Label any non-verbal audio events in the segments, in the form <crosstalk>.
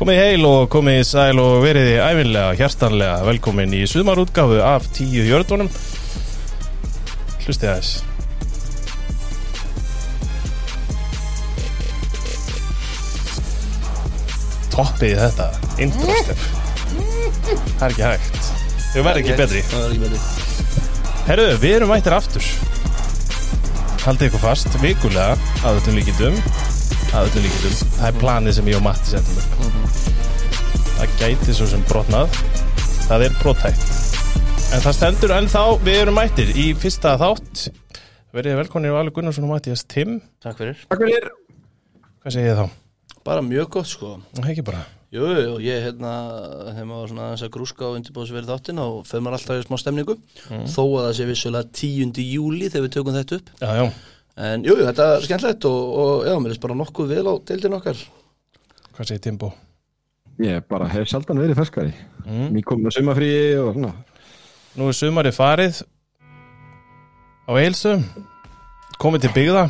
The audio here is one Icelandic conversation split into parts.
Komið heil og komið sæl og veriði æfinlega, hjartanlega velkomin í sumarútgáfu af tíu jördunum Hlustið aðeins. Toppið þetta, introstef Það er ekki hægt. Þau verður ekki betri. Það er ekki betri. Herru, við erum mættir aftur. Haldið ykkur fast, vikulega að öllum líkindum. Að öllum líkindum, það er planið sem ég og Matti settum upp gæti svo sem brotnað. Það er brottækt en það stendur ennþá, við erum mættir í fyrsta þátt. Verið velkonir Valur Gunnarsson og Mattias Tim Takk fyrir. Takk fyrir. Hvað segir ég þá? Bara mjög gott sko. Er ekki bara. Jú, jú, jú, ég hérna þegar maður var svona aðeins að grúska og undirbóðsverið þáttinn og fyrir maður alltaf í smá stemningu. Þó að það sé vissulega 10. júli þegar við tökum þetta upp. Já, já, en jú, jú, þetta er skemmtilegt og, og já, mér er bara nokkuð vel á deildin okkar. Hvað segir Timbo? Ég bara hef sjaldan verið ferskari. Mm. Mér kom með sumafríi og svona. Nú er sumarið farið. Á eilsum komið til byggða.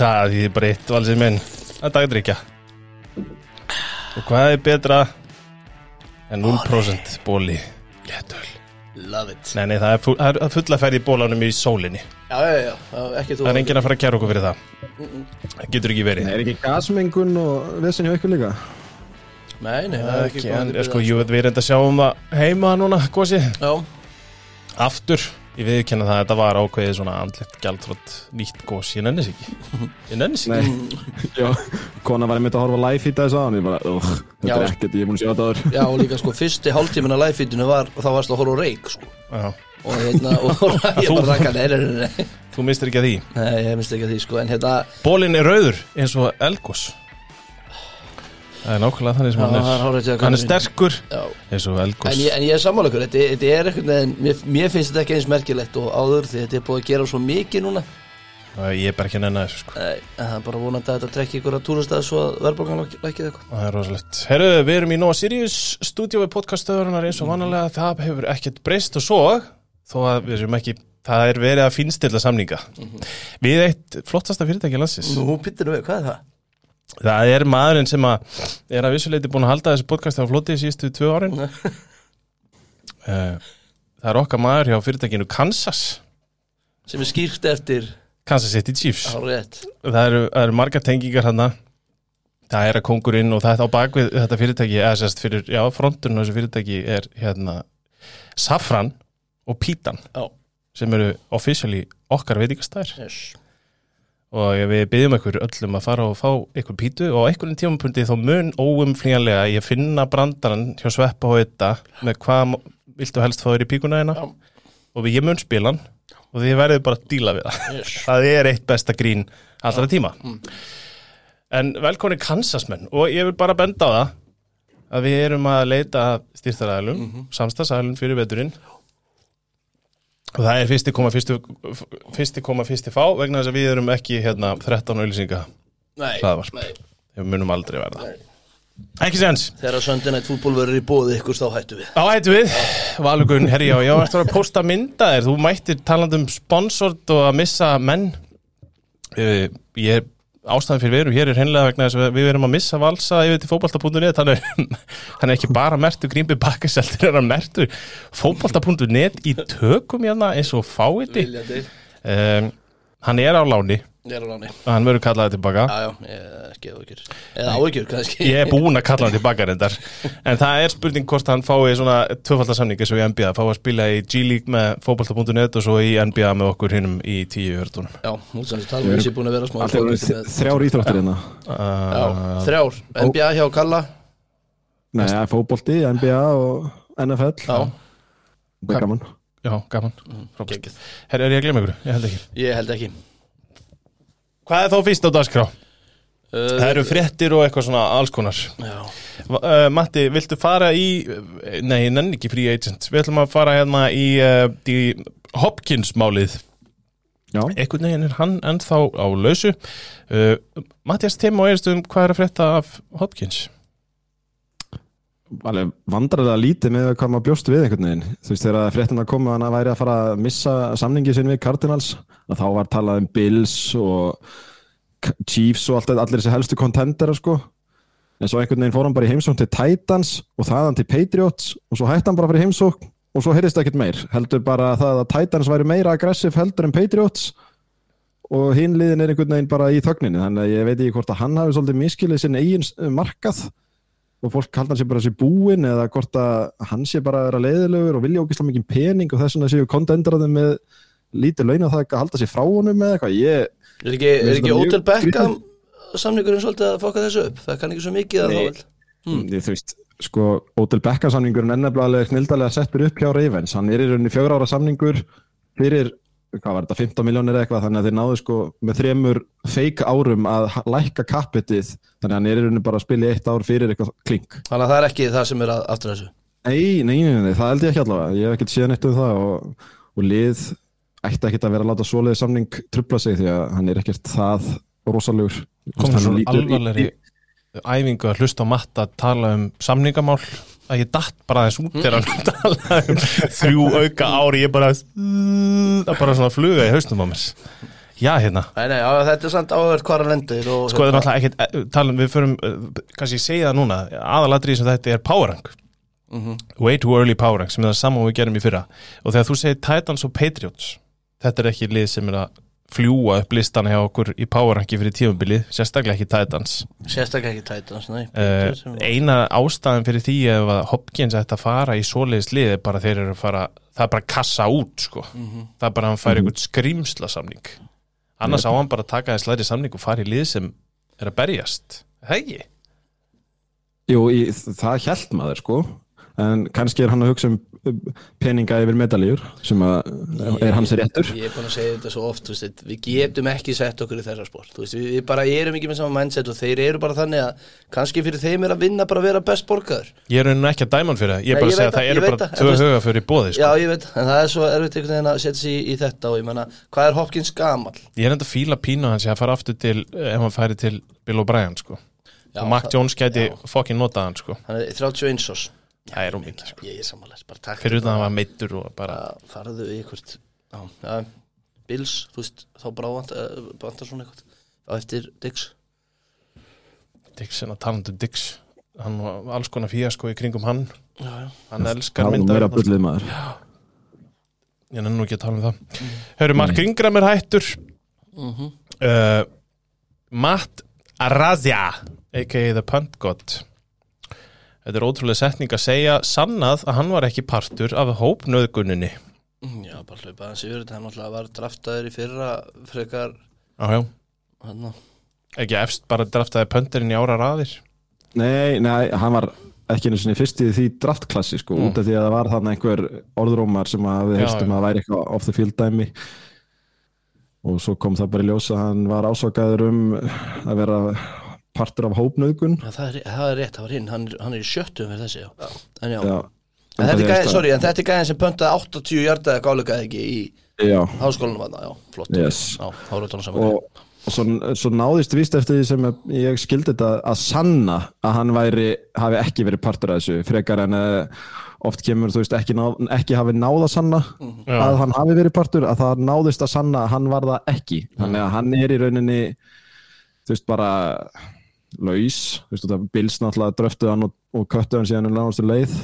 Það er bara eitt valsið minn. Að dagdrykja og hvað er betra en 0% bóli léttöl Love it. Nei, nei, það er, fu það er fulla ferð í bólanum í sólinni. Já, já, já, já ekki þú. Það er enginn að fara að kjæra okkur fyrir það. Það getur ekki verið. Er ekki gasmengun og vissin hjá ykkur líka? Nei, nei, það er ekki, ekki en sko, jú, við erum enda að sjá um það heima núna, gósi Já, Aftur, ég viðkynna það að þetta var ákveðið svona andlegt gjaldfrott nýtt gós, ég nennis ekki. Ég nennis ekki. Kona var einmitt að horfa live feed að þessu aðan Ég bara, uh, þetta Já. er ekkert, ég er búin að sjá þetta áður. Já, og líka sko, fyrsti hálftíminn að live-feedinu var og þá varst að horfa á reik sko. Já. og hérna, og <laughs> <laughs> ég bara rakka, nei, nei, nei, nei. Þú mistir ekki að því. Nei, ég minnst ekki að því sko, en hérna Bólinn er rauður eins og elgós Það er nákvæmlega þannig sem hann er Hann er sterkur eins og elgós En ég, en ég er sammála ykkur, þetta, þetta er eitthvað mér, mér finnst þetta ekki eins merkilegt og áður því þetta er búið að gera svo mikið núna Ég er bara ekki að nenna þessu sko Nei, það er bara vonandi að þetta trekki ykkur að túrastæða svo að verðbókan lækið eitthvað Það er rosalegt. Herru, við erum í Nóa Sirius stúdíu við podcastöðurinnar eins og vanalega. Það hefur ekkert breyst og svo, þó að við erum ekki, það er verið að finnstilla samninga. Við eitt flottasta fyrirtæki landsins. Nú, pittir við, hvað er það? Það er maðurinn sem að er að vissuleiti búin að halda þessu podcasti á floti í síðustu tvö árin. Eh, Það er okkar maður hjá fyrirtækinu Kansas. Sem er skýrt eftir Kansas City Chiefs. Það eru, það eru margar tengingar hann Það er að kongurinn og það er á bakvið þetta fyrirtæki, eða sérst fyrir, já, fronturinn á þessu fyrirtæki er hérna Safran og Pítan Já, sem eru officially okkar veitingastæður yes. Og við byggjum ykkur öllum að fara og fá ykkur pítu og á einhverjum tímapunkti þá mun óumflýjanlega ég finna brandarann hjá Sveppa og þetta með hvað viltu helst fá þér í píkuna hérna? Já. og ég mun spila hann og þið verðið bara að díla við það. Yes. <laughs> það er eitt besta grín allra tíma. En velkonni Kansasmenn og ég vil bara benda á það að við erum að leita styrtaræðalum, mm -hmm. fyrir veturinn það er fyrsti koma fyrsti, fyrsti koma fyrsti fá vegna þess að við erum ekki hérna 13 auðlýsinga Hlaðvarp. við munum aldrei verða. Nei. ekki séns. Þegar Night Football verður í bóði ykkur þá hættu við. Á hættu við, Valugun, herri já, já, eftir að posta mynda þér, þú mættir talandi um sponsort og að missa menn. Eh, Ég ástæðan fyrir veru, hér er hreinlega vegna þess að við erum að missa valsa yfir til er, hann er ekki bara mertu grímbi bakkaseltir, er hann mertu fótbolta.net í tökum hérna eins og fáiði um, Hann er á láni Ég er á láni og hann verður kallaði tilbaka. Já, já, ég er ekki áhyggjur. Eða áhyggjur, kannski. Ég er búinn að kalla hann tilbaka reyndar. En það er spurning hvort hann fái svona tvöfaldarsamning eins og í NBA, fái að spila í G-League með fótbolta.net og svo í NBA með okkur hinnum í tíu hörtunum Já, múlsans tala um þessi búin að vera smá þrjár íþróttir hérna. Já, uh, þrjár NBA hjá Kalla. Nei, fótbolti, NBA og NFL Já, Það er gaman. Já, gaman. Frábært. geggjað. Herra, er ég að glemma ykkur? Ég held ekki. Ég held ekki Hvað er þá fyrst á dagskrá? uh, Það eru fréttir og eitthvað svona alls konar. Já, uh, Matti, viltu fara í Nei, ég nenni ekki free agent. Við ætlum að fara hérna í, uh, í Hopkins málið. Já, einhvern veginn er hann ennþá á lausu. Uh, Mattias Tim og Eirstum hvað er að frétta af Hopkins? Alveg vandræðilega lítið með hvað maður bjóst við einhvern veginn. Þú veist, þegar fréttin að koma hann að væri að fara að missa samningi sinn við Cardinals að þá var talað um Bills og Chiefs og allt, allir þessi helstu kontendera sko. En svo einhvern veginn fór hann bara í heimsókn til Titans og þaðan til Patriots og svo hætti hann bara fyrir heimsókn og svo heyrðist ekkert meir. Heldur bara það að Titans væri meira aggressiv heldur en Patriots og hinn liðin er einhvern veginn bara í þögninni. Þannig að ég veit ekki hvort að hann hafi svolítið miskilið sinn eigin markað og fólk halda hann sér bara sér búinn eða hvort að hann sé bara að vera leiðilegur og vilja ógislega mikið pening og þess vegna séu kontendraðum með lítið laun að það að halda sér frá honum eða eitthvað ég, Er ekki, er ekki mjög Beckham samningurinn svolítið að fokka þessu upp? Það kann ekki svo mikið að þá vel. Mm. ég, þú veist sko, Odell Beckham samningurinn nefnilega alveg snildalega settur upp hjá Ravens hann er í rauninni fjögur ára samningur fyrir, hvað var þetta, 15 miljónir eða eitthvað þannig að þeir náðu sko með þremur fake árum að lækka kappitið þannig að hann er í rauninni bara að spila í eitt ár fyrir eitthvað klink. Þannig að það er ekki það sem er að- aftur þessu. Nei, nei, nei, nei, það held ég ekki allavega. Ég hef ekkert séð neitt um það og, og lið ætti ekkert að vera að láta svoleiði samning trubla sig því að hann er ekkert það rosalegur. Komum Hann svo lítur alvarlegri æfingu að hlusta á matta að tala um samningamál að ég datt bara þess út þegar hann talaði um þrjú auka ári ég bara það bara svona fluga í haustum á mér. Já hérna. Nei, nei, já, þetta er samt áhverð hvar hann lendir og sko það er náttúrulega ekkert eh, tala um við förum eh, kannski ég segja það núna aðaladrið sem þetta er powerrank Mhm. way too early powerrank sem er það saman við gerum í fyrra. Og þegar þú segir Titans og Patriots þetta er ekki lið sem er að fljúa upp listana hjá okkur í powerranki fyrir tímabilið, sérstaklega ekki Titans. Sérstaklega ekki Titans, nei. Uh, eina ástæðan fyrir því ef að Hopkins ætti að fara í svoleiðis lið er bara þeir eru að fara það er bara að kassa út sko. það er bara að hann færi einhvern skrýmsla samning annars á hann bara að taka þess læri samning og fara í lið sem er að berjast. Ekki Jú, í, það hjælt maður sko en kannski er hann að hugsa um um, peninga yfir medaljur sem að er hans réttur Ég er búin að segja þetta svo oft, þú veist, við getum ekki sett okkur í þessa sport, þú veist, við, við bara erum ekki með sama mindset og þeir eru bara þannig að kannski fyrir þeim er að vinna bara að vera best borgaður. ég er ekki að dæma hann fyrir það ég er bara að segja að það eru bara tvö huga fyrir bóði sko. Já, ég veit, en það er svo erfitt einhvern veginn að setja sig í, í þetta og ég menna, hvað er Hopkins gamal? ég er enda að fíla pínu hans að fara aftur til ef hann færi til Bill O'Brien sko. Og það- Jones gæti fokkin notað hann sko. Hann er 31 ás. Það er ómikið, sko. Ég er samanlega, bara takk. fyrir utan að hann var meittur og bara farðu já, Bills, þú veist þá bara vantar, vantar svona eitthvað á eftir Dix Dix en að talandi um Dix hann var alls konar fíasko í kringum hann já, já. hann elskar það er mynda meira bullið maður ég nenni nú ekki að tala um það Hörru, Mark Ingram er hættur Mhm. uh, Matt Arazia a.k.a. The Punt God Þetta er ótrúlega setning að segja sannað að hann var ekki partur af hópnöðguninni já, bara hlaupa hans yfir þetta. Hann náttúrulega var draftaður í fyrra frekar Jájá, ekki efst bara draftaði pöntirinn í ára raðir. Nei, nei, hann var ekki einu sinni fyrst í því draftklassi sko, Mm. út af því að það var þarna einhver orðrómar sem að við já. að væri eitthvað off the field dæmi. Og svo kom það bara í ljós að hann var ásakaður um að vera partur af hópnauðgun. Já, það, er, það er rétt, það var hinn hann, er- hann er í sjöttum fyrir þessi, já, en já, Já, En þetta er Enda því að gæðin, sorry, en þetta er gæðin sem pöntaði 80 hjartaði gáleikaði ekki í Já, háskólanum að já, flott. Yes. Já, þetta og, og svo, svo náðist víst eftir því sem ég skildi þetta að sanna að hann væri, hafi ekki verið partur af þessu frekar en uh, oft kemur þú veist ekki, ná, ekki hafi náð að sanna Já. að hann hafi verið partur að það náðist að sanna að hann var það ekki. Þannig að hann er í rauninni þú veist bara laus, þú veist þetta Bills náttúrulega dröftuð hann og, og köttuð hann síðan um lánastu leið.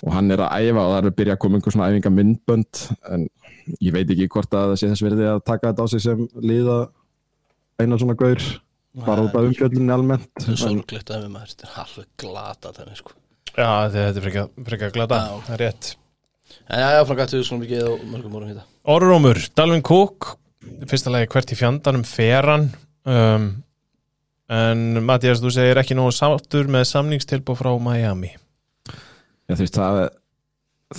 Og hann er að æfa og það er að byrja að koma einhver svona æfinga myndbönd en ég veit ekki hvort að það sé þess verði að taka þetta á sig sem líða eina svona gaur bara út af umfjöldunni almennt. Það er en, sorglegt að við maður, þetta er alveg glata þannig, sko. Já, þetta er frekar, frekar glata. Það er rétt. En já, já, frá gættu við svona mikið og mörgum vorum hérna Orrómur, Dalvin Cook fyrsta lagi hvert í fjandanum feran um, en Mattias, þú segir ekki nógu sáttur með samningstilbú frá Miami. Já, þú veist, það,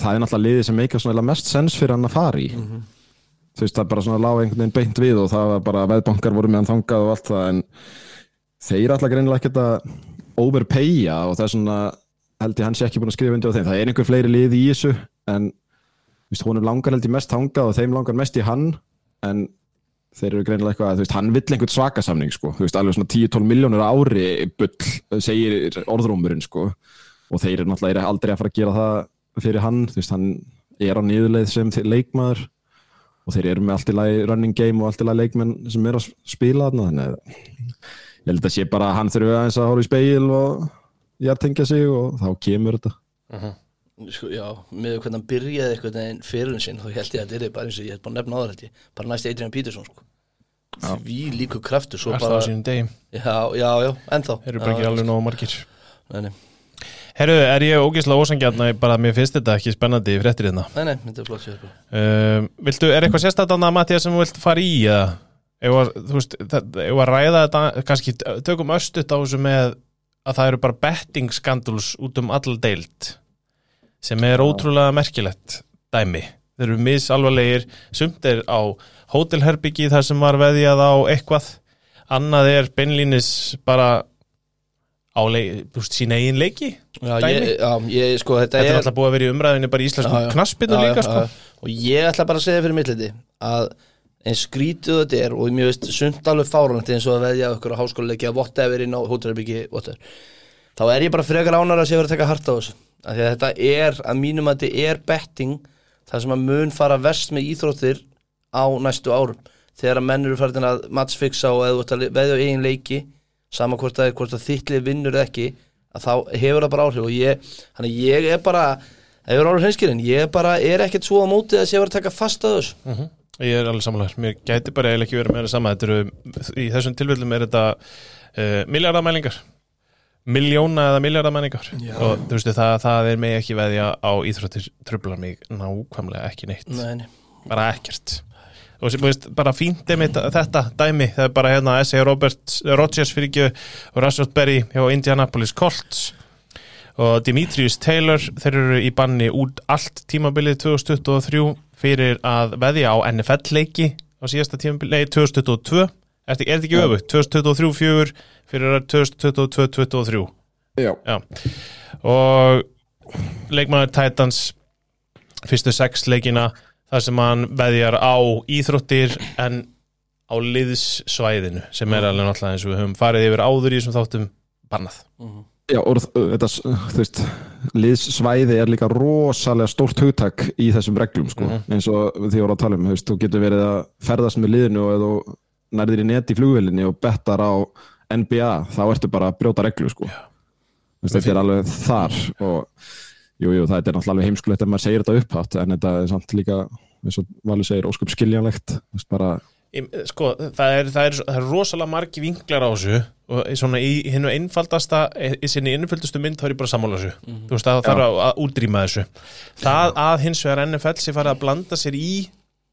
það er náttúrulega liðið sem meika svona mest sens fyrir hann að fara í. Þú veist það er bara svona lág einhvern veginn beint við og það var bara veðbankar voru með hann þangað og allt það en þeir alltaf greinilega ekkert að overpaya og það er svona held ég hann sé ekki búin að skrifa undir á þeim. Það er einhver fleiri lið í þessu en þú veist, honum langar held ég mest þangað og þeim langar mest í hann en þeir eru greinilega eitthvað að þú veist, hann vill einhvern svaka samning sko, þú veist, alveg svona 10-12 miljónur ári bull, segir orðrúmurinn sko. Og þeir eru náttúrulega aldrei að fara að gera það fyrir hann, þú veist, hann er á niðurleið sem leikmaður. Og þeir eru með allt í lagi running game og allt í lagi leikmenn sem eru að spila þarna þannig ég held að sé bara að hann þurfi aðeins að horfa í speil og hjartengja sig og þá kemur þetta Sko, já, með hvernig hann byrjaði eitthvað en fyrir sinn, þá held ég að þetta er bara eins og ég hef bara nefna áður held ég, bara næst Adrian Peterson sko. því líku kraftur svo Alltaf bara, á sínum degi. Já, já, já, ennþá. Þeir eru bara ekki alveg nógu margir. Nei, nei, Herru, er ég ógeðslega ósangjarn að bara mér finnst þetta ekki spennandi í fréttir hérna. Nei, nei, þetta er flott sér um, Viltu, er eitthvað sérstætt annað Mattias sem þú vilt fara í eða? Ef að, þú veist, það- ef að ræða þetta kannski tökum östut á þessu með að það eru bara betting scandals út um all deild sem er ótrúlega merkilegt dæmi þeir eru misalvarlegir sumt er á hótelherbyggi þar sem var veðjað á eitthvað annað er beinlínis bara á sína eigin leiki Já, ég, já, ég, sko, þetta, Þetta er alltaf búið að vera í umræðinni bara í já. knaspinu líka já, sko. já. og ég ætla bara að segja fyrir milliti að eins skrítið þetta er og mér veist sumt alveg fáránandi eins og að veðja okkur á háskóluleiki að whatever inn á hótelherbyggi þá er ég bara frekar ánar að sé að vera að taka hart á þessu þetta er, að mínum að þetta er betting það sem að mun fara verst með íþróttir á næstu árum. Þegar að menn eru farin að matchfixa og eða þú ert að veðja á eigin leiki sama hvort að, að þittlið vinnur ekki að þá hefur það bara áhrif og ég, ég er bara ég er áhrif hreinskilin, ég bara er ekkert svo á móti að sé að vera að taka fast að þessu. Ég er alveg samanlegar, mér gæti bara eiginlega ekki verið meira sama. Þetta eru, í þessum tilfellum er þetta uh, miljardamælingar miljóna eða miljardamælingar Já. og þú veist það, það er mig ekki veðja á íþróttir trublar mig nákvæmlega ekki neitt, Nei, bara ekkert. Og þú veist, bara fínt einmitt þetta dæmi, það er bara hérna S.A. Robert Rodgers fyrir ekki og Rashford Berry hjá Indianapolis Colts. Og Dimitrius Taylor þeir eru í banni út allt tímabilið 2023 fyrir að veðja á NFL leiki á síðasta tímabilið, nei 2022 er þetta er þetta ekki öfugt, 2023 4 fyrir 2022-2023 Já, Já. og leikmannar Titans fyrstu sex leikina þar sem hann veðjar á íþróttir en á liðssvæðinu sem er alveg náttúrulega eins og við höfum farið yfir áður í þessum þáttum bannað. Já, og þetta, þú veist, liðsvæði er líka rosalega stórt hugtak í þessum reglum, sko, eins og því voru að tala um, þú getur verið að ferðast með liðinu og þú nærðir í net í flugvélinni og bettar á NBA, þá ertu bara að brjóta reglu, sko. Þetta er alveg þar og, jú, jú, það er náttúrulega alveg heimskulegt ef maður segir þetta upphátt, en þetta er samt líka, eins og Valur segir, ósköp skiljanlegt, bara, Sko, það er, það, er, það er rosalega margi vinklar á þessu og svona í hinnu einfaldasta í sinni innföldustu mynd þá er ég bara að sammála þessu. Þú veist að það þarf að, að útrýma þessu. Það að hins vegar NFL sé farið að blanda sér í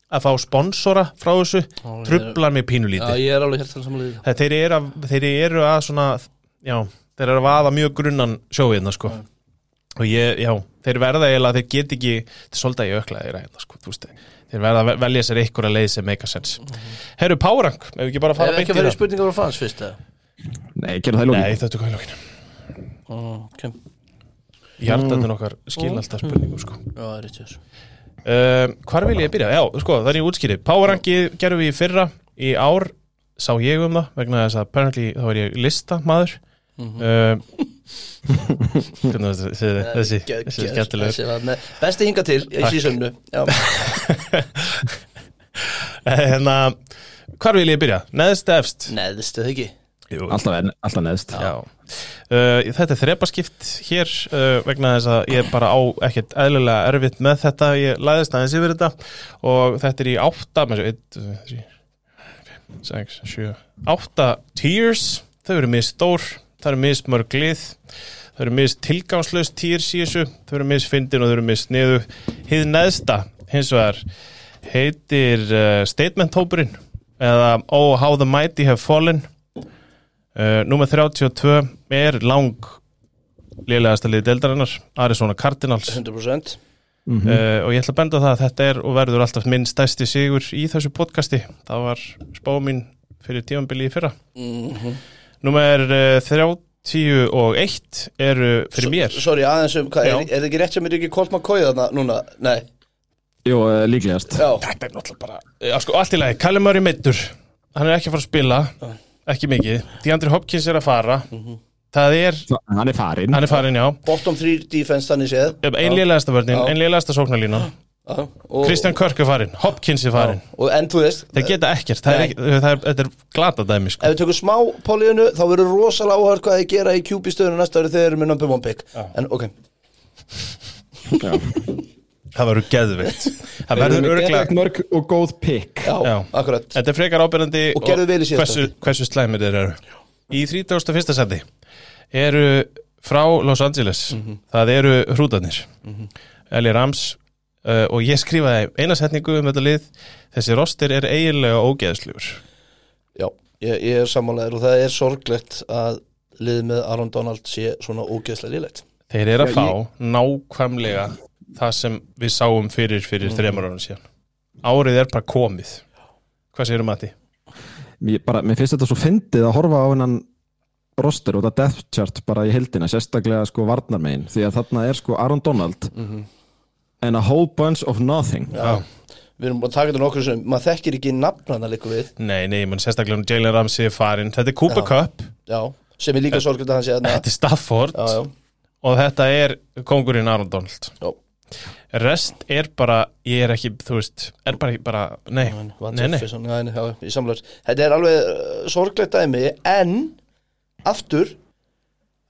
að fá sponsora frá þessu. Ég- trublar mig Já, pínulítið ég er alveg helt samanlega því Það- þeir eru, að, þeir eru að svona já, þeir eru að vaða mjög grunnan sjóiðna sko. Og ég, já, þeir verða eiginlega þeir get ekki, þetta er svolítið að ég ökla þeir hérna sko, þeir verða að ve- velja sér einhverja leið sem make a sense. Herru, Párang, ef við ekki bara fara Ef ekki að beint í vera það? spurningar frá fans fyrst eða? nei, gera það í lókin. Nei, þetta er hvað í lókinu Mm, ok. Hjartatinn okkar skil alltaf spurningum sko. Já, það er rétt þessu uh, Hvar vil ég byrja? Já, sko, það er ég útskýri Párangi gerum við í fyrra Í ár sá ég um það vegna þess að apparently þá er ég listamaður uh, Hvernig þessi, þessi, þessi, þessi skemmtilegur Besti hinga til í sísönnu Já, <laughs> Hérna, hvar vil ég byrja? Neðst eða efst? neðstu það ekki Jú, Alltaf, alltaf neðst. Já, uh, þetta er þrepaskipt hér uh, vegna þess að ég bara á ekkert eðlilega erfitt með þetta, ég læðist aðeins yfir þetta og þetta er í átta, með svo, 1, 3, 5, 6, 7, átta tiers, þau eru mist stór, það eru mist mörg lið, þau eru mist tilgangslöst tiers í þessu, þau eru mist fyndin og þau eru mist niðu, hið neðsta, hins vegar heitir uh, statement hópurinn eða Oh How the Mighty Have Fallen. Númer 32 er lang lélegasta liði deildarinnar Arizona Cardinals. 100% Mhm. uh, og ég ætla að benda það að þetta er og verður alltaf minn stærsti sigur í þessu podcasti. Það var spá mín fyrir tímanbili í fyrra. Mhm. Númer uh, 31 eru fyrir mér. Sorry, aðeins um, hvað, er, er það ekki rétt sem er ekki Colt McCoy þarna núna? Nei, Jú, eh, líklegast. já. Þetta er náttúrulega bara Já, sko, allt í lagi, Callum Murray meittur hann er ekki að fara að spila. Ekki mikið, DeAndre Hopkins er að fara það er, Hann er farinn. hann er farin já. Bottom 3 defense þannig séð. Ein lélegasta vörnin, Já. ein lélegasta sóknarlínan. Já, og, Kristján Körk er farinn, Hopkins er farinn. Og en þú veist Þeir geta ekkert, það er, það er, þetta er glata dæmi sko. ef við tökum smá pólíunu þá verður rosalega áhört hvað þið gera í QB stöðunu næsta ári þegar þeir eru með number one pick. En ok. Það verður geðveitt Það verður örglega mörg og góð pick. Já, Já. akkurat. Þetta er frekar ábyrjandi Og gerðu vel í síðasta. hversu, hversu slæmir þeir eru. Í 31. seti eru frá Los Angeles. Mhm. Það eru hrútarnir. Eli Rams uh, og ég skrifaði eina setningu um þetta lið. Þessi rostir er eiginlega ógeðslugur já, ég, ég er sammálaður og það er sorglegt að liðið með Aaron Donald sé svona ógeðslega lílegt Þeir eru að Já, fá nákvæmlega það sem við sáum fyrir fyrir þremur árum síðan. Árið er bara komið. Hvað segirðu Matti? mér, bara, mér finnst þetta svo fyndið að horfa á hennan roster og þetta death chart bara í heldina, sérstaklega sko varnarmegin. Því að þarna er sko Aaron Donald and a whole bunch of nothing. Já. við erum að taka þetta nokkur sem maður þekkir ekki nafnana líka við. Nei, nei, mann sérstaklega um Jalen Ramsey er farinn. Þetta er Cooper Já. Cup, já, sem er líka sorglegt að hann sé að þetta er Stafford. Já, já, og þetta er kongurinn Aaron Donald. Já. Rest er bara, ég er ekki, þú veist er bara, bara nei, nei, nei. Í samlega Þetta er alveg uh, sorglegt dæmi en aftur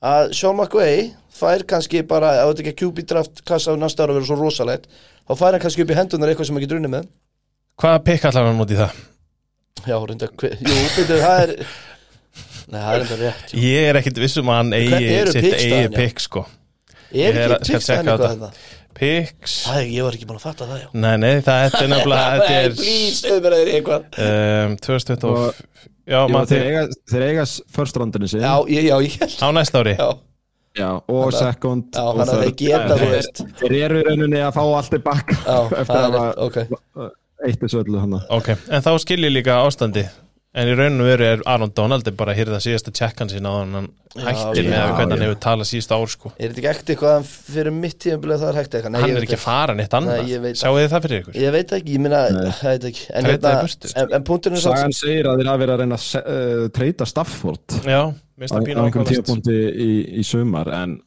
að Sean McVay fær kannski bara, ef þetta ekki að QB draft klassa á næsta ára verður svo rosalegt þá fær hann kannski upp í hendunar eitthvað sem ekki drunni með. Hvaða pikk allar hann út í það? Já, reynda, jú, byrju, það er Nei, það er enda rétt jú. Ég er ekkit vissum að hann eigi sitt eigi pikk sko. Er ekki checka eitthvað þetta. Pikks Það er, ég var ekki búin að fatta það, já. Nei, nei, það þetta er nefnilega <laughs> er please, auðvitað er eitthvað. Um, 2020 Og- Já, Jú, þeir, eiga, þeir eiga first roundinu sin Já, ég, já, ég held á næsta ári. Já, Já, og second já, og þeir geta, Þeir- Þeir eru í rauninni að fá allt tilbaka Já, <laughs> eftir að er hafa rétt, ok. eitt þessu öllu hana Ok, en þá skil ég líka ástandi En í rauninu veru er Aron Donald er bara að hýrða síðasta tjekkan sína á hann hættir með hvernig hann hefur talað síðasta ár sko. Er þetta ekki ekkert eitthvað fyrir mitt tímabilið það er hægt eitthvað? Nei, Hann ég er ekki að fara neitt annað. Ég Sjáu þið það fyrir ykkur? Ég veit ekki, ég minna, það veit ekki. En, hérna, en, en punkturinn er Sagan samt segir að þeir hafa verið að reyna að uh, treyta Stafford. Já, minnst á það pínu einhverjum ákvæmast tíapunkti í, í sumar en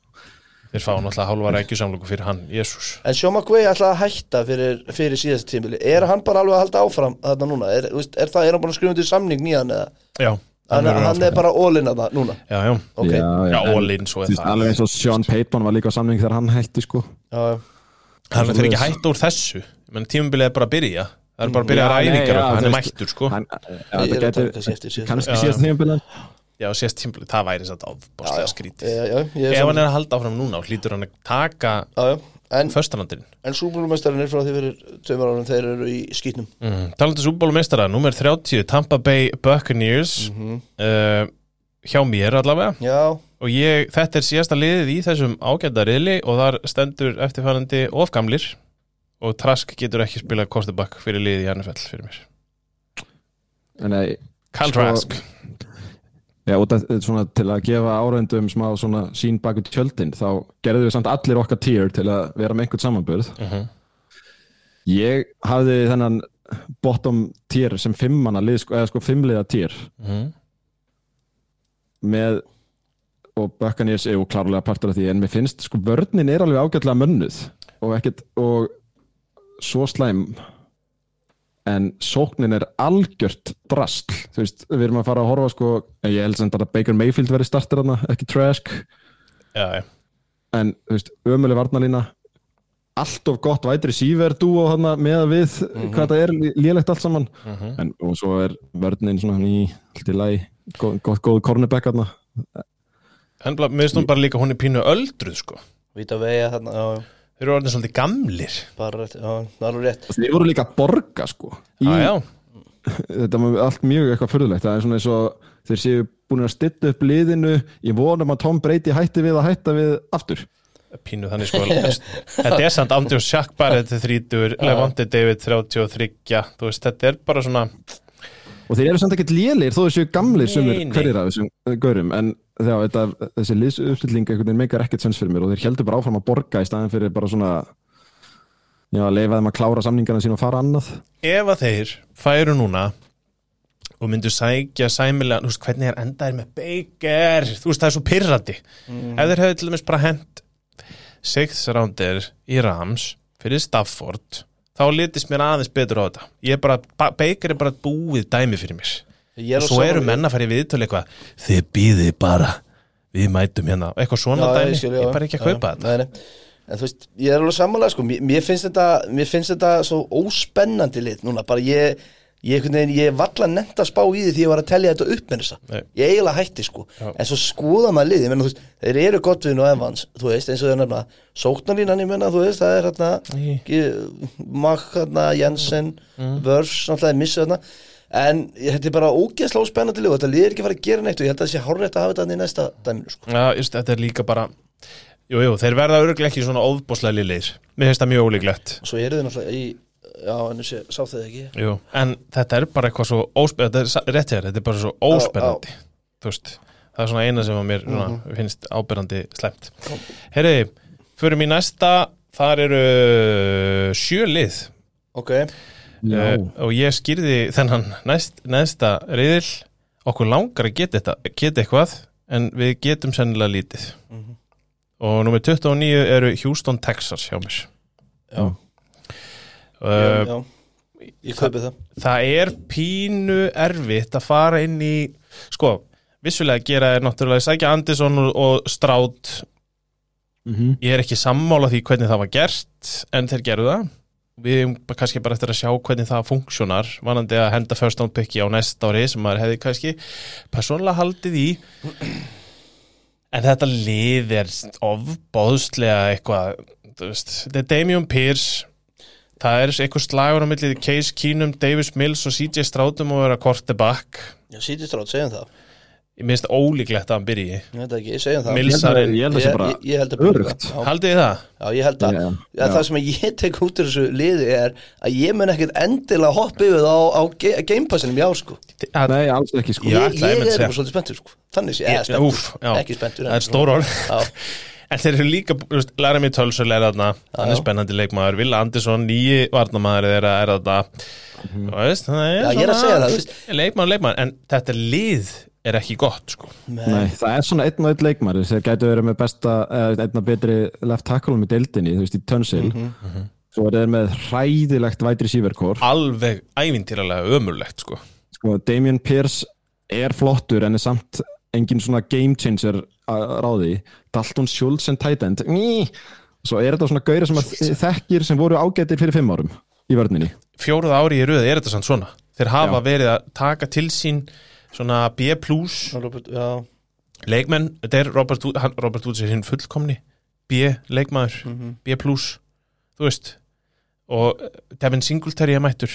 Þeir fá náttúrulega hálfa rækjusamlöku fyrir hann Jésús En Sean McVay ætlaði að hætta fyrir, fyrir síðast tímabili. Er hann bara alveg að halda áfram þarna núna? Er, er það, er hann bara að skrifa undir samning nýjan eða? Já, Hann, verður hann er bara all-in að það núna. Já, já, Ok, já, já, en- all in svo er það. alveg eins og Sean Payton var líka á samning þegar hann hætti sko. Já, Hann fyrir ekki hætt úr þessu. Menn tímabilið er bara að byrja. Það er bara að byrja að Já, ræningar já, og hann er mættur sko. hann, er Já, já. Já, sést tímabilið, það væri satt já, ábáslega já, skrítið já, já, ég er Ef hann er að halda áfram núna og hlýtur hann að taka já, já. En, en súbúlumestarinnir frá því fyrir tveimur árum þeir eru í skýtnum mm. Talandi súbólumistara, nummer 30 Tampa Bay Buccaneers Mhm. uh, hjá mér allavega Já, og ég, þetta er síðasta liðið í þessum ágæta riðli og þar stendur eftirfærandi ofgamlir og Trask getur ekki spilað quarterback fyrir liðið í NFL fyrir mér nei, Kyle Sko- Trask Já, og það, svona, til að gefa áreindum smá svona sín baku tjöldin þá gerðum við samt allir okkar tier til að vera með einhvern samanburð. Uh ég hafði þennan bottom tier sem fimmana lið, sko, eða sko fimmliða tier. Með og Buccaneers er jo klárlega partur af því en mér finnst sko vörnin er alveg ágætlega mönnuð og ekkert og svo slæm en sóknin er algjört drastl, þú veist, við erum að fara að horfa sko, ég held sem að Baker Mayfield verði startir hana, ekki Trask. Já, já, en þú veist, ömuleg varnalína allt of gott vætri síver dúo hana með að við hvað það er lélegt allt saman. Mhm. en, og svo er vörnin svona ný, allt í lagi góð, góð, góð cornerback hana en mér finnst hún bara líka hún er pínu öldruð sko. Vita vega þarna, já, já, Þeir eru orðin svolítið gamlir. Bara rétt, já, það er alveg rétt. Þeir voru líka að borga sko í, Já, já, þetta var allt mjög eitthvað fyrðulegt það er svona eins og þeir séu búin að stilla upp liðinu ég vonum að Tom Brady hætti við að hætta við aftur. Pínu þannig sko Þetta er samt Andrew Schack bara þetta þrítur Levante David 33 Þú veist, þetta er bara svona og þeir eru samt ekkert lélir þó þessu gamlir sumir nei. hverjir af þessum gaurum en þá, þetta, þessi liðsuppstilling meikar ekkert sens fyrir mér og þeir heldur bara áfram að borga í staðin fyrir bara svona já, að leifa þeim að klára samningarna sín og fara annað. Ef að þeir færu núna og myndu sækja sæmilega, þú veist, hvernig er endaðir með Baker, þú veist, það er svo pyrrandi ef þeir hefðu til dæmis bara hent sixth roundir í Rams fyrir Stafford þá litist mér aðeins betur á þetta. Ég er bara, ba- Baker er bara búið dæmi fyrir mér og svo eru menn að fara í viðtölu eitthvað þið býðið bara, við mætum hérna. Eitthvað svona Já, dæmi, ég, skil, ég já, er bara ekki að kaupa já. þetta. Nei, nei. En þú veist, ég er alveg sammála sko. mér, mér, finnst þetta, mér finnst þetta svo óspennandi lið núna, bara ég ég, veginn, ég valla nefnt að spá í því því ég var að telja þetta upp með þessa. Ég eiginlega hætti sko, en svo skoða maður lið, ég menna þú veist, þeir eru Godwin og Evans, þú veist, eins og þeir nefna sóknarlínan, ég menna, þú veist, það er hérna. Mach, hérna, Jensen Mm. Vörfs, náttúrulega missu hérna en þetta er bara ógeðslega óspennandi lið og þetta lið er ekki fara að gera neitt og ég held að það sé hárrætt að hafa þetta í næsta dæminu sko. Já, just, þetta er líka bara Jú, jú, þeir verða örgulega ekki svona óðbóðslega liðleir Mér finnst það mjög ólíklegt. Svo eru þið náttúrulega í já, en þessi, sá þið ekki. Jú, en þetta er bara eitthvað svo óspennandi Þetta er rétt hér, þetta er bara svo óspennandi það er svona eina sem að mér svona, Mhm. finnst ábyrrandi slemt Herri, förum í næsta. Þar eru sjö lið. Ok, uh, og ég skýrði þennan næst, næsta reyðil okkur langar að geta, þetta, geta eitthvað en við getum sennilega lítið. Mhm. og nummer 29 eru Houston, Texas hjá mér. Já, uh, já ég kaupi það. Það er pínu erfitt að fara inn í sko, vissulega gera er náttúrulega sækja Anderson og, og Strátt Mhm. ég er ekki sammála því hvernig það var gert en þeir gerðu það við erum kannski bara eftir að sjá hvernig það funksjonar vanandi að henda first down picki á næsta ári sem maður hefði kannski persónulega haldið í. En þetta lið er ofbóðslega eitthvað þetta er Damian Pierce. Það er eitthvað slagur á millið Case Keenum, Davis Mills og CJ Strátum að vera quarterback. Já, sítist rátt, segjum það ég minnst ólíklegt að hann byrji ég veit ekki, það Ég held að- Milsarinn- ég held að það sé bara ég, ég held að örugt. já, haldið þið það? já, ég held að Já, Já, já. það sem ég tek út úr þessu liði er að ég mun ekkert endilega hoppa yfir það á, á ge- gamepassinum í ár sko. Að- Nei, alls ekki sko Já. ég, ég er segja. bara svolítið spenntur sko. þannig sé, Ég- eða spenntur, já. ekki spenntur það er stór orð Já. En þeir eru líka, veist, Larry Mitchell er þarna, hann er já. spennandi leikmaður Villa Andersson, nýji varnamaður þeirra er þarna Þú veist, það er Já, ég er að segja það, þú veist. Leikmaður, leikmaður, en þetta lið er ekki gott, sko. Nei, það er svona einn og einn leikmar þeir gætu verið með besta, eða einn af betri left tackle-um í deildinni, þú veist, í Tönsil Mhm. svo er þeir með hræðilegt vætri síverkor Alveg ævintýralega ömurlegt, sko. Sko, Damien Pierce er flottur en er samt engin svona game changer að ráði. Dalton Schultz en tight end. Ný. svo er þetta svona gauðir sem að þekkir sem voru ágætir fyrir fimm árum í vörninni. Fjóruða ári í röðu er þetta samt svona. Þeir hafa Já. verið að taka til sín svona B plus. Leikmenn Þetta er Robert, Robert Woods er hinn fullkomni B leikmaður Mhm. B plus, þú veist. Og Devin Singletary er mættur.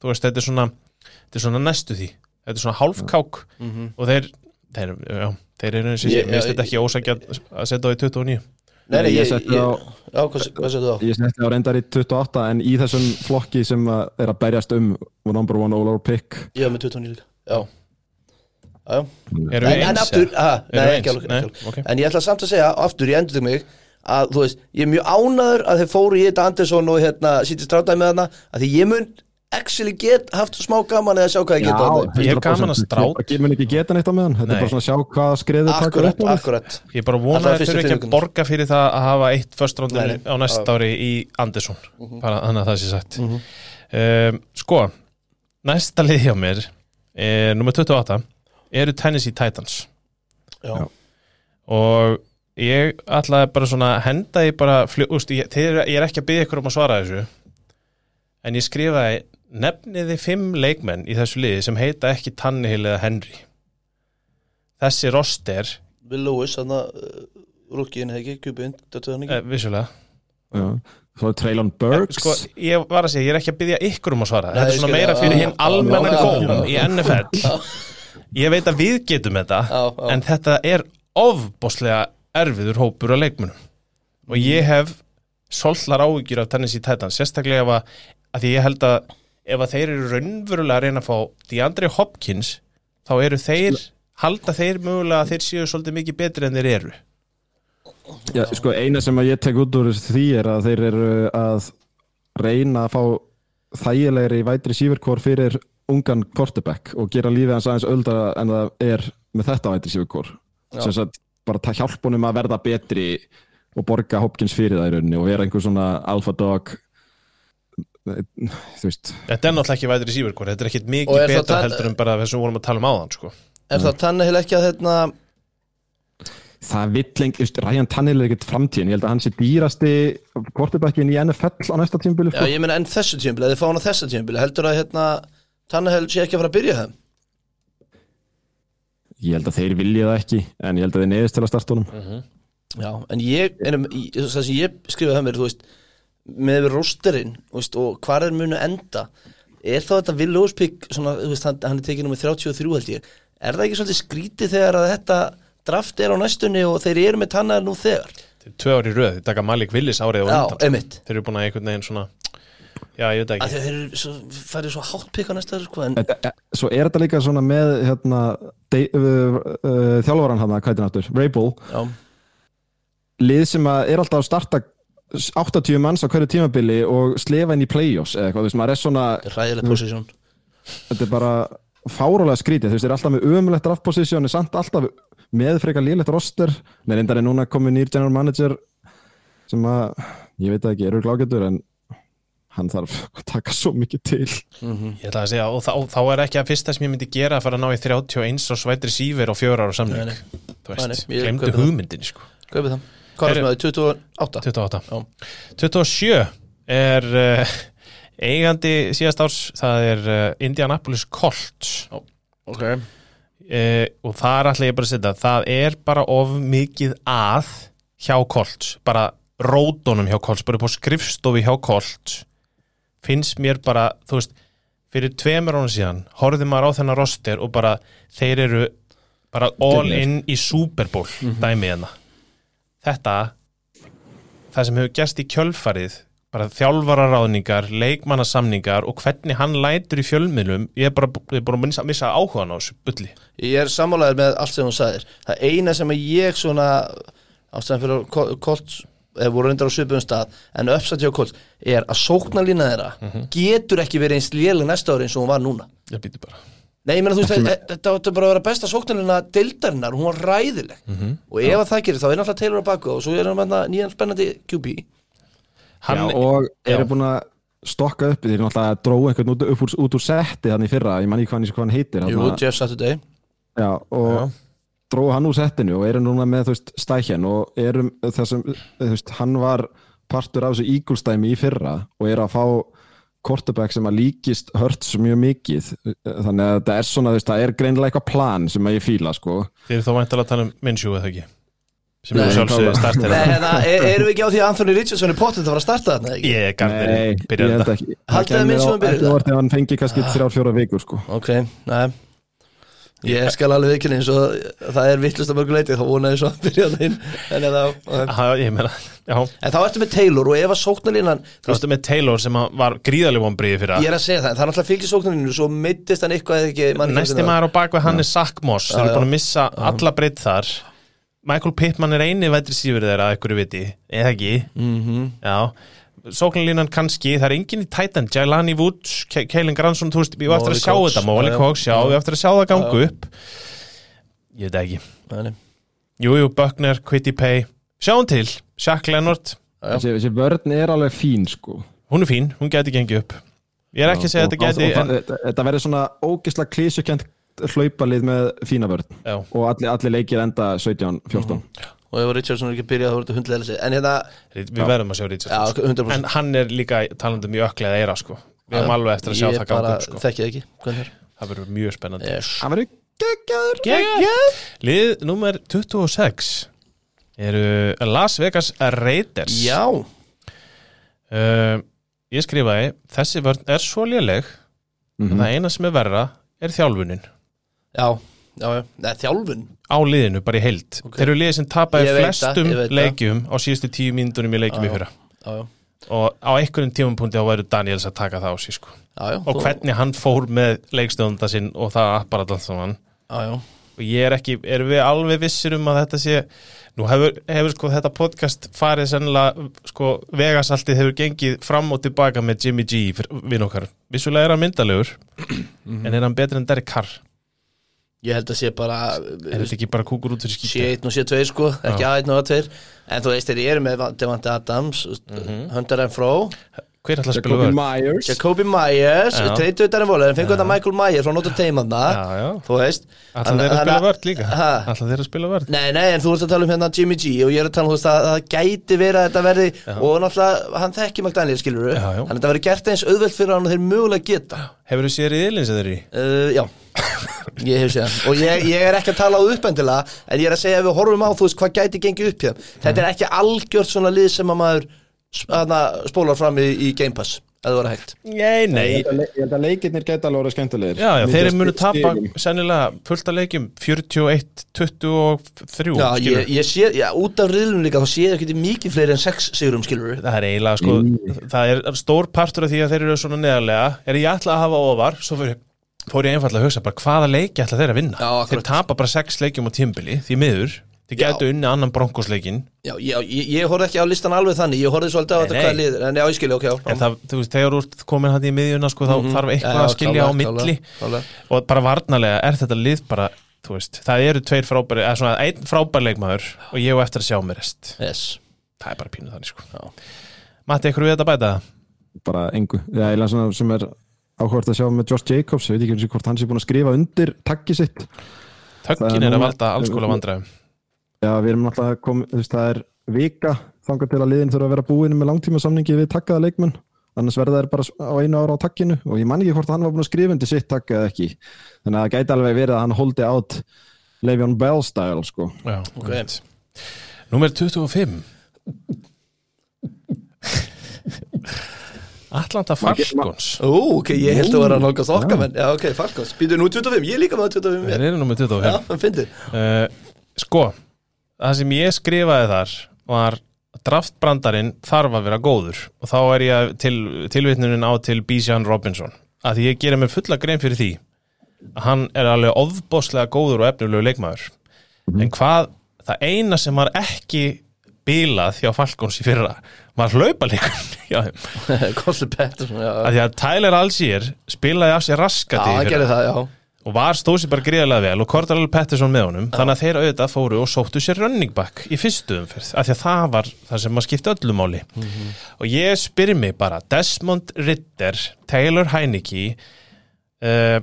Þú veist, þetta er svona þetta er svona næstu því, þetta er svona hálfkák Mhm. og þeir þeir, já, þeir eru eins og Ég- já, þetta ekki ósækja að setja á í 29 Nei, nei, Ég ég, setti á- já, hvað, hvað séu þú á? á reyndar í 28 en í þessum flokki sem er að berjast um number one overall pick. Ég var með 29 líka. Já Erum við eins? nei, ekki alveg. En ég ætla samt að segja, aftur, ég endur mig að, þú veist, ég er mjög ánæður að þeir fóru í þetta Andersson og hérna sýtti strátaði með hana að því ég mun actually get haft smá gaman eða sjá hvað ég get þarna. Ég hef gaman að strát. Ég mun ekki geta neitt á meðan. Þetta er bara svona að sjá hvaða skriðu Akkurat, upp ég bara vona Allavega að fyrstu þeir ekki að borga fyrir það að hafa eitt nei. á næsta ári í Anderson. Bara þannig að það sé sagt. Mhm. um, sko næsta lið hjá mér er, nummer 28 eru Tennessee Titans. Já, og ég ætlaði bara svona henda ég bara, úst, ég, þeir, ég er ekki að byggja ykkur um að svara þessu en ég skrifaði nefniði fimm leikmenn í þessu liði sem heita ekki Tannehill eða Henry. Þessi roster Will Lewis, hann að rúkiðin hegi, kubin, þetta er hann eh, ekki vissulega. Já. Svo er Traylon Burks. Sko, ég var að segja, ég er ekki að byggja ykkur um að svara. Nei, þetta er svona meira fyrir hinn almenna góm í NFL <laughs> ég veit að við getum þetta Já, já, en þetta er ofbóslega erfiður hópur af leikmunum og ég hef sollar áhyggjur af Tennessee Titans sérstaklega ef að, að því ég held að ef að þeir eru raunverulega að reyna að fá DeAndre Hopkins þá eru þeir halda þeir mögulega að þeir séu svolítið mikið betri en þeir eru. Já, sko, eina sem að ég tek út úr því er að þeir eru að reyna að fá þægilegri vætri síverkór fyrir ungan quarterback og gera lífið hans aðeins öldra en það er með þetta síverkór Já. sem sagt bara ta- hjálpa honum að verða betri og borga Hopkins fyrir það í rauninni og vera einhver svona alpha dog þú veist Þetta er náttúrulega ekki væður í síverkor Þetta er ekkit mikið er betra það- heldur en bara þess að við vorum að tala um áðan sko. Er það Tannehill ekki að hérna það vill veist, Ryan Tannehill er ekkert framtíðin, ég held að hann sé dýrasti quarterbackin í NFL á næsta tímabili Já, sko. ég meina en þessu tímabili, eða þið fá hann á þessu tímabili Heldur að hérna Tannehill sé ekki að fara að byrja þeim? Ég held að þeir vilja það ekki en ég held að þeir neðist til að starta honum. Já, en ég, en, í- það sem ég skrifaði það mér, þú veist með við veist, og hvar er munu enda er þá þetta Will Lewis-pick svona, veist, hann, hann er tekið nummer 33 held ég, er það ekki svolítið skrítið þegar að þetta draft er á næstunni og þeir eru með tannar nú þegar? Tvö ári röð, þetta taka Malik Willis árið Já, undan. einmitt. Þeir eru búin að einhvern veginn svona Já, ég veit ekki. Þeir eru svo, færið svo hátt pick á næsta sko, en Þetta, svo er þetta líka svona með hérna, uh, uh, þjálfaran hann, hvað heitir hann aftur, Rabel já, lið sem að er alltaf að starta 80 manns á hverju tímabili og slefa inn í play-offs eða eitthvað, þú veist, maður er svona þetta er ræðileg posisjón þetta er bara fárólega skrítið, þú veist, þeir eru alltaf með umulegt draft position, er samt alltaf með frekar lélegt roster, nei reyndar er núna komið nýr general manager sem að, ég veit það ekki, eru glágetur en hann þarf að taka svo mikið til. Ég ætla að segja, og þá, þá er ekki að fyrsta sem ég myndi gera að fara að ná í 31 og svætri síver og fjóra ára samling Nei, nei. Þú veist, ég glemdu hugmyndinni sko. Hvað er það með 28? 28 Já. 27 er uh, eigandi síðast árs það er uh, Indianapolis Colts. Ok. Uh, og það er alltaf ég bara að setja það er bara of mikið að hjá Colts bara rótonum hjá Colts, bara upp á skrifstofi hjá Colts finnst mér bara, þú veist fyrir tveimur ára síðan, horfði maður á þennan roster og bara, þeir eru bara all in í Super Bowl dæmið hérna. Þetta það sem hefur gerst í kjölfarið bara þjálfararáðningar, leikmannasamningar og hvernig hann lætur í fjölmiðlum ég er bara ég er búin að missa, áhugan á þessu bulli. Ég er sammálaður með allt sem hún sagðir. Það eina sem að ég svona ástæðan fyrir Colts voru reyndar á svipuðum stað en uppsætti á Colts er að sóknarlína þeirra Mhm. getur ekki verið eins léleg næsta ári eins og hún var núna ég býti bara Nei, ég meina þú veist, þetta- þetta átti bara að vera besta sóknarlína deildarinnar, hún var ræðileg Mhm. og ef að það gerir þá er náttúrulega Taylor á baku og svo er hann nýjan spennandi QB hann, Já, og eru já. búin að stokka upp, náttúrulega að dróa einhvern út, út úr setti þannig í fyrra, ég man ekki hvað hann, hann heitir Jú. Jeff Saturday Já, og Já. Dróðu hann úr settinu og eru núna með stækjan og eru þessum, veist, hann var partur af þessu ígulstæmi í fyrra og eru að fá quarterback sem að líkist hörts mjög mikið. Þannig að þetta er svona, veist, það er greinilega eitthvað plan sem að ég fíla, sko. Þið eru þó væntalega að tala um Minshew eða ekki? Sem er startir Nei, hérna, er, erum við ekki á því að Anthony Richardson er pottet að fara að starta þarna, ekki? Ég er byrjar held þetta. ekki. Haldið þið kæmi Minshew á- að byrja ekki þetta? orðið að hann fengi kannski þrjár, fjóra vikur, sko. Ok, nei Ég skal alveg ekki eins og það er vittlust að mörguleiti þá vonaði svo að byrja það inn en, já. En þá ertu með Taylor og ef að sóknarlínan Þú veist með Taylor sem var gríðaleg vonbriði fyrir ég er að segja það, það er náttúrulega fylgir sóknarlínu svo mittist hann eitthvað eða ekki Næsti maður á bakveg hann er Zach Moss Þeir Já, eru búin að missa alla breytt þar. Michael Pittman er eini vætri sífur þeirra að ykkur viti, eða ekki? Mhm. Já, sóknarlínan kannski það er enginn í Titan, Jailani Woods Ke- Keilin Gransson, þú veist, við erum eftir að sjá Cox, þetta Móli já, já. Cox, já, við erum eftir að sjá það ganga upp. Ég veit ekki. Nei, nei. Jú, jú, Buckner, Quitty Pay. Sjáum til, Shaq Leonard. Já. þessi, þessi vörn er alveg fín, sko. Hún er fín, hún geti gengið upp. Ég er ekki að segja þetta geti en, þetta- verður svona ógisla klísukent hlaupalið með fína vörn. Já, og allir, allir leikir enda 17-14 og ef Richardson er ekki að byrja þá voru þetta hundlega sig en hérna, við verðum að sjá Richardson já, sko. 100% En hann er líka talandum í öklega eira sko. Við erum alveg eftir að sjá ég það ganga bara upp sko. þekki það ekki hvernig er Það verður mjög spennandi yes. Það verður geggjaður Geggjað. Lið nummer 26 eru Las Vegas Raiders já, uh, Ég skrifaði Þessi vörn er svo léleg Mhm. Það eina sem er verra er þjálfunin já, já, já. Nei, þjálfun. Á liðinu, bara í heild. Ok. Þeir eru liðið sem tapaði flestum það. leikjum á síðustu tíu mínútunum í leikjum í fyrra. Já, já, og á einhverjum tímapunkti þá væru Daniels að taka það á sig sko. og þú- hvernig hann fór með leikstjónda sinn og það apparat allt saman og ég er ekki, erum við alveg vissir um að þetta sé nú hefur, hefur sko þetta podcast farið sennilega, sko Vegasaltið hefur gengið fram og tilbaka með Jimmy G vinn okkar, vissulega er hann myndalegur <clears throat> Mhm. en er hann betri en Derek Carr ég held að sé bara er þetta ekki bara kúkur út fyrir sé skýti einn og sé tveir sko, ekki A1 og A2 en þú veist þeir eru með Devante Adams Mhm. Hunter and Fro Hver ætla að spila Jacoby vörð? Myers. Darren Waller en fengur þetta Michael Myers frá Notre Dame þarna, Já, já. Þú veist Ætla Hann- þeir að spila vörð líka? Ha? Ætla þeir að spila vörð Nei, nei, en þú ert að tala um hérna Jimmy G og ég er að tala um þú veist að það gæti verið að þetta verði og náttúrulega hann þekki McDaniel skilur já. þannig að þetta verði gert eins auðvelt fyrir hann og þeir mögulega geta. Hefur þú eru í? Já, ég hef séð hann. Og ég, ég er ekki að tala á uppendilega en ég er að segja að við horfum á þú veist hvað gæti gengið upp hjá þetta er ekki algjört svona lið sem að maður hana, spólar fram í, í Game Pass eða það var hægt. Nei, nei. Ég held að ég held að leikirnir geta alveg orðið skemmtilegir. Já, já, þeir just munu tapa sennilega fullt af leikjum 41, 23 Já, ég, ég sé, já, út af riðlunum líka þá sé ég ekki mikið fleiri en 6 sigurum skilur Það er eiginlega sko Það er stór partur af því að þeir eru svona neðarlega. Er ég ætla að hafa ofar Svo ég, fór ég einfallega að hugsa bara hvaða leiki ætla þeir að vinna? Já. Þeir tapa bara 6 leikjum á tímbili Því miður. Þeir Já. gætu unni annan bronkosleikin Já, ég, ég, ég horfði ekki á listan alveg þannig Ég horfði svolítið á þetta hvað liður En já, ég skilja, ok, já. En það, þú veist, þegar þú ert komin hann í miðjuna sko, Þá þarf eitthvað að skilja á milli. Og bara varnarlega er þetta lið bara Þú veist, það eru tveir frábæri eða svona einn frábær leikmaður og ég á eftir að sjá mér rest. Yes. Það er bara pínu þannig sko. Matti, ykkur við þetta bæta? Það? bara engu. Já, eiginlega svona sem er áhvert að sjá með Josh Jacobs ég veit ekki hvort hann sé búin að skrifa undir takkið sitt. Það Töggin er er að valda alls kola vandræðum. Já, við erum náttúrulega komið, þú veist, það er vika þangar til að liðin þurfa að vera búin með langtíma samningi við takkaða leikmenn. Annars verða þær bara á einu ára á takkinu og ég man ekki hvort hann var búin að skrifa undir sitt takk eða ekki. Þannig að það gæti alveg verið að hann holdi átt Le'Veon Bell style sko. Já, Ok. Númer 25 Atlanta Falcons. Ú, ok, ég held að vera að nálgast okkar menn. Já, ok, Falcons. Býtu nú 25, ég líka með 25 Þeir eru númer 25 Já, það finnir uh, Sko, það sem ég skrifaði þar var draftbrandarinn þarf að vera góður. Og þá er ég til, tilvitnunin á til Bijan Robinson. Að því ég gerir mér fulla grein fyrir því að hann er alveg ofbóðslega góður og efnulegu leikmaður. En hvað, það eina sem var ekki bilað hjá Falcons í fyrra. Var hlaupaleikun <laughs> já, <laughs> Kostur Pettersson, já. Því að Tyler Algier spilaði af sér Já, raskati gerði það, já. Og var stóð sér bara gríðarlega vel. Og Cordell Pettersson með honum. Þannig að þeir auðvitað fóru og sóttu sér running back í fyrstu umferð. Af því að það var það sem maður skipti öllu máli. Og ég spyr mig bara Desmond Ritter, Taylor Heineke uh,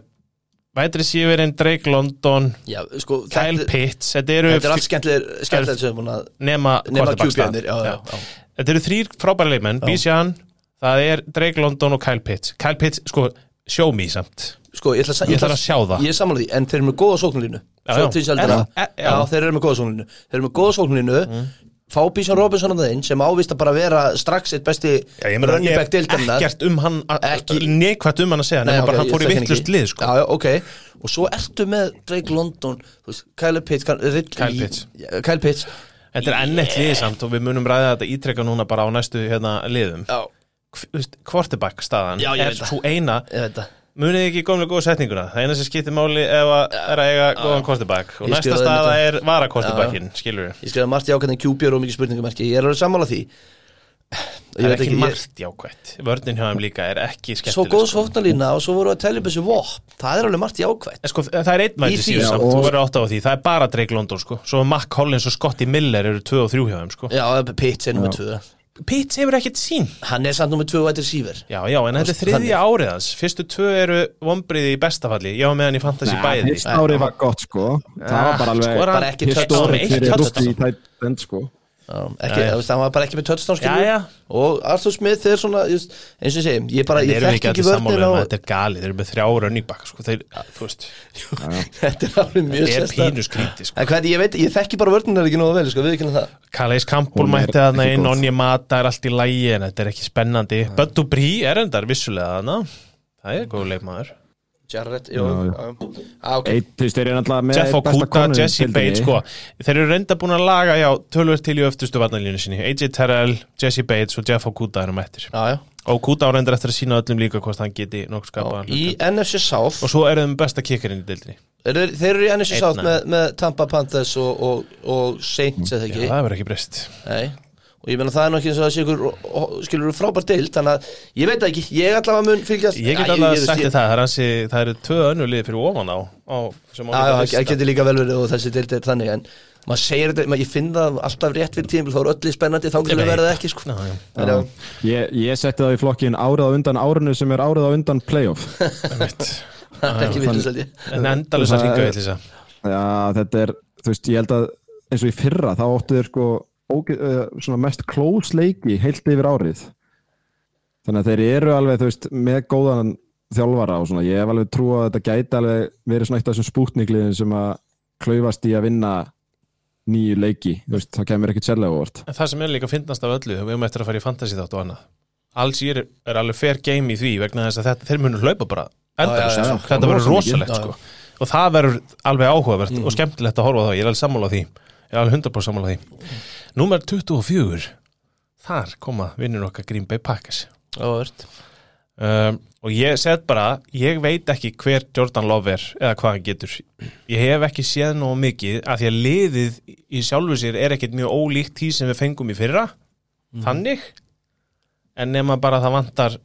vætri sífirinn Drake London Já, sko, Kyle þetta, Pitts, þetta eru þetta er allt já, Já. já. þetta eru þrýr frábæri leikmenn, Bijan það er Drake London og Kyle Pitts. Kyle Pitts, sko, show me samt. Sko, ég ætla, Ég þarf að sjá það. Ég er samanlega því, en þeir eru með góða sóknarlínu. Já, Svo er- Já, þeir eru með góða sóknarlínu. Þeir eru með góða sóknarlínu Fá Bísson Robinson á þeim sem ávist að bara vera strax eitt besti meina, running back deildarinnar. ekkert um hann Ekki- neikvært um hann að segja Nei, nema ok, bara hann fór í vittlust lið sko. Já, já, ok. Og svo ertu með Drake London veist, Kyle Pitts Kyle, Pitts. Þetta er enn eitt lið samt og við munum ræða þetta ítrekka núna bara á næstu hérna, liðum. Já, Quarterback staðan er það. svo eina það munið ekki góðlega góða setninguna? Það eina sem skiptir máli ef að er að eiga góðan quarterback. Og Ég næsta skrifaði staða þetta. er vara quarterbackin skilur við Ég skrifaði margt jákvæðin QB og mikið spurningumarki Ég er alveg sammála því. Það er ekki margt jákvætt. Vörnin hjá þeim líka er ekki Svo skemmtileg góð sko. sóknarlína og svo voru að telja upp þessu vopn. Það er alveg margt jákvætt. En sko, það er einn Í væti því, síðan já, samt, og- þú verður átt á því. Það er bara Drake London sko, svo Mac Collins og Scotty Miller eru 2 og 3 hjá þeim sko. Já, Pitts er nummið tvö Pitts hefur ekkert sín Hann er samt nummið tvö vætir síver Já, já, en þetta er þriðja árið hans. Fyrstu tvö eru vombriði í bestafalli Já, meðan í fantasy bæði. fyrst árið var gott sko. Það var bara alveg Bara ekki touchdown, eitt fyrir rústi í tætt end sko ekki, Já, hann var bara ekki með touchdown. Og Arthur Smith er svona just, eins og ég segi, ég bara, ég eru þekki ekki ekki á um að þetta er gali Þeir eru með þrjá running back sko. Þeir, þú veist, <laughs> Þetta er alveg mjög er skríti sko. Ég veit, ég þekki bara vörnin ekki nógu vel, sko, við ekki það Calais Campbell Hún er mætti ekki inn. Onje Mata er allt í lægi En þetta er ekki spennandi Bud Dupree er endar vissulega Það er góð leikmaður Jarrett, jú, Já, já. já, já, ok. Eitt, þú veist, þeir eru náttúrulega með Jeff Okuda, Jesse. Bates sko. Þeir eru reynda búin að laga já, tölvöld til í öftustu varnalínu sinni. AJ Terrell, Jesse Bates og Jeff Okuda erum eftir. Já, já, og Okuda á reyndar eftir að sína öllum líka hvort hann geti nokkuð skapað Í NFC South. Og svo eru þeim besta kikkarinn í deildinni. Eru, Þeir eru í NFC South með, með Tampa Panthers og, og, og Saints, eða Já, ekki það verður ekki breyst. Nei Og ég meina það er nokkið eins og það sé ykkur skilur frábær deild, þannig að ég veit það ekki, ég allavega mun fylgjast. Ég get Já, ég- sagt þér. það, það, er það eru tvö önnu lið fyrir ofan á, Já, já, það getur líka vel verið og þessi deild er þannig en maður segir þetta, maður, ég finn það alltaf rétt fyrir tímil, þá er öllu spennandi þá að veit. verða ekki sko. Já, já. En já, Ég, ég setti það í flokkin árið á undan árinu sem er árið á undan playoff. <laughs> Það er ekki ég. En endalisa Það er- hringa villisa Já, þetta er, þú veist, ég held að eins og í fyrra, þá óttu þeir sko uh, mest close leiki heilt yfir árið. Þannig að þeir eru alveg, veist, með góðan þjálfara og svona, ég hef alveg trú að þetta gæti alveg verið svona eitt af þessum spútnikliðin sem að klaufast í að vinna nýju leiki, veist, það kemur ekkert sérlega óvart. En það sem er líka fyndnast af öllu, við höfum eftir að fara í fantasy þátt og annað Alls ég er, er alveg fair game í því vegna þess að þetta, þeir munur hlaupa bara endalaust, Já, já, já. sko. Þetta verður rosalegt sko. og það verður alveg áhugavert og skemmtilegt að horfa á það, ég er alveg sammála á því. Ég er alveg 100% sammála á því Númer 24 þar koma vinnur okkar Green Bay Packers. Um, og ég set bara ég veit ekki hver Jordan Love er eða hvað hann getur. Ég hef ekki séð nógu mikið af því að liðið í sjálfu sér er ekkert mjög ólíkt því sem við fengum í fyrra. Þannig en nema bara það vantar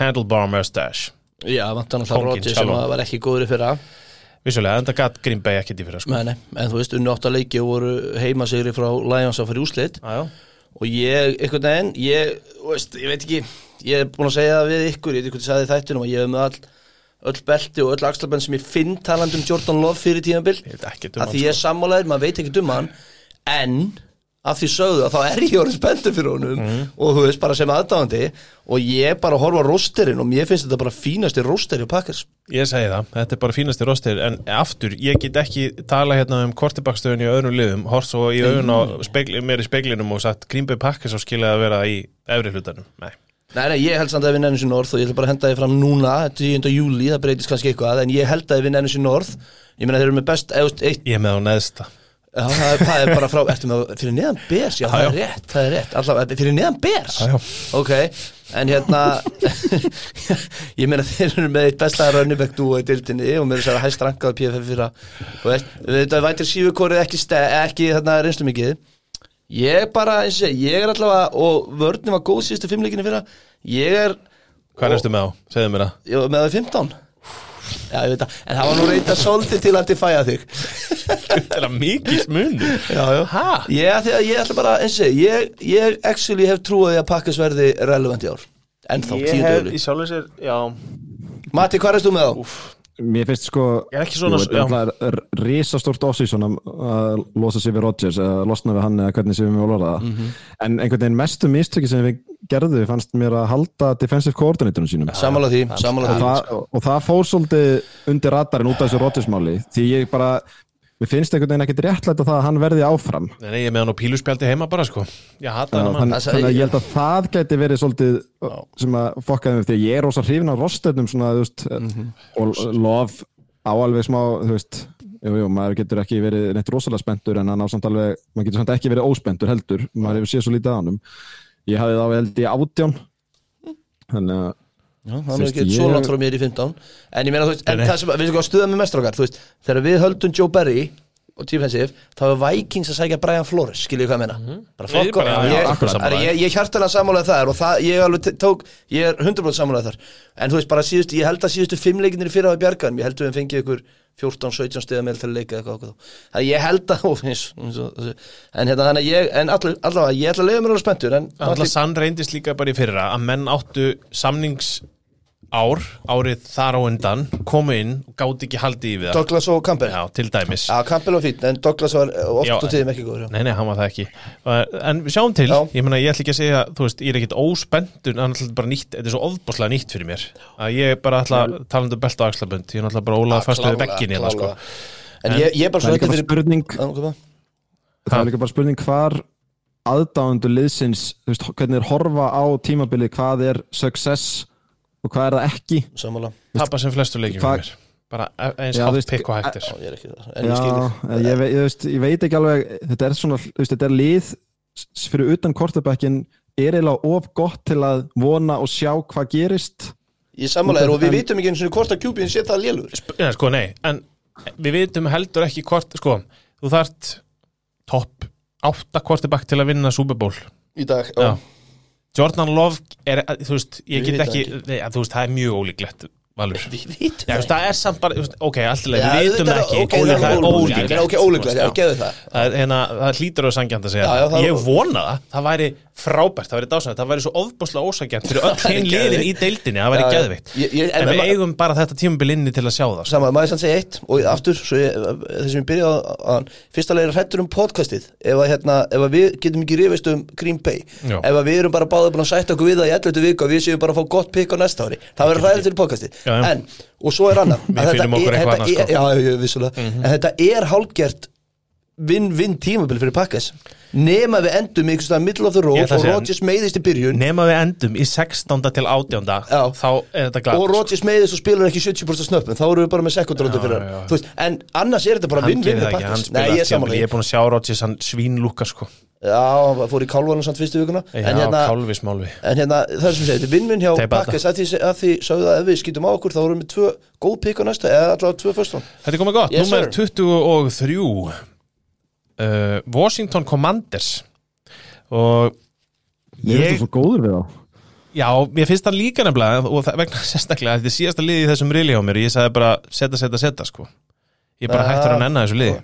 handlebar mustache. Já, vantar náttúrulega Rodgers sem var ekki góður í fyrra vissulega, en það gatt Green Bay ekkert í fyrra sko. Nei, nei, en þú veist, unni átt að leiki og voru heimasigri frá Lions að fyrir úslit og ég, einhvern veginn, ég, veist, ég veit ekki ég er búin að segja það við ykkur, ég veit ekki hvað ég sagði þættunum og ég hef með all, öll belti og öll axlabenn sem ég finn talandi um Jordan Love fyrir ekki um að því ég er sammálaður, maður veit ekki um hann en að því sögðu að þá er ég orðin spenntur fyrir honum Mhm. og þú veist bara sem aðdáðandi og ég bara horfa á rósterinn og mér finnst þetta bara fínasti rósteri á Packers. Ég segi það, þetta er bara fínasti rostir en aftur, ég get ekki tala hérna um kortibakstöðun í öðrum liðum hort svo í augun á spegli, mér í speglinum og sagt Green Bay Packers á skilja að vera í efri hlutanum, nei. Nei, nei, ég held samt að við nefnum sér norð og ég ætla bara að henda þið fram núna 10. júli, það breytist kannski eitthvað en ég held að við nefnum sér norð. Ég meina þeir eru með best veist, eitt, Ég með á neðsta já, það, er, það er bara frá ertu með, fyrir neðan bers, já, það Já, er já. rétt það er rétt, alltaf, fyrir neðan bers? Já, ok, en hérna <laughs> ég meina þeir eru með eitt besta rönnibæk dúa í dildinni og mér er sér að hæst rankaði PFF fyrir að þetta vætir sífukorið ekki, ekki þarna reynslu mikið ég bara, eins og ég er allavega og vörnum var góð síðustu fimmleikinni fyrir ég er Hvað erstu með á? Segðu mér það. Ég var með það 15 Já, ég veit það, en það var nú reynda svolítið til að defæja þig. Þetta er að mikið smunni Já, já. Hæ? Ég, því að ég ætla bara, eins og ég, ég actually hef trúið að Pakkas verði relevant í ár. Ennþá, tíu döglu sjálfur sér, já. Mati, hvað erst þú með á? Mér finnst sko er er risastórt offsísson að að losa sig við Rodgers eða losna við hann eða hvernig sem við mjög lóra það. Mhm. en einhvern veginn mestu mistöki sem við gerðum fannst mér að halda defensive coordinatorinn sínum. Sammála því, sammála og, því. það, og það fór svolítið undir radarinn út af þessu Rodgers-máli því ég bara, mér finnst einhvern veginn ekkert réttlætt að það að hann verði áfram. Nei, nei, ég er með hann á píluspjaldi heima bara, sko. Já, hann þannig, þannig að ég held að það gæti verið svolítið sem að fokkaði mig því að ég er rosa hrifin svona, þú veist, Mhm. og lof á alveg smá, þú veist jú, jú, maður getur ekki verið neitt rosalega spenntur en hann á samt alveg, maður getur samt ekki verið óspenntur heldur, maður hefur séð svo lítið á hann ég hafði þá held í átján þannig að Já, það er ekki ég- svo langt frá mér í 15 En ég meina, þú veist, en það sem, við sko að stuða með mestrákar Þú veist, þegar við höldum Joe Barry og defensive, þá er Vikings að sækja Brian Flores, skiljið hvað ég meina. Bara Ég fokk bara- og- ég, ég, ég, ég hjartalega sammálaði þar og það, ég alveg tók, ég er 100% sammálaði þar. En þú veist, bara síðustu, ég held að síðustu fimm leikinir fyrir á bjargan, ég held að við fengið ykkur 14-17 stiða með til að leika eitthvað okkur það ég held að, <laughs> eins, og- þessu- en hérna þannig að ég, en all, allavega ég ætla að leiða mér alveg spenntur, en Alltaf sann reyndist líka bara í fyrra að menn áttu samnings ár, árið þar á undan komu inn og gáti ekki haldið í við það. Douglas og Campbell? Já, til dæmis. Já, Campbell var fín, en Douglas var oft og tíðum ekki góður. Nei, nei, hann var það ekki. En við sjáum til, Já. ég meina, ég ætla ekki að segja þú veist, ég er ekkit óspendur, en alltaf bara nýtt þetta er svo ofbáslega nýtt fyrir mér. Að ég bara ætla, talandi um belt og axlabönd ég er náttúrulega bara ólað fast við Klárlega, bekkin hérna, sko. En ég, ég er bara það svo þetta bara fyrir spurning það? það er líka bara spurning hvar aðdáðundu liðsins og hvað er það ekki? Sammála. Tappa sem flestu fyrir mér. Bara eins Já, þú hátt veist, pikk og hægt Já, er ég er ekki það. En ég Já, skilði ég, ég, veist, ég veit ekki alveg þetta er svona, veist, þetta er lið fyrir utan kortabækkin er eiginlega of gott til að vona og sjá hvað gerist. Ég sammála þér og við En- vitum ekki eins og hvort að kjúbin sé það lélur. Já, sko, nei, en við vitum heldur ekki hvort, sko, þú þart topp átta kvortibakk til að vinna Super Bowl. Í dag Já. Jordan Love er, þú veist, ég get ekki nei, að, þú veist, það er mjög ólíklegt Valur. Við vitum veist, það er samt bara, ok, alltaf Já, við vitum auðvitað, ekki. ok, það er það ólíklegt. ok, ólíklegt, já, geðu það. Það, hérna, það hlýtur og sangjant að segja það. Ég vona það, það væri frábært Það væri dásanlegt, það væri svo ofbúslega ósangjant Fyrir öll <laughs> hinn liðin í deildinni, það væri ég- en- við eigum bara þetta tímabil inni til að sjá það. Saman, maður sann segja eitt og aftur, svo ég, byrjaði að fyrsta leið er hrættur um podcastið. Ef að, hérna, ef að við getum ekki rifist um Green Bay, Já. ef að við erum bara báðið búin að sætta okkur við það í 11. viku og við séum bara að fá gott pikk á næsta ári, það verður hræðilegt fyrir podcastið. En, og svo er annað <laughs> þetta er- þetta er- vissulega, en þetta er hálfgert vinn-vinn tímabil fyrir pakkas nema við endum ykkur stað middle of the road að og Rodgers meiðist í byrjun. Nema við endum í 16. til 18. Já. Þá er þetta glæð og Rodgers meiðist og spilar ekki 70% snöppum þá erum við bara með sekundröndu fyrir hann. en annars er þetta bara vinn-vinn fyrir það Nei, ég er búin að sjá Rodgers, hann svínlúka sko. Já, fór í kálvanum samt fyrstu vikuna. Já, en hérna, kálvismálvi en hérna það er sem segir, þetta er vinn-vinn hjá pakkas að því, að því sögðu að ef við skýtum á okkur þá erum við tvö góð pikk á næsta eða allavega tvö fyrst Þetta er komið gott, Yes, nummer sir. 23 uh, Washington Commanders. Og ég, það svo góður við þá. Já, ég finnst það líka nefnilega og það vegna <laughs> sérstaklega, þetta er síðasta liði í þessum rili á mér og ég sagði bara setja, setja, setja sko. Ég er bara hættur að nenna þessu liði.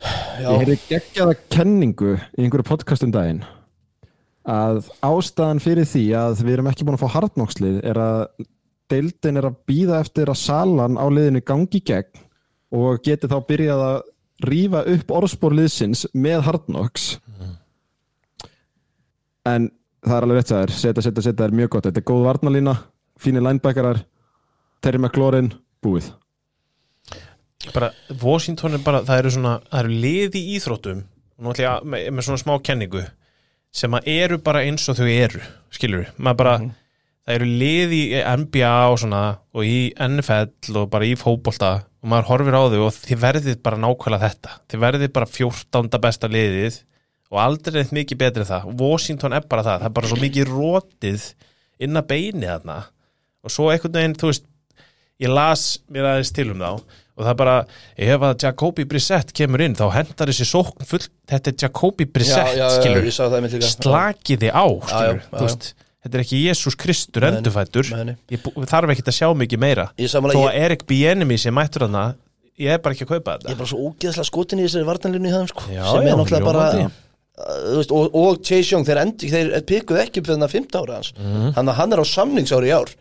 Já, Ég heyrði geggjaða kenningu í einhverju podcast um daginn að ástæðan fyrir því að við erum ekki búin að fá hartnokkslið er að deildin er að býða eftir að salan á liðinu gangi gegn og geti þá byrjað að rífa upp orðspórliðsins með hartnokks en það er alveg rétt að þér setja, setja, setja er mjög gott. Þetta er góð varnalína, fínir linebackerar Terry McLaurin, búið. Bara, Washington er bara, það eru svona það eru liði í íþróttum að, með, með svona smá kenningu sem að eru bara eins og þau eru skilur við, maður bara það eru liði í NBA og svona og í NFL og bara í fótbolta og maður horfir á þau og þið verðið bara nákvæmlega þetta, þið verðið bara 14. besta liðið og aldrei neitt mikið betri en það, Washington er bara það. Það er bara svo mikið rótið inn að beini þarna. Og svo einhvern veginn, þú veist ég las mér aðeins til um þá og það er bara, ef að Jacobi Brissett kemur inn, þá hendar þessi sókn full, þetta er Jacobi Brissett, já, já, skilur. slakiði á, Já, skilur já, já, þú veist, þetta er ekki Jésús Kristur endurfættur, ég þarf ekki að sjá mikið meira, Ég þó að Erik Bienemi sem mættur hana, ég er bara ekki að kaupa ég þetta er bara svo ógeðslega skotin í þessari þeim sko, sem er náttúrulega bara þú veist, og, og Chase Young, þeir, þeir pikkuð ekki fyrir það 15 ára hans. Að hann er á samningsári í ár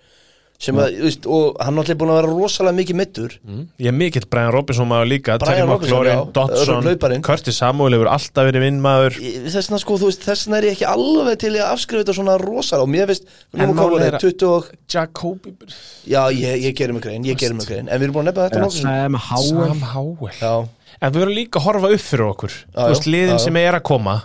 sem að, þú veist, og hann er náttúrulega búin að vera rosalega mikið mittur ég er mikill Brian Robinson maður líka Brian Terry Robinson, McLaurin, já, Dodson, hlauparinn. Curtis Samuel hefur alltaf verið vinnmaður þess vegna sko, þú veist, þess vegna er ég ekki alveg til að afskrifa þetta svona rosalega. Og mér veist, En komum er að- 20 og Jacobi já, ég, ég gerir mig grein, ég gerir mig grein. En við erum búin að nefna þetta Sam Howell. Sam Howell. Já, En við verðum líka að horfa upp fyrir okkur. Já, Þú veist, liðin já, já. sem er að koma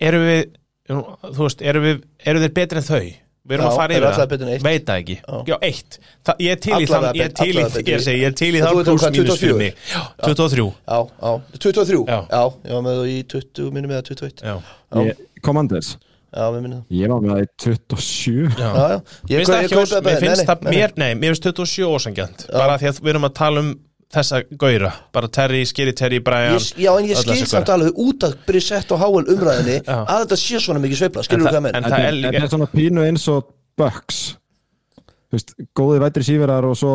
Eru við Þú veist, eru við Eru þeir betri en þau? Við erum Já, að fara yfir eitt. Veit það ekki. Já. Já, eitt. Þa, Ég er til í þann Ég er til í. Ég er, segi, ég er til í þann pluss mínus fyrir 24? mig Já, 23 já, já, 23 Já. já, ég var með það í 20, minnum með það 21 Já, Já. Ég- Commanders. Já, við minnum það. Ég var með það í 27 já. já, já, ég, Finnst það ekki það Mér finnst Nei, það nei, nei, mér Nei, mér finnst 27 ósangjant Bara því að við erum að tala um þessa gauðra. Bara Terry, Skiri Terry, Brian Ég, já, en ég skil samt alveg út af Brissett og Howell umræðinni að þetta sé svona mikið sveifla, skilur það- þú hvað menn en það er er, er svona pínu eins og Bucks. Þú veist, góði vætri síverar og svo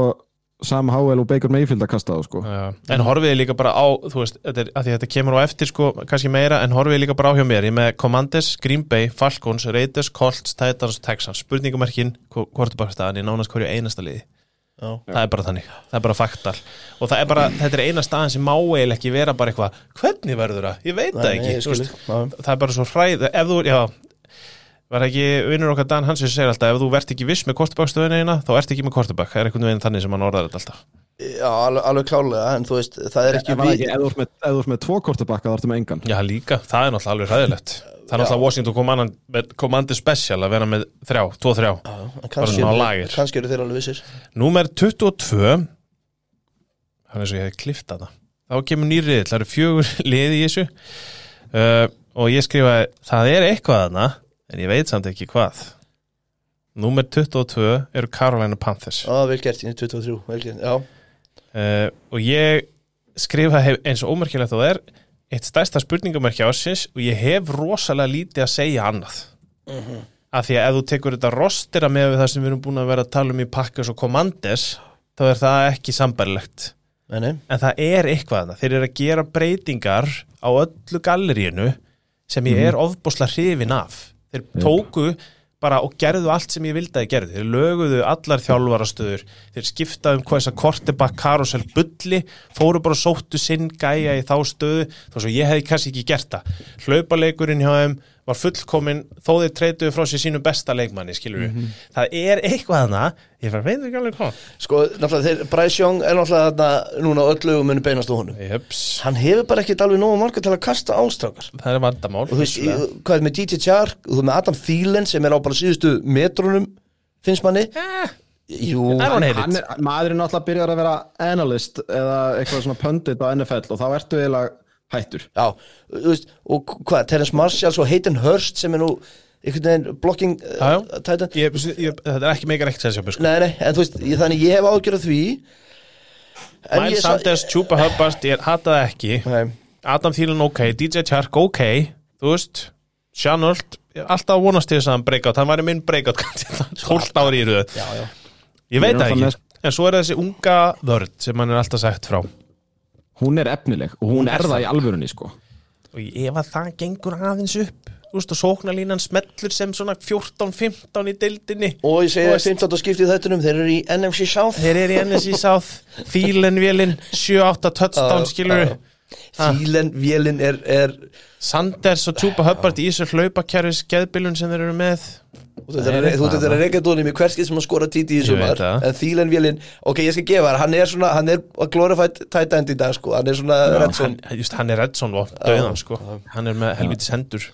Sam Howell og Baker Mayfield að kasta þá sko. Já, en horfiði líka bara á þú veist, þetta er, að því þetta kemur á eftir sko, kannski meira, en horfiði líka bara á hjá mér. Ég með Commanders, Green Bay, Falcons, Raiders Colts, Titans, Texans, spurningumerkin hvort er bara staðan? Í nánast hverju einasta liði Já. það er bara þannig, það er bara faktal og það er bara, þetta er eina staðan sem má eiginlega ekki vera bara eitthvað, hvernig verður það? Ég veit það ekki, nei, veist, það er bara svo hræð ef þú, já. Var ekki vinnur okkar Dan Hansen segir alltaf ef þú verð ekki viss með kortebækstöðina þá ert ekki með kortebæk, það er einhvern veginn þannig sem hann orðar þetta alltaf. Já, alveg, alveg klálega, en þú veist, það er ekki ekki, ef þú ert með, ef þú ert með tvo kortabakka þá ertu með engan. Já, líka, það er náttúrulega alveg hræðilegt Það er náttúrulega Washington Command, með Commander Special að vera með þrjá, tvo þrjá. Bara svona á lagir. kannski eru þeir alveg vissir. Númer 22 Þannig eins og ég hefði klift þetta Þá kemur nýrið, það eru fjögur <laughs> liði í þessu. Uh, Og ég skrifaði Það er eitthvað þarna En ég veit samt ekki hvað. Númer 22 eru Carolina Panthers. Já, vel gert, ég er 23, vel gert, já. Uh, Og ég skrifaði hef- eins og ómerkilegt og það er Eitt stærsta spurningamerki ásins Og ég hef rosalega lítið að segja annað. Að því að ef þú tekur þetta rostera með það sem við erum búin að vera að tala um í Packers og Commanders þá er það ekki nei. en það er eitthvað þarna. þeir eru að gera breytingar á öllu galleríinu sem ég er ofbúslega hrifin af. Þeir tóku bara og gerðu allt sem ég vildi að þeir gerðu þeir löguðu allar þjálfarastöður þeir skiptaðu um hvað þess að kortebakk karusel bulli, fóru bara sóttu sinn gæja í þá stöðu þó svo ég hefði kannski ekki gert það. Hlaupaleikurinn hjá þeim var fullkomin þó þeir treytuðu frá sér sínu besta leikmanni skilur við, það er eitthvað þarna ég að veit ekki alveg hvað. Sko, náttúrulega, þeir, Bryce Young er náttúrulega þarna núna öll lögum muni beinast á honum. Jöps, Hann hefur bara ekkert alveg nógu marga til að kasta ástrákar það er vandamál Og þú veist, hvað er með DJ Chark og þú er með Adam Thielen sem er á bara síðustu metrunum finnst manni? Eh, Jú, hann it. er, maðurinn náttúrulega byrjar að vera analyst eða eitthvað svona pundit á NFL og þá ertu eiginlega hættur. Já, þú veist, og hvað, Terence Marshall og Hayden Hurst sem er nú einhvern veginn blocking Já, já. uh, titan. Ég, ég, þetta er ekki meikar ekkert sensjópi sko. Nei, nei, en þú veist, ég, þannig ég hef ágjörð því. En Miles Sanders, Chupa Hubbard, ég hataði ekki. Nei, Adam Thielen ok, DJ Chark ok. Þú veist, Sjanöld alltaf að vonast til þess að hann breakout hann væri minn breakout 12 ári í röð. Já, já. Ég veit það alltaf ekki, en svo er þessi unga vörð sem hann er alltaf sagt frá hún er efnileg og hún, Hún er er það í alvörunni sko. Og ef að það gengur aðeins upp og sóknarlínan smellur sem svona 14-15 í dildinni Og ég segi að veist- 15. skiptið þettunum, þeir eru í NFC South. Þeir eru í NSI South. <laughs> Thielen-vélin, 7-8 touchdown skilur Thielen, vélinn er, er Sanders og Chupa Hubbard í þessu hlaupakerfis geðbilun sem þeir eru með Þú ert að reyka dónum í hverskið sem að skora títi í sumar. það. En Thielen, vélinn, ok, ég skal gefa þar Hann er svona, hann er glorified tight end í dag sko. Hann er svona red hann, zone. just, hann er Redson og döðan sko. Hann er með helvitis hendur.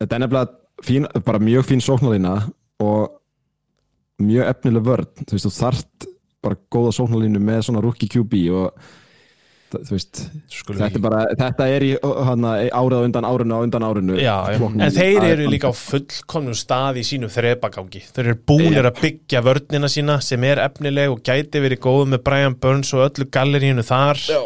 Þetta er nefnilega fín, bara mjög fín sóknarlína og mjög efnileg vörn. Þú veist, þú þarft bara góða sóknarlínu með svona rookie QB og það- veist, þetta er bara þetta er í hana, árið á undan árinu á undan árinu. Já, en þeir er eru líka á fullkomnum stað í sínu þrepagangi. Þeir eru búnir að byggja vörnina sína sem er efnileg og gæti verið góð með Brian Burns og öllu gallerínu þar. Já.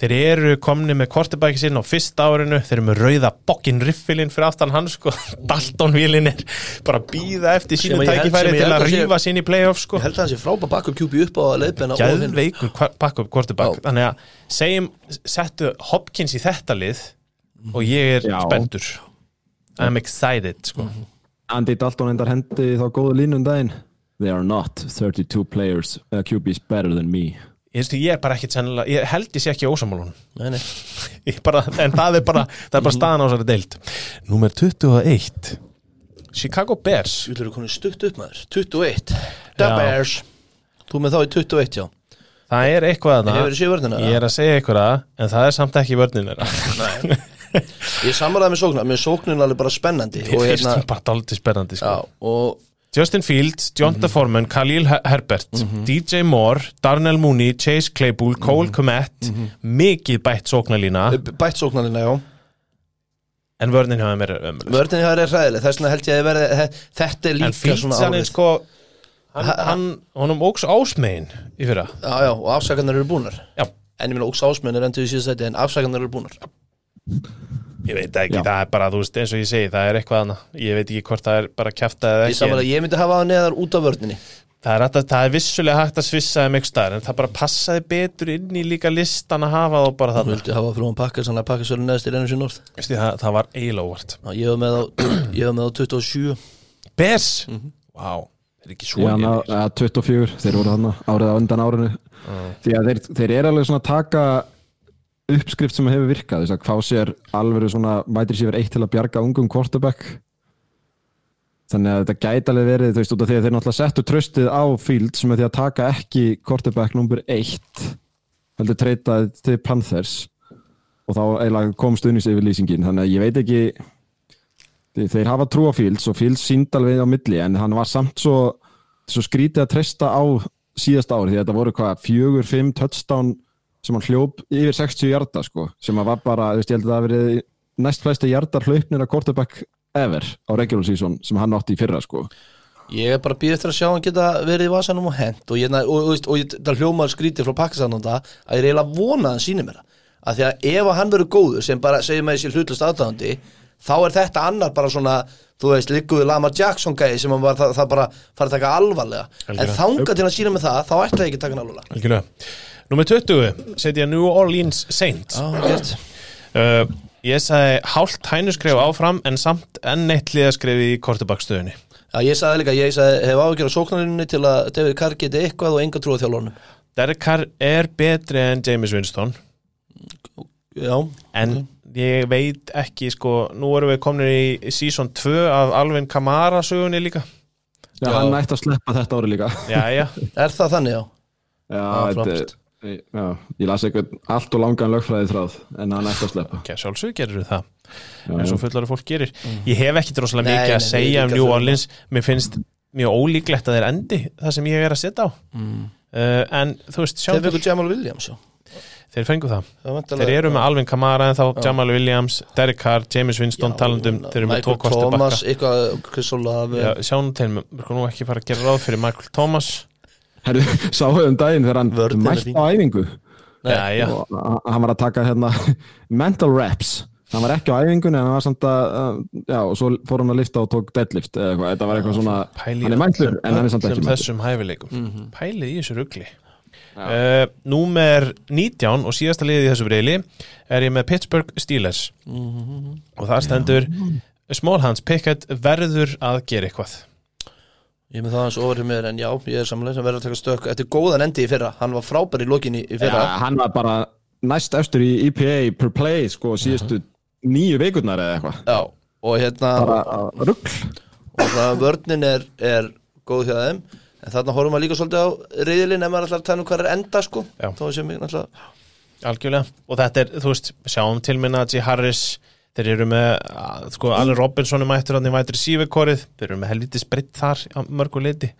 Þeir eru komni með kortebæki sinn á fyrsta árinu, þeir eru með rauða bokkin riffilinn fyrir aftan hann sko. <laughs> Dalton vílinn er bara að býða eftir sínu tækifæri til að rífa sín í playoff sko. Ég held að hann sé frábæð backup QB upp á gæðveikur backup quarterback. Já. þannig að segjum, settu Hopkins í þetta lið og ég er Já. spenntur. I'm excited sko. Andy Dalton endar hendi þá góðu línu um daginn. They are not 32 players. Uh, QBs better than me ég, er bara ekkit sennilega, ég held ég sé ekki ósamálun Nei, nei. <laughs> En það er bara, það er bara staðan á þessari deild. Númer 21 Chicago Bears. Þú ætlur að konu stutt upp maður. 21 The Já. Bears. Þú með þá í 21, já. Það er eitthvað séð vörnina? ég er að segja eitthvað það, en það er samt ekki vörnin þeirra. <laughs> Ég samanlega með sóknar Með sóknin alveg bara spennandi ég Og finnst hérna hún bara dálítið spennandi Já, sko. og Justin Fields, John Mhm. DeForman, Khalil Her- Herbert DJ Moore, Darnell Mooney, Chase Claypool Mhm. Cole Komet mikið bætt sóknarlína. Bætt sóknarina, já. En vörnin hjá þeim er ömuleg Vörnin hjá þér er hræðileg Þess vegna held ég að verði Þetta er en líka Fields svona hann er árið. sko hann, honum óks ásmegin í fyrra. Já, já, og afsakarnar eru búnar Já. En ég meina, óks ásmenn er endur í síðast þetta En afsakarnar eru búnar Ég veit það ekki, Já. það er bara, þú veist, eins og ég segi, það er eitthvað annað. Ég veit ekki hvort það er bara kjafta eða Ég ekki. samanlega, en ég myndi hafa það neðar út af vörninni Það er, að, það er vissulega hægt að svissa þeim ekki staðar, en það bara passaði betur inn í líka listan að hafa þá bara Þú þarna. vildi hafa frúan pakka Þannig að pakka svolítið neðst í rennum sér norð Veistu, það, það var eiginlega óvart. Já, Ég hef með á, <clears throat> ég hef með á 27 Bers? Mhm. Vá, það er ekki Já, svo ná, lélegir. ja, 24, þeir voru þarna árið á undan árinu því að þeir, þeir eru alveg svona að taka uppskrift sem hefur virkað þess að fá sér alveg svona mætir sér eitt til að bjarga ungum quarterback. Þannig að þetta gæti alveg verið þú veist út af því að þeir náttúrulega settu tröstið á Fields með því að taka ekki quarterback number 1 heldur treytað til Panthers. Og þá eiginlega kom stuðnings yfir lýsingin þannig að ég veit ekki þeir, hafa trú á Fields og Fields sínd alveg á milli en hann var samt svo, svo skrítið að treysta á síðast ári því að þetta voru hvað fjögur, fimm touchdown sem hann hljóp yfir 60 hjarta sko, sem að var bara, þú veist, ég held að það hafi verið næst flesta hjartar hlaupnir að quarterback ever á regular season sem hann átti í fyrra sko. Ég er bara býð eftir að sjá hann geta verið í vasanum og hent. Og, ég, og, og, og, og ég, það hljómaður skrítið frá Pakistan um það að ég er eiginlega vona að hann sýni mér að því að ef að hann verður góður sem bara segir með þessi hlutlust aðdáðandi þá er þetta annar bara svona þú veist, líkuðu Lamar Jackson gæði sem hann var það, það bara fara að taka alvarlega. En Algjörlega. þanga til að sína með það, þá ætla ég ekki að taka hann alvarlega Númer 20 setja New Orleans Saints. Já, gert uh, Ég sagði hálft hænuskref áfram en samt enn eitt liðaskref í kortubakstöðunni Já, ég sagði líka, ég sagði, hef ágjör á sóknarinnu til að David Carr geti eitthvað og enga trúið þjálfurinn Derek Carr er betri en James Winston. Já, en ég veit ekki sko, nú erum við komin í season 2 af Alvin Kamara sögunni líka. Já, Já. hann ætti að sleppa þetta ári líka. Jæja, er það þannig, já? Já, þetta er Já, ég las eitthvað allt og langan lögfræði þráð en hann ætti að sleppa. Ok, sjálfsög gerir það Já, eins og fullari fólk gerir. Ég hef ekki droslega Nei, mikið að segja um New. Orleans. Mér finnst mjög ólíklegt að þeir endi það sem ég er að setja á. Mm. uh, en þú veist, Þeir sjáum fengur Jamal Williams, já. Þeir fengu það. Það þeir eru með Alvin Kamara en þá Jamal Williams, Derek Carr, James Winston talandum, þeir eru með Michael Thomas, eitthvað, Chris Já, sjáum til, við erum nú ekki fara að gera ráð fyrir Michael Thomas sáðu um daginn þegar hann Vörnin er mætt fín. á æfingu. Nei. já, og hann- var að taka hérna <laughs> mental reps. Hann var ekki á æfingunni en hann var samt að já, og svo fór hann að lifta og tók deadlift eða eitthvað, þetta var eitthvað svona pæli hann er mætlur en hann er samt ekki þessum hæfileikum. Mhm. pælið í þessu rugli. Uh, Númer 19 og síðasta liðið í þessu breyli er ég með Pittsburgh Steelers. Mhm. og það stendur Smallhands Pickett verður að gera eitthvað Ég er með það hans hjá mér en já, ég er samlega sem verður að taka stökk Þetta er góðan endi í fyrra, hann var frábær í lokinni í fyrra. Ja, hann var bara næst eftir í EPA per play sko síðustu nýju vikurnar eða eitthvað. Já, og hérna bara og það vörnin er, er góð hjá þeim. En þarna horfum við líka svolítið á reyðilinn ef maður að tala um hvað er enda sko. Algjörlega. Og þetta er, þú veist, sjáum til minna G. Harris þeir eru með, að, sko, Allen Robinson er mættur hann í vætri sífekórið, þeir eru með helviti spritt þar á mörgu leiti.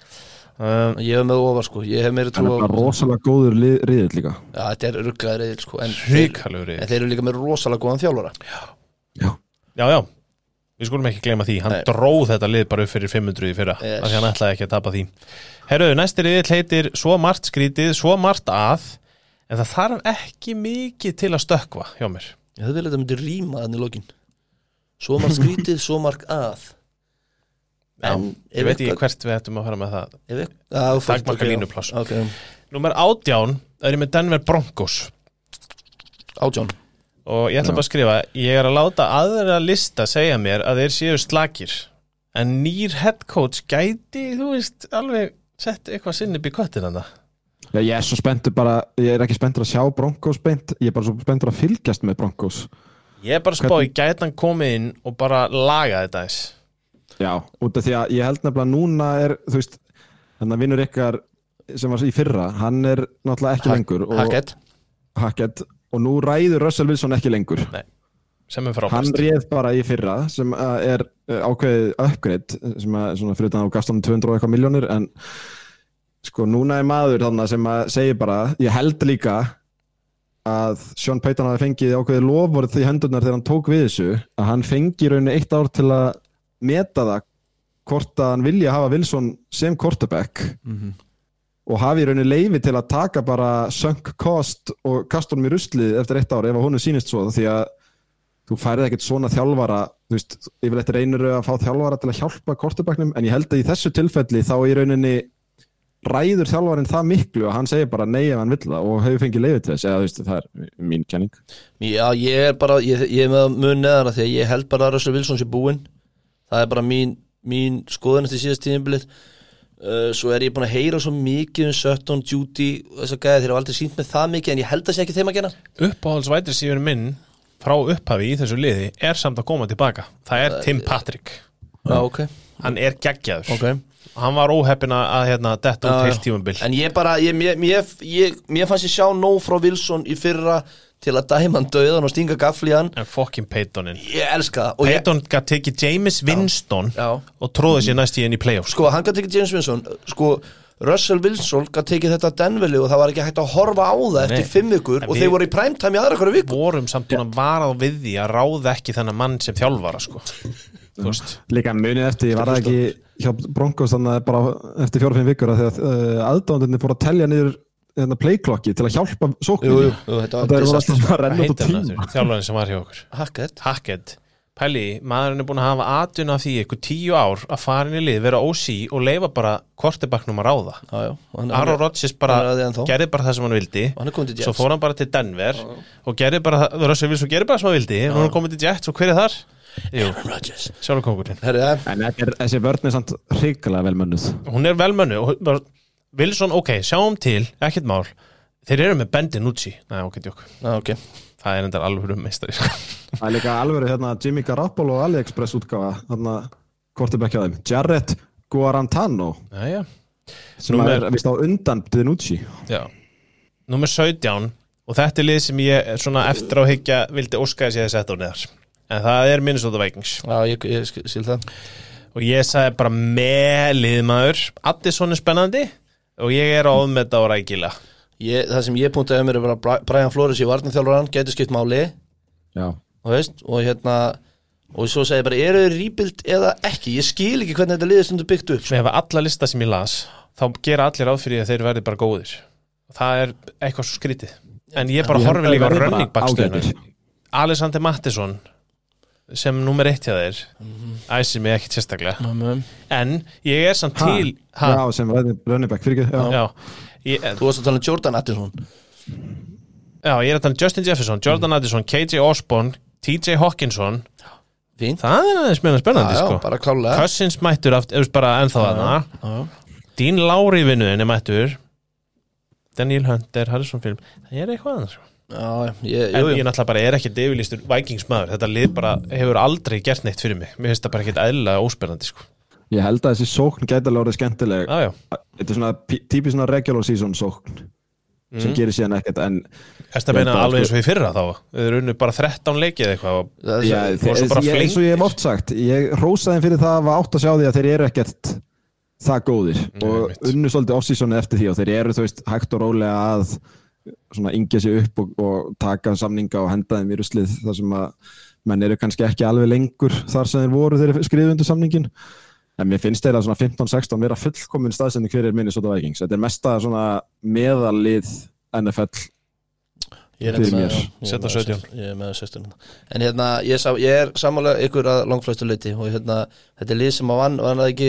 Um, ég hef með ofar sko, ég hef meira trú er á bara rosalega góður riðill líka. Já, þetta er rugglaði reyðil sko en þeir, en þeir eru líka með rosalega góðan þjálfara. Já, Já, já, við skulum ekki gleyma því. Hann Nei. dróð þetta lið bara upp fyrir 500 í fyrra Yes. af því hann ætlaði ekki að tapa því. Herruðu, næsti riðill heitir Svo margt skrítið, svo margt að En það þarf ekki mikið til að stökkva hjá mér Ég hefði vel að þetta myndi rýma þannig í lokin. Svo margt skrítið, svo margt að. En Ég veit ekki hvert við ættum að fara með það. Ef eit- Já, þú fórst- Takmarka ok, já. línupláss. Ok, Númer átján er ég með Denver Broncos. Átján. Og ég ætla bara að skrifa Ég er að láta aðra lista segja mér að þeir séu slakir. En nýr head coach gæti, þú veist, alveg sett eitthvað sinn upp í köttin hann já, ég er svo spenntur bara ég er ekki spenntur að sjá Broncos beint ég er bara svo spenntur að fylgjast með Broncos. Ég er bara að spá, ég gæti hann komið inn og bara laga þetta þess Já, út af því að ég held nefnilega núna er, þú veist, þannig að vinnur ykkar sem var í fyrra, hann er náttúrulega ekki lengur og, Hackett. Hackett, og nú ræður Russell Wilson ekki lengur. Sem er hann frábæst réð bara í fyrra sem uh, er uh, ákveðið upgrade sem að svona fyrir þannig á gastunum 200 og eitthvað miljónir en sko núna er maður þannig sem að segja bara, ég held líka að Sean Payton hafi fengið ákveðið lofvorð í hendurnar þegar hann tók við þessu að hann fengi í rauninni eitt ár til að meta það hvort að hann vilja hafa Wilson sem quarterback og hafi í rauninni leifi til að taka bara sunk cost og kasta honum í ruslið eftir eitt ár ef að honum sýnist svo því að þú færið ekkert svona þjálfara þú veist, yfirleitt reynir að fá þjálfara til að hjálpa quarterbacknum en ég held að í þessu tilfelli þá í rauninni ræður þjálfarinn það miklu að hann segir bara nei ef hann vill það og hefur fengið leiði til þess eða þú veist, það er mín kenning. Já, ég er bara, ég, ég er með mun neðara því að ég held bara að Russell Wilson sé búinn. Það er bara mín, mín skoðun eftir síðast tíðinbilið uh, Svo er ég búin að heyra svo mikið um Sutton, Judy og þess að gæða þeir hafa aldrei sínt með það mikið en ég held að sé ekki þeim að gera. Uppáhaldsvætir síður minn frá upphafi í þessu liði er samt að koma tilbaka. Það er Tim Patrick. Já, ok, Hann er geggjaður. Ok Hann var óheppin að að, hérna, detta Já, út já. heilt tímabil. En ég bara, ég, mér, mér, ég, mér fannst ég sjá nóg frá Wilson í fyrra til að dæma hann döðan og stinga gafli hann. En fucking Peytonin Ég elska það og ég, Peyton gæti tekið James Winston Já. og tróði sér næst í enn í playoffs sko, hann gæti tekið James Wilson sko, Russell Wilson gæti tekið þetta Denveli og það var ekki hægt að horfa á það eftir Nei. fimm vikur En og þeir voru í primetime í aðra hverju viku. vorum samt búin að varað við því að ráða ekki þennan mann sem þjálfara sko. <laughs> líka munið eftir, ég var ekki hjá Broncos þannig bara eftir fjóra-fimm vikur að því að uh, aðdándinni fór að telja niður hérna, playklokki til að hjálpa sókninni. Jú, jú, þetta og það var er alltaf disaster. að renna út á tíma. aftur, þjálfarinn sem var hjá okkur. Hackett. Hackett, pæli, maðurinn er búin að hafa af því eitthvað tíu ár að fara inn í lið, vera OC og leifa bara kortibaknum að ráða Já, já, og hann, Aaron Rodgers bara er gerði bara það sem hann vildi. Svo fór hann bara til Denver og gerði bara, það- sem hann vildi. Og hann komið til Jets og hver er þar? Jú, Rodgers. Sjálfur kongurinn ja, En þetta er- þessi vörn er samt hrikalega vel mönnuð hún er velmönnu og bara, Wilson, ok, sjáum til, ekkert mál. Þeir eru með Ben DiNucci Nei, ok, djók, já, ok. Það er endar alveg um meistari sko. <laughs> Það er líka alveg hérna Jimmy Garoppolo og AliExpress útgáfa þarna kortibæk hjá þeim. Jarrett Guarantano. Jæja, sem Númer- er vist á undan Dinucci já. Númer 17 og þetta er lið sem ég svona eftir á higgja vildi óska þess að ég sett á neðar en það er Minnesota Vikings. Já, ég, ég skil skil það. Og ég sagði bara með liðmaður. Addison er spennandi og ég er á ofmeta og rækila. Ég, Það sem ég puntaði mér er bara Bri- Brian Flores í varnarþjálfur getur skipt máli. Já, og, veist, og hérna og svo segi ég bara, eru þið rebuild eða ekki? Ég skil ekki hvernig þetta liðið stundu byggt upp sko. með alla lista sem ég las þá gera allir áð fyrir að þeir verði bara góðir. Og það er eitthvað svo skrítið. En ég bara horfi að líka á ágætir. Alexander Mattisson sem nummer eitt hjá þeir æsir mig ekkit sérstaklega. Mm. en ég er samt Ha? til ha, já sem Rönnibæk fyrir ekki Já, já, ég, Þú varst að tala um Jordan Addison. Já, ég er að tala um Justin Jefferson, Jordan Addison KJ Osborne, TJ Hawkinson. Fínt. Það er aðeins meina spennandi Já, já, sko. bara klálega Cousins mættur aft, eða bara ennþá þarna. Já, Dean Lowry vinnuðin er mættur. Daniel Hunter, Harrison Film. Það er eitthvað annars sko. Já, ég, en jú, ég jú. náttúrulega bara er ekki devilistur Vikingsmaður, þetta lið bara hefur aldrei gert neitt fyrir mig, mér finnst það bara ekki eðlilega óspennandi sko. Ég held að þessi sókn gæti alveg orðið skemmtileg. Já, já, Þetta er svona típisk svona regular season sókn sem gerir síðan ekkert en að Ég meina alveg sko- eins og í fyrra þá? Við erum unnu bara 13 leikið eða eitthvað og- er og ég, eins og ég hef oft sagt ég rósa þeim fyrir það að átt að sjá því að þeir eru ekkert það góðir. Og einmitt. unnu svolítið off-seasoni eftir því og þeir eru þú veist hægt og rólega að svona yngja sig upp og, og taka samninga og henda þeim í ruslið þar sem að menn eru kannski ekki alveg lengur þar sem þeir voru þeir skriðu undir samningin en mér finnst þeirra svona 15-16 vera fullkomin staðsending fyrir Minnesota Vikings. Þetta er mesta svona meðalið NFL Ég er með- mér. ég er Sett á með 17. 16, Ég er með 16 En hérna, ég, sá, ég er sammálega ykkur að langflæstu leiti og hérna, þetta er lið sem að vann var það ekki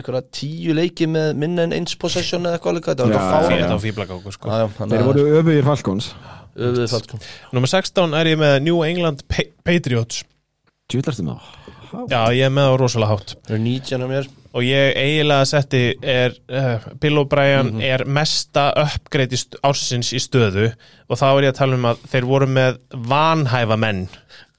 ykkur að tíu leiki með minna en eins possession eða eitthvað líka? Þetta var eitthvað fára Þetta á fýblagáku sko. Já, já, þeir voru öfugir Falcons. Öfuð falkon Númer 16 er ég með New England Pa Patriots. Djúðlastum þá Já, ég er með á rosalega hátt. Það eru 19 af mér og ég eiginlega setti er, uh, Bill O'Brien er mesta uppgreit í st- ársins í stöðu. Og þá er ég að tala um að þeir voru með vanhæfa menn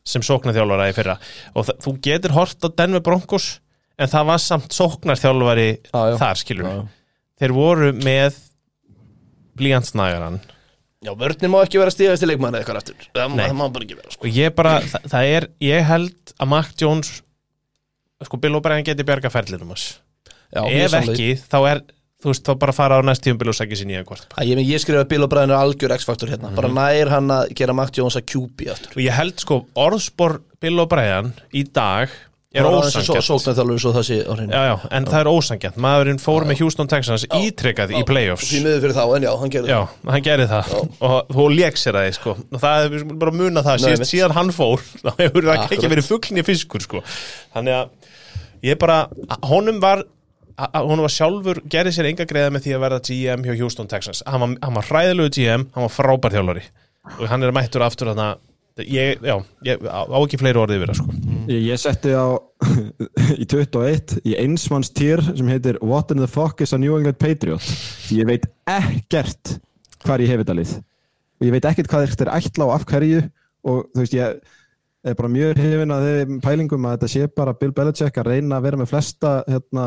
sem sóknarþjálfara í fyrra. Og þú getur hort á Denver Broncos en það var samt sóknarþjálfari Já, já. þar skilur já. þeir voru með blíjansnægaran Já, vörnir má ekki vera stíðast í leikmann eða eitthvað eftir Það, það má bara ekki vera sko. ég bara, það, það er ég held að Mac Jones sko Bill O'Brien geti bjarga Já, mjög ef ekki, þá er þú veist, þá bara fara á næst tíumbil og segja sér nýja hvort Æ, Ég, ég skrifa að Bill O'Brien er algjör X-faktor hérna. Mhm. Bara nær hann að gera Mac Jones að QB aftur. Og ég held sko orðspor Bill O'Brien í dag er það sé á hreinu. Já, já, en það er ósangjant maðurinn fór með Houston Texans ítrekkað í playoffs. Þá, en já, hann gerði já, hann gerði það. Og þú lék sér það sko. og það er bara muna það Nei, síðan, hann fór <laughs> þá hefur það ekki verið fuglinni fiskur sko. þannig að ég bara honum var honum var sjálfur, gerði sér enga greiða með því að verða GM hjá Houston Texans hann var, hann var hræðilegu GM, hann var frábær þjálfari. Og hann er mættur aftur þarna. Ég, já, ég á ekki fleiri orðið yfir það sko. Ég, ég setti á <laughs> í 21 í einsmanns týr sem heitir What in the fuck is a New England Patriot? Ég veit ekkert hvar ég hef þetta lið. Og ég veit ekkert hvað þetta er ætla og af hverju. Og þú veist ég er bara mjög hefin að þeim pælingum að þetta sé bara Bill Belichick að reyna að vera með flesta hérna,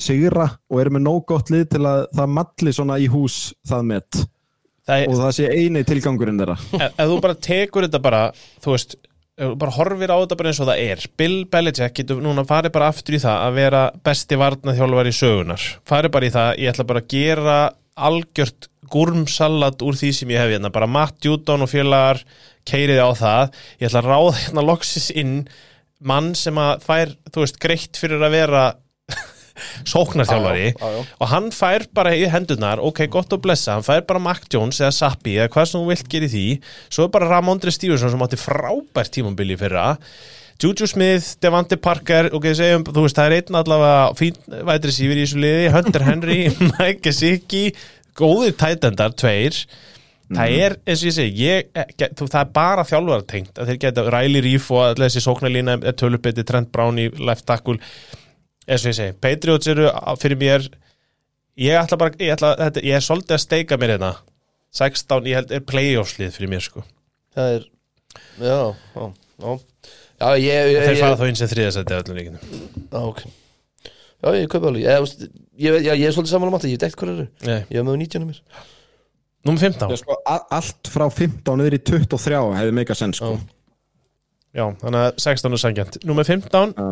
sigra og eru með nóg gott lið til að það malli svona í hús það met. Það og er, það sé eini tilgangurinn þeirra. <laughs> Ef, þú bara tekur þetta bara þú veist, bara horfir á þetta bara eins og það er Bill Belichick getur núna farið bara aftur í það að vera besti varnaþjálfar í sögunar farið bara í það, ég ætla bara að gera algjört gúrmsalat úr því sem ég hef hérna, bara Matt Judon og félagar keiriði á það. Ég ætla að ráða hérna loksis inn mann sem að fær, þú veist, greitt fyrir að vera <laughs> sóknarþjálfari. Já, já, já. og hann fær bara í hendunar ok, gott og blessa, hann fær bara Mac Jones eða Sappi eða hvað sem þú vilt gera í því. Svo er bara Ramondre Stevenson sem átti frábært tímambili fyrra Juju Smith, Devante Parker og okay, segjum, þú veist, það er einn allavega fín vætri sífur í þessu liði Hunter Henry, <laughs> Mike Gesicki góðir tætendar, tveir. Það er, eins og ég segi ég, get, þú, það er bara þjálfara tengt að þeir geta Riley Reef og allir þessi sóknarlína tölupiti, Trent Brown í left tackle. Eins og ég segi, Patriots eru fyrir mér ég ætla bara, ég, ætla, þetta, ég er svolítið að steika mér hérna. 16, ég held, er playoffslið fyrir mér sko. Það er Já, já, já Já, ég, ég, þeir ég, fara þá inn sem þriðasætti öllum líkinu Já, ok. Já, ég kaupa alveg. Ég, veist, ég, já, ég er svolítið saman um þetta, ég veit ekkert hvað eru. Nei. Ég hef með 19 um mér. Númer 15 Já, sko, a- allt frá 15 niður í 23 hefði meika sens sko. Já, þannig að 16 er sangjant Númer 15, Já.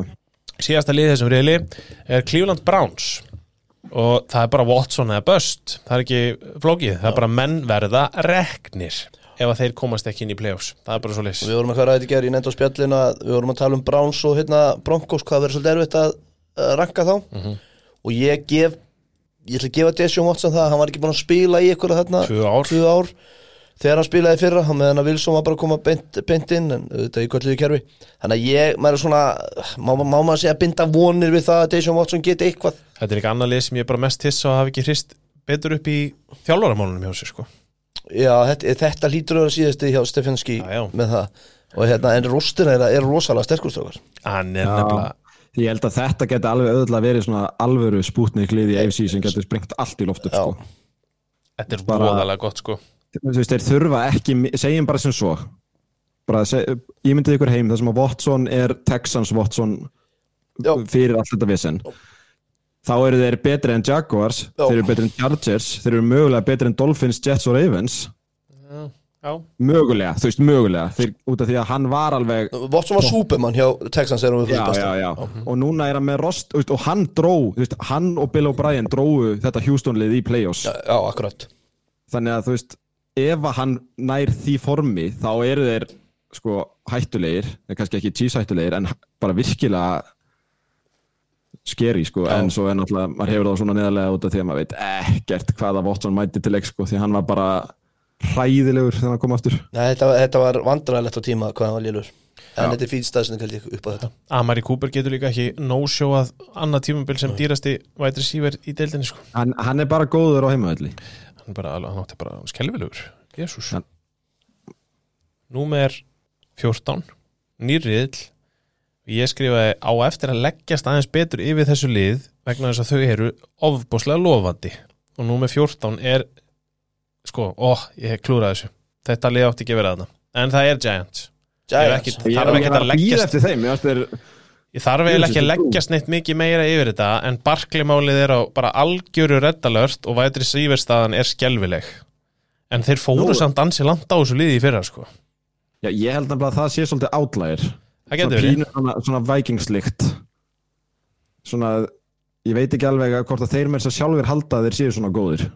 síðasta lið þessum reyli er Cleveland Browns. Og það er bara Watson eða Bust. Það er ekki flókið, það er bara menn verða reknir ef að þeir komast ekki inn í playoffs. Það er bara svo leys Við vorum eitthvað ræðið í gerð, ég nefndi á spjallinu að við vorum að tala um Browns og hérna Broncos hvað verður svolítið erfitt að ranka þá. Og ég gef ég ætla að gefa Deshaun Watson það að hann var ekki búin að spila í ykkur þarna Tvö ár. tvö ár. Þegar hann spilaði í fyrra, hann meðan að Wilson var bara að koma beint, beint inn, en auðvitað í kölluðu kerfi. Þannig að ég, maður er svona má, má maður segja að binda vonir við það að Deshaun Watson geti eitthvað? Þetta er ekki annað lið sem ég er bara mest hiss og hafi ekki hrist betur upp í þjálfaramálunum hjá sér sko Já, þetta, þetta lítur að vera síðasti hjá Stefanski með það. Og hérna, en rostina er, er rosalega sterkustökar Hann er nefnilega Ég held að þetta geti alveg auðvitað verið svona alvöru spútnik lið í AFC sem getur sprengt allt í loftu sko. Þetta er voðalega gott sko. Þú veist, þeir þurfa ekki, segjum bara sem svo. Bara, seg, ég myndi ykkur heim þar sem að Watson er Texans Watson Já. fyrir allt þetta vesen þá eru þeir betri en Jaguars Já. þeir eru betri en Chargers þeir eru mögulega betri en Dolphins, Jets og Ravens. Já, mögulega, þú veist mögulega. Þeir, út af því að hann var alveg Watson var Superman hjá Texans erum við já, já, já. og núna er hann með rost veist, og hann dró, veist, hann og Bill O'Brien dróu þetta Houston-lið í playoffs. Já, já, akkurat. Þannig að þú veist ef að hann nær því formi þá eru þeir sko hættulegir eða kannski ekki cheese hættulegir en bara virkilega skeri sko Já. en svo er náttúrulega maður hefur það svona neðarlega út af því að maður veit ekkert hvaða Watson mæti til leik sko því hann var bara hræðilegur þegar hann kom aftur. Nei, þetta, þetta var vandræðilegt á tíma hvað hann var lélur. En Já. þetta er fýt staðsynning held ég upp á þetta. Amari Cooper getur líka ekki no-showað annað tímabil sem dýrasti vætri síver í deildinni sko. Hann, hann er bara góður á heimavelli. Hann, bara, alveg- hann átti bara skelvilegur Jésús Hann- Númer 14 Nýrriðl Ég skrifaði á eftir að leggjast aðeins betur yfir þessu lið vegna þess að þau eru ofbúslega lofandi. Og númer 14 er sko, ó, ég klúraði þessu. Þetta lið átti ekki að vera þarna. En það er Giants. Hef ekki- Giants ég Þarf er ekkert að að leggjast- þeim ég þeir Ég þarf eiginlega ekki að leggjast neitt mikið meira yfir þetta en Barkley-málið er á bara algjöru reddalört og vætri síverstaðan er skelvileg en þeir fóru Nú- samt ansi langt á þessu liði í fyrra sko. Já, ég held nefnilega að það sé svolítið outlier Það getur verið. svona, svona vikingslikt svona ég veit ekki alveg að hvort að þeir þess að sjálfur halda að þeir séu svona góðir.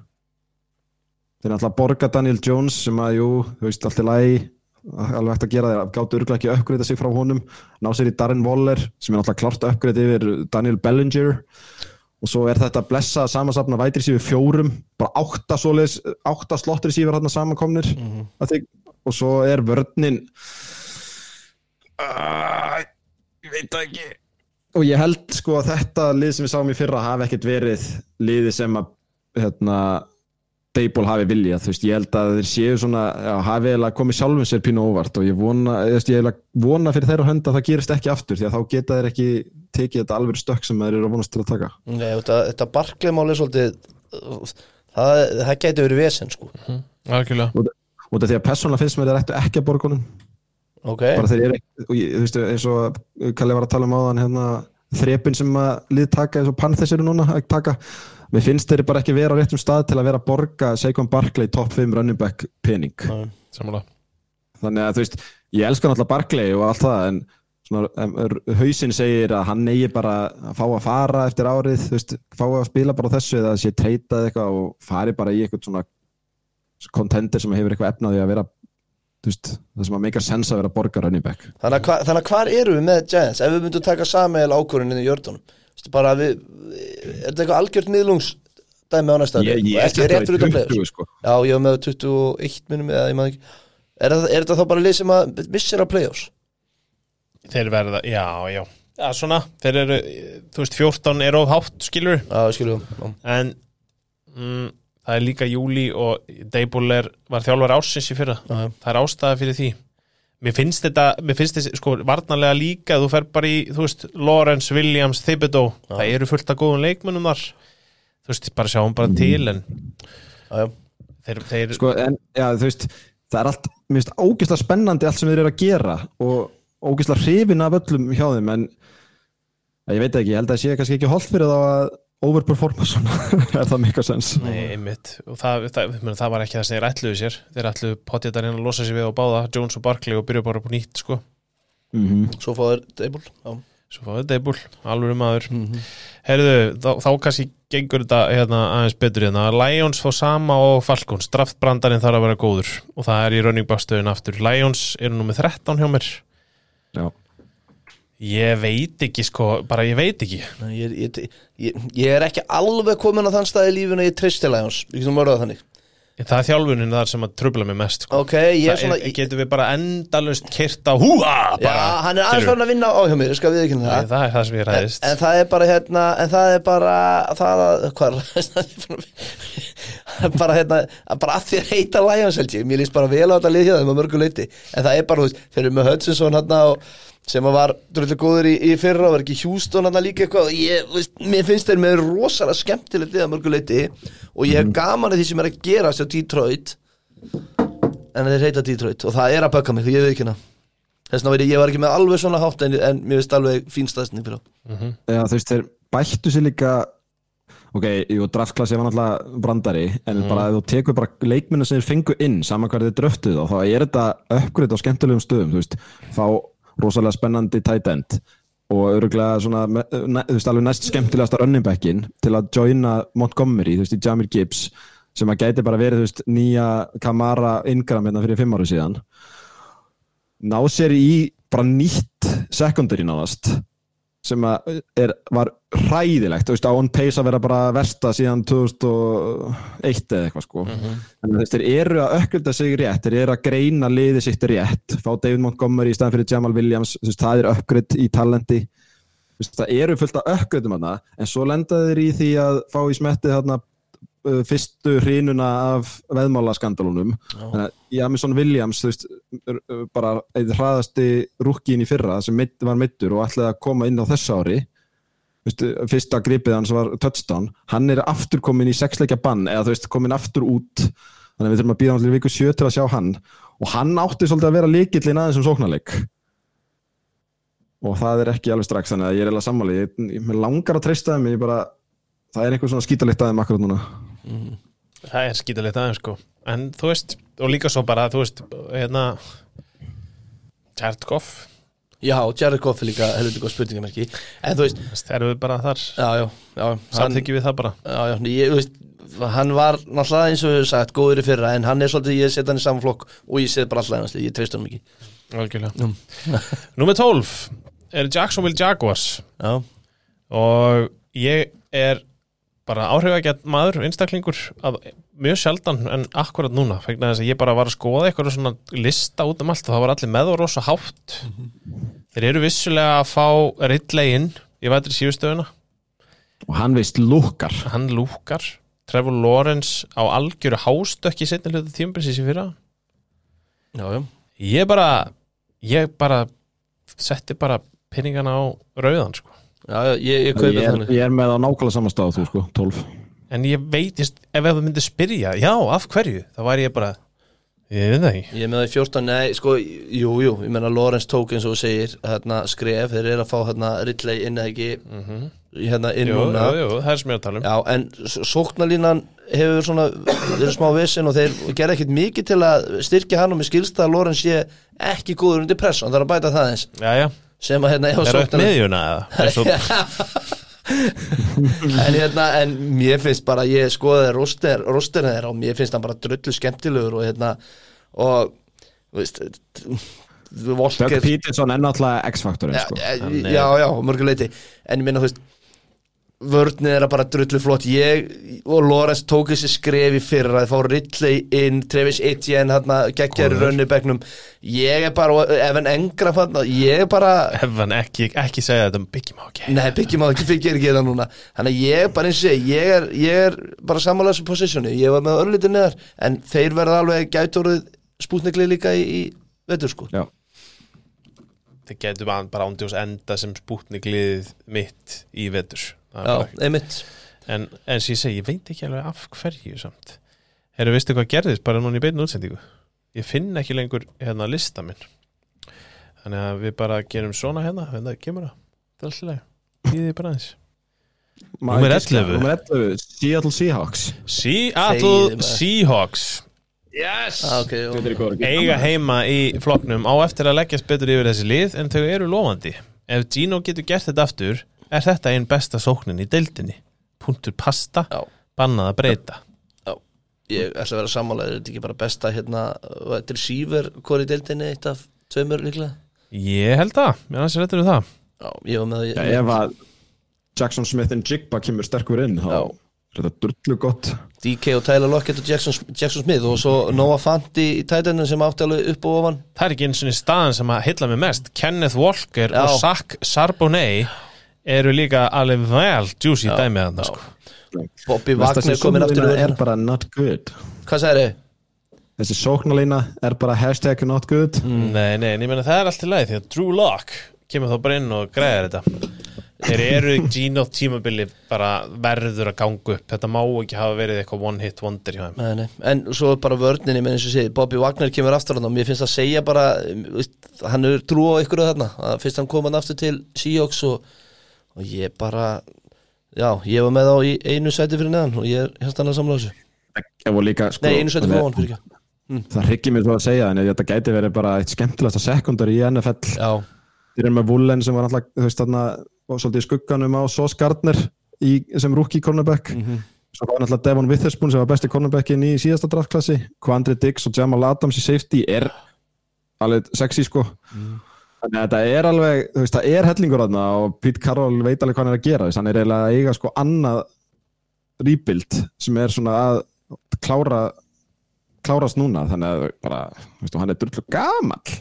Þeir náttúrulega borga Daniel Jones sem að jú, þú veist, allt í lagi. Alveg hægt að gera þeir gáttu örgulega ekki að uppgreita sig frá honum. Ná sér í Darren Waller sem er náttúrulega klart að uppgreita yfir Daniel Bellinger. Og svo er þetta blessa samansapna vætri sífur fjórum. Bara átta átta slottir sífur hérna samankomnir. Mhm. mm þig, og svo er vörninn ég veit það ekki. Og ég held sko að þetta lið sem við sáum í fyrra hafi ekkert verið liði sem að hérna, Dable hafi viljað, þú veist, ég held að þeir séu svona, já, hafi eiginlega komið sjálfum sér pínu óvart og ég vona, ég veist, ég eiginlega vona fyrir þeirra hönd að það gerist ekki aftur því að þá geta þeir ekki tekið þetta alveg stökk sem þeir eru að vonast til að taka. Nei, þetta, þetta Barkley-mál er svolítið það, það gæti verið vesen sko. Algjörlega. Út af því að persónulega finnst mér þeir ættu ekki að borgunum Ok, bara þeir eru og ég, þú veist, eins og Kalli var að tala um áðan hérna, þrepin sem að lið taka eins og Panthers eru núna að taka mér finnst þeir bara ekki vera á réttum stað til að vera að borga Saquon Barkley top 5 running back pening. Samanlega þannig að þú veist, ég elska náttúrulega Barkley og allt það en hausinn segir að hann eigi bara að fá að fara eftir árið veist, fá að spila bara þessu eða sé treytað eitthvað og fari bara í eitthvað svona contender sem hefur eitthvað efnaði að vera veist, það sem að make a sense að vera að borga running back. Þannig að, hva, þannig að hvar eru við með Giants? Ef við myndum taka sameil ákvörðin í jördunum Vistu, bara við, er þetta eitthvað algjört miðlungs dæmi á næsta ég, Og ég ekki setti rétt það fyrir í utan 20 players sko. Já, ég var með 21 minnum eða ég maður ekki. Er, er þetta þá bara lið sem að missir á playoffs? þeir verða, já, já. Já, svona, þeir eru, þú veist, 14 er of hátt, skilur Já, skiljum já. en mm, það er líka júli og Deiból er, var þjálfar ársins í fyrra. Já, já. það er ástæða fyrir því. Mér finnst þetta, mér finnst þessi, sko, varnarlega líka þú fer bara í, þú veist, Lawrence, Williams Thibodeau, það eru fullt af góðum leikmönnum þar, þú veist, bara sjáum bara til en Já, já. þeir, þeir sko, en já, þú veist það er allt, mér finnst ógeðslega spennandi allt sem þeir eru að gera og ógeðslega hrifin af öllum hjá þeim en ég veit ekki, ég held að það sé kannski ekki holdt fyrir þá að overperforma svona. <laughs> Er það mikið sens Nei, einmitt, og það, það, meni, það var ekki það sem þeir ætluðu sér. Þeir ætluðu potjetar inn að losa sér við á báða Jones og Barkley og byrja bara upp nýtt sko. mm Svo fáður Deibul Já, svo fáðu Deibul, alveg maður. Herðu, þá, þá kannski gengur þetta hérna, aðeins betur hérna. Lions fá sama og Falcons. Draftbrandarinn þarf að vera góður. Og það er í running back stöðun aftur. Lions eru nú með 13 hjá mér. Já, ég veit ekki sko, bara ég veit ekki. Nei, ég, ég, ég, ég er ekki alveg komin á þann stað í lífinu að ég treysti Lions. Við getum orðað þannig. Það er þjálfunin þar sem að trubla mig mest sko. Ok, ég er það svona er, getum við bara endalust kyrt á húa Já, bara, hann er aðeins farin að vinna á hjá mér, skal við ekki Nei, það. það er það sem ég en, ræðist. en það er bara hérna En það er bara Það að, hvað <laughs> er Bara hérna Bara að því að heita Lions held ég. Mér líst bara vel á þetta lið hjá þeim á mörgu leiti En það er bara, þú veist, þeir eru með og sem að var dröldur góður í, í fyrra og var ekki Houston hann líka eitthvað. Og ég, veist, mér finnst þeir með rosalega skemmtilegt lið á mörgu leiti og ég hef gaman að því sem er að gerast á Detroit en þeir heita Detroit og það er að bögga mig, ég veit ekki hana þess vegna veit ég, ég var ekki með alveg svona hátt en, en mér finnst alveg fín staðsning fyrir þá já, þú veist, þeir bættu sér líka ok, jú, draftklassi var náttúrulega brandari en bara ef þú tekur bara leikminna sem þeir fengu inn saman hvað þeir dröftuð þá, þá er þetta uppgrið á skemmtilegum stöðum þú veist, fá rosalega spennandi tight end. Og öruglega svona, þú veist, alveg næst skemmtilegasta running backin til að joina Montgomery, þú veist, í Jamir Gibbs sem að gæti bara verið, þú veist, nýja Kamara Ingram hérna fyrir fimm áru síðan. Ná sér í bara nýtt secondary nánast sem er, var hræðilegt, þú veist, á on pace að vera bara versta síðan 2001 eða eitthvað sko. En þess, þeir eru að ökkulda sig rétt þeir eru að greina liði sitt rétt fá David Montgomery í staðan fyrir Jamal Williams veist, það er uppgridd í talenti. Þú veist, það eru fullt af hana en svo lenda þeir í því að fá í uh, fyrstu hrínuna af veðmálaskandalunum. Að Jamison Williams veist, er, bara eða hraðasti rúkkin í fyrra sem var mittur og ætlaði að koma inn á þessu ári. Veist, fyrsta gripið hans var touchdown. Hann er aftur komin í sexleikja bann eða þú veist, komin aftur út. Þannig að við þurfum að býða hann til viku sjö til að sjá hann. Og hann átti svolítið að vera líkillin aðeins um sóknarleik. Og það er ekki alveg strax þannig að ég er eiginlega sammáli ég, ég, mér langar að treysta þeim ég bara, það er einhver svona skítalitt aðeim akkurat núna það er skítalegt aðeins sko. En þú veist, og líka svo bara þú veist, hérna Goff, Já, Goff er líka helviti góð spurningamerki. En þú veist, það eru við bara þar? Já, já, já. Hann, samþykki við það bara? Já, já, ég, þú veist Hann var náttúrulega eins og við höfum sagt góður í fyrra En hann er svolítið, ég set hann í saman flokk Og ég set bara alltaf einhversli, ég treyst hann mikið algjörlega. <laughs> Númer 12 er Jacksonville Jaguars. Já, og ég er bara áhrifagjarn maður, einstaklingur að mjög sjaldan en akkurat núna vegna þess að ég bara var að skoða eitthvað svona lista út um allt og það var allir með og rosa hátt. Þeir eru vissulega að fá Ridley inn í vætri síðustöðuna og hann veist lúkar. Hann lúkar, Trevor Lawrence á algjöru hástökki setni hlutu tímabilsis í fyrra. Já, já. Ég bara ég bara setti bara pinningana á rauðan sko Já, ég, ég ég er, ég er með á nákvæmlega saman stað þú sko, 12 en ég veit, ég- ef þú myndir spyrja já, af hverju, þá væri ég bara ég veit það ekki. Ég er með það í 14, nei, sko, jú, jú Ég menna Lorenz tók eins og segir hérna, Skref, þeir eru að fá hérna Ridley inn eða ekki Hérna inn núna. jú, jú, það er sem ég er að tala um. Já, en s- sóknarlínan hefur svona, eru smá vissin og þeir gerði ekkit mikið til að styrkja hann og mér skilst það að Lorenz sé ekki góður undir press, hann þarf að bæta það eins já, já, sem að hérna er það Eins <laughs> og- en hérna, en mér finnst bara ég skoði roster, roster þeirra og mér finnst hann bara drullu skemmtilegur og hérna og, þú veist Doug Volker Peterson er náttúrulega X-faktorinn sko. já, er- já, já, mörguleiti. En ég minna, þú veist vörnið er bara drullu flott. Ég og Lorenz tók þessi skref í fyrra að fá Ridley inn, Travis Etienne hérna, geggjari Góður. raunni bekknum. Ég er bara, ef en engra fann ég er bara, Hefan ekki, ekki segja þetta um byggjum á ekki. Nei byggjum á ekki byggja ekki það núna, þannig að ég er bara eins og segi ég er, ég er bara sammála þessu positioni. Ég var með örlítið neðar, en þeir verða alveg gætorið spútnikli líka í, í vetur sko. Já, Þið getur bara, ándjós enda sem spútnigliðið mitt í vetur. Það Já, einmitt. En eins og ég segi, ég veit ekki alveg af hverju samt. Herru, veistu hvað gerðist bara núna í beinu útsendingu? Ég finn ekki lengur hérna lista minn Þannig að við bara gerum svona hérna Hérna kemur það, það er alltaf leið Íðið bara aðeins. Númer 11. Númer 11, Seattle Seahawks. Seattle. Seahawks. Yes! Ah, okay, eiga heima í flokknum. Á eftir að leggjast betur yfir þessi lið en þau eru lofandi. Ef Gino getur gert þetta aftur, er þetta einn besta sóknin í deildinni. Punktur pasta, Já. bannað að breyta. ég ætla að vera sammála er þetta ekki bara besta hérna, þetta er síver hvori deildinni, eitt af tveimur líklega Ég held það, mér aðeins er þetta við það. Já, ég var með Já, það ef að Jackson Smith and Jigba kemur sterkur inn þá Já. er þetta drullu gott DK og Tyler Lockett og Jackson, Jackson Smith og svo Noah Fant í, tætinu sem átti alveg upp og ofan Það er ekki eins og staðan sem að heilla mig mest. Kenneth Walker Já. og Zach Charbonnet eru líka alveg vel juicy Já, dæmið þarna já. sko. Bobby Wagner komin aftur sóknarlína er bara not good Hvað þið? Þessi sóknarlína er bara hashtag not good Nei, nei, en ég meina það er allt í lagi því að Drew Lock kemur þá bara inn og græðir þetta Þeir eru Gino tímabili bara verður að ganga upp þetta má ekki hafa verið eitthvað one hit wonder hjá þeim Nei, nei. En svo er bara vörninni með eins og sé Bobby Wagner kemur aftur hann og mér finnst að segja bara um, veist, hann er trú á ykkur þarna að fyrst hann kom hann aftur til Seahawks og, og ég bara já, ég var með þá í einu sæti fyrir neðan og ég hérna hann að samla þessu. Sko, Nei, einu sæti fyrir ofan fyrir ekki. Það hryggir mér þú að segja en þetta gæti verið bara eitt skemmtilegasta sekundar í NFL Já, Þeir eru með Woolen sem var alltaf þú veist þarna svolítið skugganum á Sos Gardner í, sem rookie cornerback. Svo var náttúrulega Devon Witherspoon sem var besti cornerbackin í síðasta draftklassi Quandri Diggs og Jamal Adams í safety er alveg sexy sko þannig að þetta er alveg þú veist það er hellingur þarna og Pete Carroll veit alveg hvað hann er að gera þess hann er eiginlega að eiga sko annað rebuild sem er svona að klára klárast núna. Þannig að bara þú veist, og hann er drullu gamall.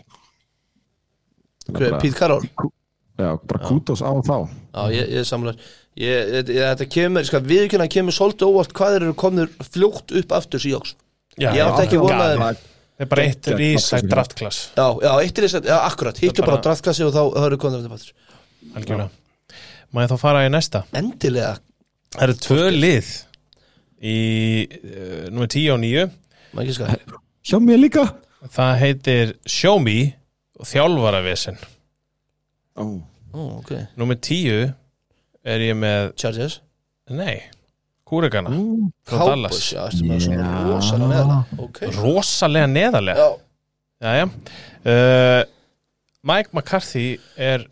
Þannig að hver, bara- Pete Carroll? Já, bara kútos á þá. Já, ég, ég samlar ég, ég, Þetta kemur, sko, viðkynna kemur svolítið óvart hvað þeir eru komnir fljótt upp aftur Já, Ég átti ekki já, vonað- galið. Það er bara eitt rísætt draftklass. Já, já, eitt er að, já, akkurat, hittu bara á bara- draftklassi og þá eru konur þetta aftur. Algjörlega. Má ég þá fara í næsta? Endilega, Það eru tvö lið í uh, nummer 10 og 9 maður ekki skar Hjá mér líka. Það heitir Me og Þjálfaravesen. Ó, Ó, ok, Númer 10 er ég með Chargers. Nei, Kúregana Ú, frá Dallas. neðarlega. Já, Jæja. Uh, Mike McCarthy er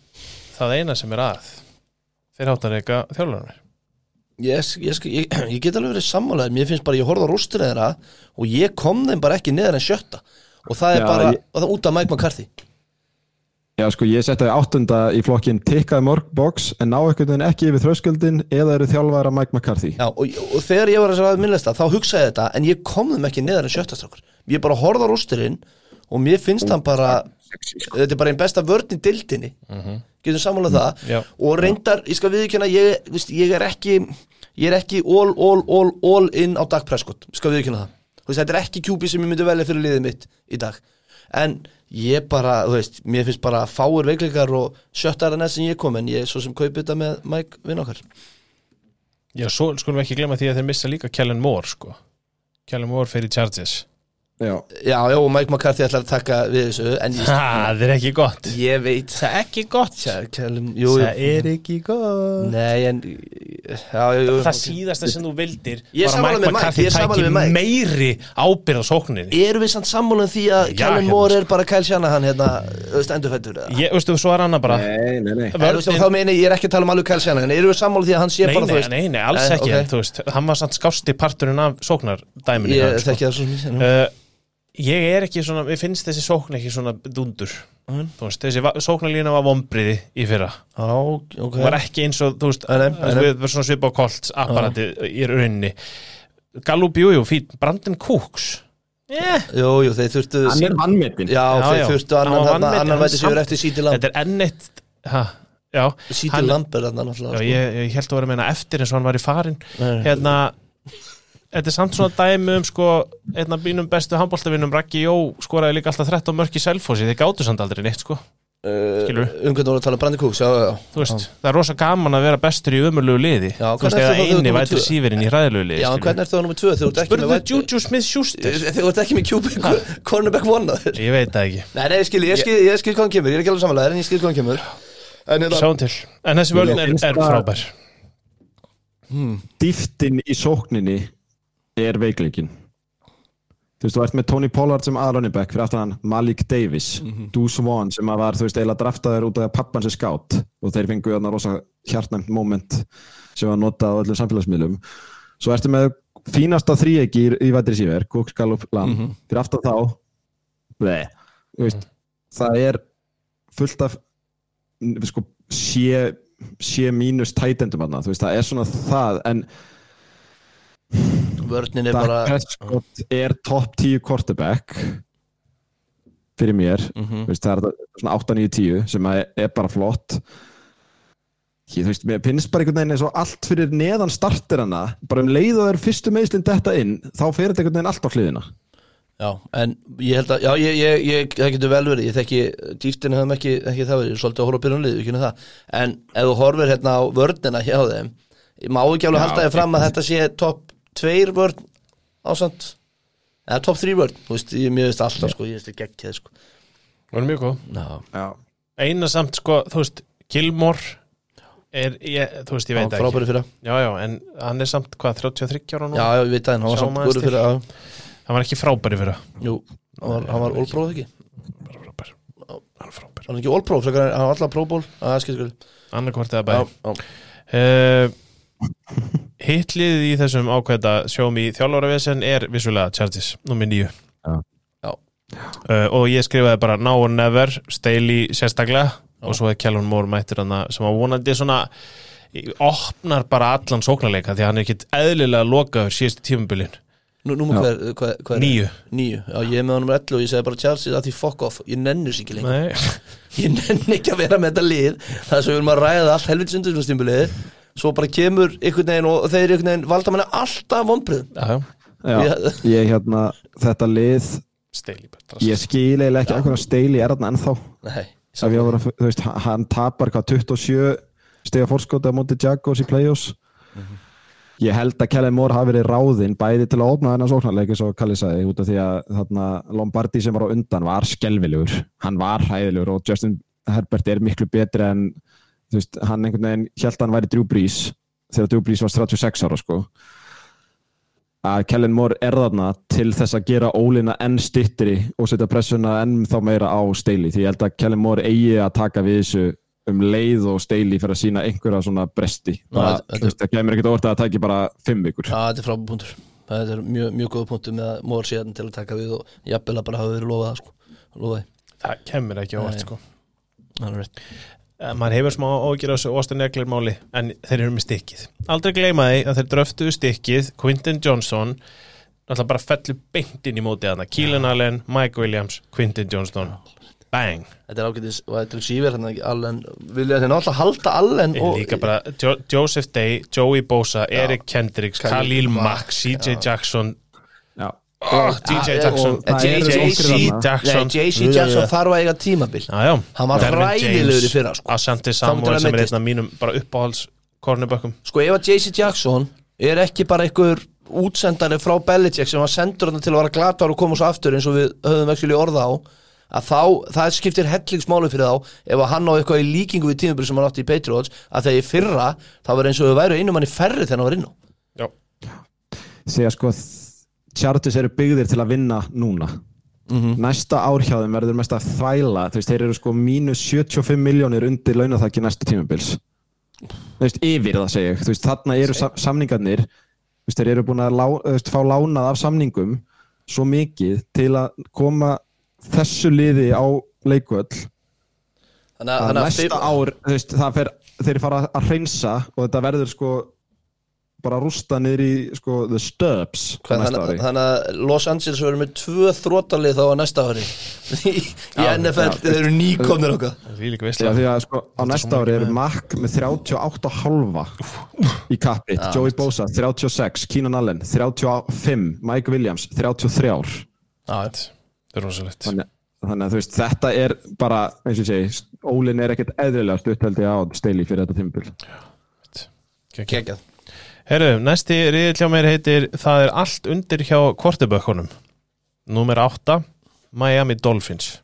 það eina sem er að Þeir áttan reyka þjálfarnir ég, ég, ég, ég, get alveg verið sammálaður. Mér finnst bara, ég horfði á rústur þeirra og ég kom þeim bara ekki neðar en sjötta. Og það er Já, bara, ég- út af Mike McCarthy Já, sko, ég setti það áttunda í flokkin tikkaði morgbox en ná einhvern veginn ekki yfir þröskuldin eða eru þjálfæra Mike McCarthy? Já, og, og þegar ég var að sagða minnlista þá hugsaði ég þetta, en ég kom þeim ekki neðar en sjötta strákar. Ég bara horfði á rústurinn og mér finnst hann bara þetta er bara einn besta vörn í dildinni getum sammálað það? Já. og reyndar, ég skal viðkjöna ég, ég er ekki ég er ekki all, all, all, all in á Dag Prescott, skal viðkjöna það. Þetta er ekki kjúpi sem ég myndi velja fyrir liðið mitt í dag. En ég bara, þú veist, mér finnst bara fáir veikleikar og sjöttar en þess sem ég kom en ég er svo sem kaupi þetta með Mike vinn okkar. Já, svo skulum við ekki glemma því að þeir missa líka Kellen Moore sko. Kellen Moore fyrir Chargers Já, Já, já, og Mike McCarthy ætlar að taka við þessu Það er ekki gott. Ég veit Það er ekki gott. Það er ekki gott. Nei, en Já, já, jú. Það síðasta sem þú vildir Ég að Mike með Mike, McCarthy ég tæki með Mike. meiri ábyrð á sókninni. Erum við samt sammála um því að Kjælum hérna, Moore er bara Kæl Shanahan hérna, stendufættur eða? Ég, veistu, svo er annað bara. Nei, nei, nei. En, þú veist, Þá meina ég, ég er ekki að tala um alveg Kæl Shanahan. Erum við sammála um því að hann sé Nei, bara, þú nei, veist nei, nei, alls Ég svo ég er ekki svona, mér finnst þessi sókn ekki svona dundur. Þú veist, þessi va- sóknarlína var vombriði í fyrra. Já, ok. Var ekki eins og, þú veist, við við svona svipa á Colts apparati í rauninni. Gallup, jú, jú, fín, Brandon Cooks. Yeah. Jú, jú, þeir þurftu Hann er vannmetinn Já, Já, þeir þurftu annan, annan, væti samt- eftir Síti Lamb. Þetta er enn eitt ha, já, Síti Lamb er þarna náttúrulega já sko. ég, ég held að vera að meina eftir eins og hann var í farin. Nei. hérna þetta er samt svona dæmi um sko einn af mínum bestu handbóltavinnum Raggi Jó skoraði líka alltaf 13 mörk í selfósi þið gáttu samt aldrei neitt sko. Uh, skilurðu? Um hvernig voru að tala um Brandi Kúks, já, já, já. Þú veist, það er rosa gaman að vera bestur í ömurlegu liði. Já, þú veist, hvernig eða ertu þá þegar þú eini ert vætur tvö? sífirinn í hræðilegu liði Já, en skilurðu. hvernig ertu það nummið tvö? Þegar þú ert ekki spurðu með væt- Juju Smith-Schuster Þegar þú ert ekki með Cubic Cornerback one að þér ég veit það ekki, Nei, nei, ég skil, ég skil, ég skil hvað hann kemur Ég er ekki alveg samanlega, en ég skil hvað hann kemur. En hérna sjáum til. En þessi vörn er, finnst er það- frábær. Dýftin í sókninni er veikleikin Þú veist, þú ert með Tony Pollard sem aðlunni back fyrir aftan hann Malik Davis, Deuce Vaughn sem að var, þú veist, eiginlega draftaður út af pappan sem skátt og þeir fengu þarna rosa hjartnæmt moment sem var notað á öllum samfélagsmiðlum. Svo ertu með fínasta þríegi í, í vætri síver, Cooks, Gallup, Lamb. Fyrir aftan þá Bleh. Þú veist, það er fullt af sko, sé, sé mínus tætendum þarna, þú veist, það er svona það en Vörnin er bara Prescott er top 10 quarterback fyrir mér. Mhm. Þú veist, það er svona 8-9-10 sem er, er bara flott. Ég, þú veist, mér finnst bara einhvern veginn eins og allt fyrir neðan startir hana bara um leið og þeir fyrstu meðslinn detta inn þá fer þetta einhvern veginn allt á hliðina. Já, en ég held að, já, ég, ég, ég það getur vel verið, ég þekki dýftin hefðum ekki, ekki það verið, ég er svolítið að horfa á byrjunlið, ekki það, en ef þú horfir hérna á vörnina hjá þeim, ég má ekki alveg halda þér fram að þetta sé topp tveir vörn ásamt, eða topp þrý vörn, þú veist, ég veist alltaf, sko, ég veist ekki ekki, sko. það er mjög góð. Eina samt sko, þú veist, Gilmore er, ég, þú veist, ég veit það ekki. frábæri fyrir, já, já, en hann er samt hvað, 33 ára nú? Já, já, ég veit það, en hann var samt góður fyrir, já, hann var ekki frábæri fyrir jú, hann var, hann var all-pro ekki, bara frábær. Hann er frábær. Hann var ekki en hann var alltaf að það skil, annarkvort eða já, já, hitliðið í þessum ákveðta sjóum í þjálfáravesen er vissulega Chargers, nummer 9 Já. Já. Uh, og ég skrifaði bara now or never, Staley sérstaklega og svo er Kjellun Mór mættur sem að vonandi svona opnar bara allan sóknarleika því að hann er ekkit eðlilega lokaður síðustu tímabilin Nú, númer Já. hver, hver, hver er? Níu. Níu, já ég er með honum 11 og ég segi bara Chelsea að því fuck off, ég nennu sér ekki lengur Nei, <laughs> Ég nenni ekki að vera með þetta lið Það er svo við erum að ræða allt helvits undirsumstímbilið Svo bara kemur einhvern veginn og þeir einhvern veginn valda manni alltaf Já, Ég- hérna, þetta lið Staley bara ég skil eiginlega ekki ekkur að steili er þarna ennþá. Nei, að, þú veist, hann tapar hvað 27 stiga fórskota á móti Jaguars í play-offs? Ég held að Kellen Moore hafi verið ráðinn bæði til að opna þennan sóknarleik eins og Kalli sagði út af því að þarna, Lombardi sem var á undan var skelvilegur hann var hæðilegur og Justin Herbert er miklu betri en þú veist, hann einhvern veginn held að hann væri Drew Brees þegar Drew Brees var 36 ára sko að Kellen Moore er þarna til þess að gera ólina enn styttri og setja pressuna enn þá meira á Staley því ég held að Kellen Moore eigi að taka við þessu um leið og Staley fyrir að sína einhverja svona bresti það kemur ekkert orðið að það taki bara fimm vikur já þetta er frábæð punktur Það er mjög, mjög góð punktur með að mór síðan til að taka við og jafnvel að bara hafa verið lofað það, sko. Það kemur ekki á Nei. orð sko. Eh, maður hefur smá ágjör á þessu Austin Eckler máli en þeir eru með stikkið aldrei gleyma því að þeir dröftuðu stikkið Quinton Johnson náttúrulega bara fellur beint inn í mótið hana Keelan Allen, Mike Williams, Quinton Johnson. Bang, Þetta er ágætis, og þetta er síver hérna Allen, vilja þeir náttúrulega halda Allen og líka bara jo Joseph Day, Joey Bosa, Eric Kendricks Khalil Khalil Mack, Mack, CJ já. Jackson. Já. DJ Jackson. JC. Jackson. JC Jackson. Þarf að eiga tímabil. Já, já. Hann var Dervin hræðilegur í fyrra, sko. Asante Samuel sem er einn af mínum bara uppáhalds cornerbökkum Sko ef að JC Jackson er ekki bara einhver útsendari frá Belichick sem var sendur hann til að vera glatar og koma svo aftur eins og við höfum ekki orða á að þá, það skiptir hellingsmáli fyrir þá ef að hann á eitthvað í líkingu við tímabil sem hann átti í Patriots að þegar í fyrra þá var eins og þau væru einum manni færri þegar hann var inn á. Já, segja sko Chargers eru byggðir til að vinna núna. Næsta ár hjá þeim verður mest að þvæla. Þú veist, þeir eru sko mínus 75 miljónir undir launathaki næsta tímabils. Þú veist, yfir það segja þú veist, þarna eru sa samningarnir. Þú veist, þeir eru búin að lá, veist, fá lánað af samningum svo mikið til að koma þessu liði á leikvöll Þannig að, næsta fimm- ár þú veist, það fer, þeir fara að hreinsa og þetta verður sko bara rústa niður í sko the næsta þannig, ári. þannig að Los Angeles verður með tvö þrótalið þá á næsta ári. <laughs> Í, í NFL, þeir eru nýkomnir okkar. Það er líka Já, veistlega því að sko á næsta ári er með. Mack með 38 halva í kappi, Joey Bosa 36, Keenan Allen 35, Mike Williams 33 ár Það er rosalegt. Þannig, þannig að þú veist, þetta er bara eins og ég segi, Ólin er ekkert eðlilega stutt held ég á Staley fyrir þetta tímabil. Kekjað Herru, næsti riðill hjá mér heitir Það er allt undir hjá kvortibökkunum Númer 8 Miami Dolphins.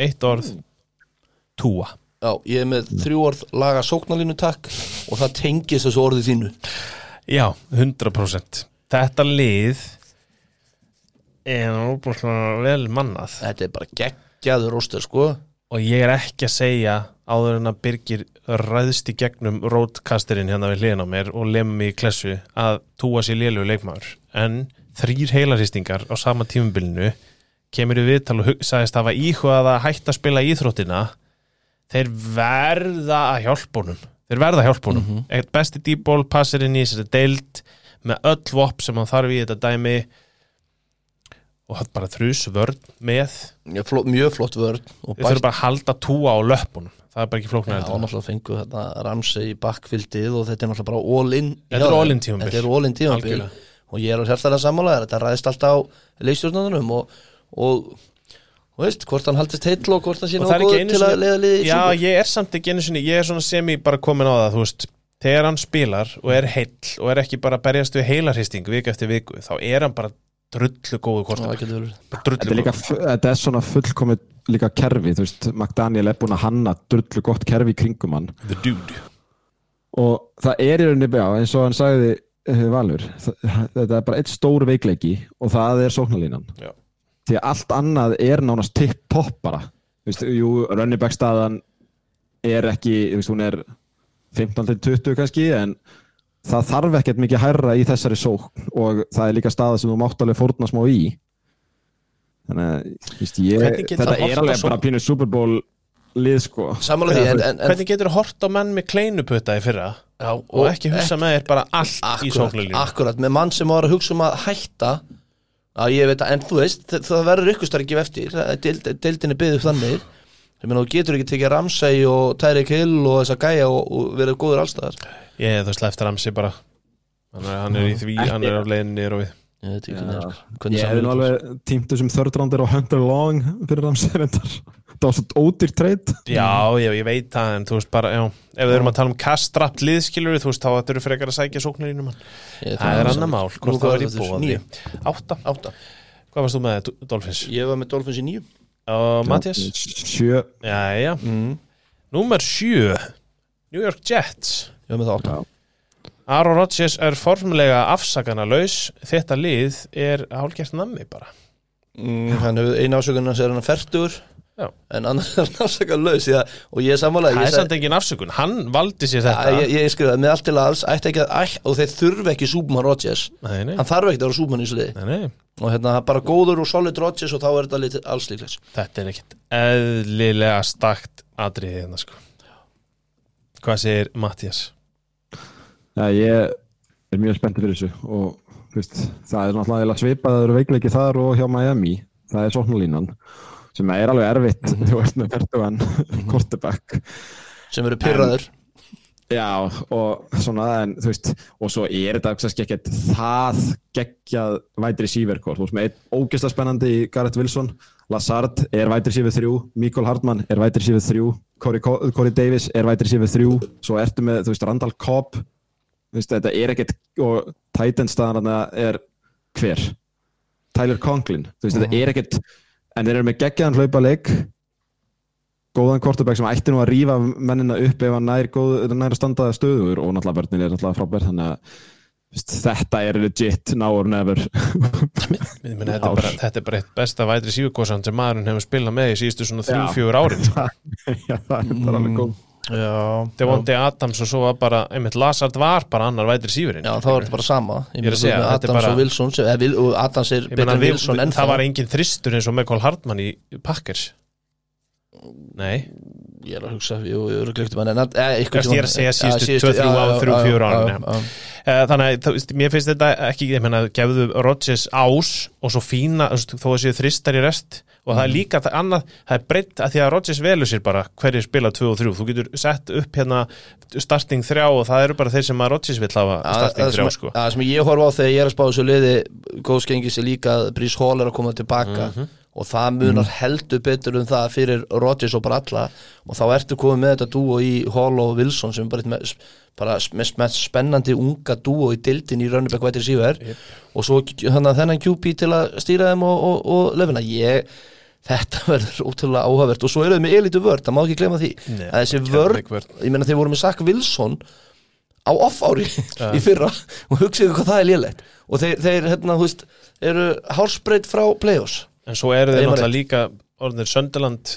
Eitt orð Túa Já, ég er með þrjú orð laga sóknarlínu takk og það tengist þessu orðið þínu. Já, 100% Þetta lið er óbúinlega vel mannað. Þetta er bara geggjaður róstur sko. Og ég er ekki að segja áður en að Birgir ræðst í gegnum rótkastirinn hérna við hliðin á mér og lemmi í klessu að túa sér lélugu leikmaður. En þrýr heilarhýstingar á sama tímabilinu kemur í viðtal og sagðist hafa íhugað að hætta að spila íþróttina. Þeir verða að hjálpa honum. Þeir verða að hjálpa honum. Mm -hmm. besti dýból passir inn í þessari deild með öll vopp sem hann þarf í þetta dæmi. Og hann bara þrjus vörn með. Já, fló, Mjög flott vörn og Við þurfum bara að halda túa á löpunum Það er bara ekki flóknar og náttúrulega fengu þetta Ramsey í bakkvildið og þetta er náttúrulega bara all-in Þetta er all-in tímabil. Þetta er all-in tímabil Algjörlega. og ég er á sérstæðlega sammálaðir þetta ræðist alltaf á leikstjórnunum og, og og veist, hvort hann haldist heill og hvort hann sé það einu til að leiða liði Já, ég er samt ekki einu sinni Ég er svona sem ég bara komin á það Þú veist, þegar hann spilar og er heill og er ekki bara að berjast við heilarhristing viku eftir viku, þá er hann bara drullu góðu það. Þetta er, líka, þetta er svona fullkomið líka kerfi, þú veist, McDaniel er búin að hanna drullu gott kerfi kringum hann. Og það er í rauninni já, eins og hann sagði uh, Valur, þetta er bara eitt stór veikleiki og það er sóknarlínan. Já. því að allt annað er nánast tipp-topp bara. Þú veist, jú, running back staðan er ekki, þú veist, hún er 15-20 kannski en það þarf ekkert mikið hærra í þessari sókn. Og það er líka staða sem þú mátt alveg fórna smá í þannig að, þú veist, ég þetta það er alveg bara pínu Super Bowl lið sko. Sammála því, en, en, en Hvernig getur hort á menn með kleinuputta í fyrra? Já, og ekki hugsa með þér bara allt í akkurat, sóknarlínu akkurat, með mann sem var að hugsa um að hætta. Að ég veit að, en þú veist það, það verður ykkur starf ekki eftir. Það er deild, deildin er byggð upp þannig. Þú getur ekki tekið Ramsey og Tyreek Hill og þessa gæja og, og verið góður allstaðar Ég þú sleppti Ramsi bara. Hann er, hann er í því, hann er á leiðinni niður og við ég veit ekki hvernig, er, hvernig Ég samvinnur- alveg tímt þessum third rounder og Hunter Long fyrir ramsærendar Það var svo ódýr treyt Já, já, ég veit það, en þú veist bara, já. Ef við erum að tala um kastrapt liðskilur þú veist, þá þetta eru frekar að sækja Ég Það er annar mál, Nú, hvort það í er þetta? bóði. Átta, átta. Hvað varst þú með Dolphins? ég var með Dolphins í nýju Og Mattias? Sjö. Mm. númer sjö New York Jets. Ég var með það átta. Já. Aaron Rodgers er formlega afsakana laus Þetta lið er hálfgert nammi bara. Mm, hann hefur eina ásökunna sem <laughs> er hann færtur Já. en annars er hann ásökað laus og ég er sammála Það er samt engin afsökun, hann valdi sér þetta. ég, ég skrifaði með allt til alls ætti ekki að, og þeir þurfi ekki Súbmann Rodgers. Nei, nei, hann þarf ekki að vera Súbmann í þessu liði. Nei, nei. Og hérna bara góður og solid Rodgers og þá er þetta litið alls líklegs Þetta er ekkit eðlilega stakt atriði hérna sko. Hvað segir Mattias? Já, ég er mjög spenntið fyrir þessu og veist, það er náttúrulega svipaður veikleiki þar og hjá Miami. Það er sóknarlínan sem er alveg erfitt. Þú veist með fertugan quarterback. Sem eru pyrraður Já, og svona, en þú veist, og svo er þetta kannski ekkert það geggjað vætri síverkort, þú veist, með einn ógeðslega spennandi í Garrett Wilson, Lazard er vætri síver þrjú, Mikael Hartmann er vætri síver þrjú, Corey, Co- Corey Davis er vætri síver þrjú, svo ertu með, þú veist, Randall Cobb, veist, þetta er ekkert, og Titan staðan er hver? Tyler Conklin, veist, þetta er ekkert, en þeir eru með geggjaðan hlaupa leik, góðan quarterback sem ætti nú að rífa mennina upp ef hann nær, nær að standa stöður og náttúrulega börnin er náttúrulega frábær þannig að veist, þetta er legit now or never. Ég Meni, þetta, er bara, þetta er bara eitt besta vætri sífukossan sem maðurinn hefur spilað með í síðustu svona þrjú, fjögur árin. <laughs> Já, það er bara alveg góð Já, Devonti Adams og svo var bara, einmitt Lazard var bara annar vætri sífurinn Já, þá er þetta bara sama. Er að segja, er Adams bara- og Wilson sem, og Adams er betur en Wilson en það var engin þristur eins og Michael Hartmann í Packers. Nei, Ég er að hugsa, jú, ég eru glögt um hann ég er að segja síðustu tvö, þrjú ár, þrjú, fjögur árin, já. Eh, Þannig að mér finnst þetta ekki, ég meina, gefðu Rodgers ás og svo fína, þó að séu þristar í rest og það er líka það annað, það er breytt að því að Rodgers velur sér bara hverju spila 2 og 3, þú getur sett upp hérna starting 3 og það eru bara þeir sem að Rodgers vill hafa starting 3 sko. Það sem ég horfa á þegar ég er að spá þessu liði góðskengis er líka að Brís Hall er að koma tilbaka. Mhm. og það munar heldur betur um það fyrir Rodgers og bara alla. Og þá ertu komið með þetta dúo í Hall og Wilson sem er bara, með, bara mest, mest spennandi unga dúo í dildin í Rönnubæk Vætri Sýver Jep. og svo þennan QP til að stýra þeim og, og, og lefina ég þetta <laughs> verður ótrúlega áhugavert. Og svo eru þau með elitu vörd, það má ekki glemma því. Nei, að þessi vörd, ég meina þeir voru með Zach Wilson á off-ári <laughs> í fyrra. Og hugsaðu hvað það er lélegt. Og þeir, þeir hérna, þú veist, eru hálsbreyt frá play-offs. En svo eru þeir náttúrulega líka orðinir Sönderland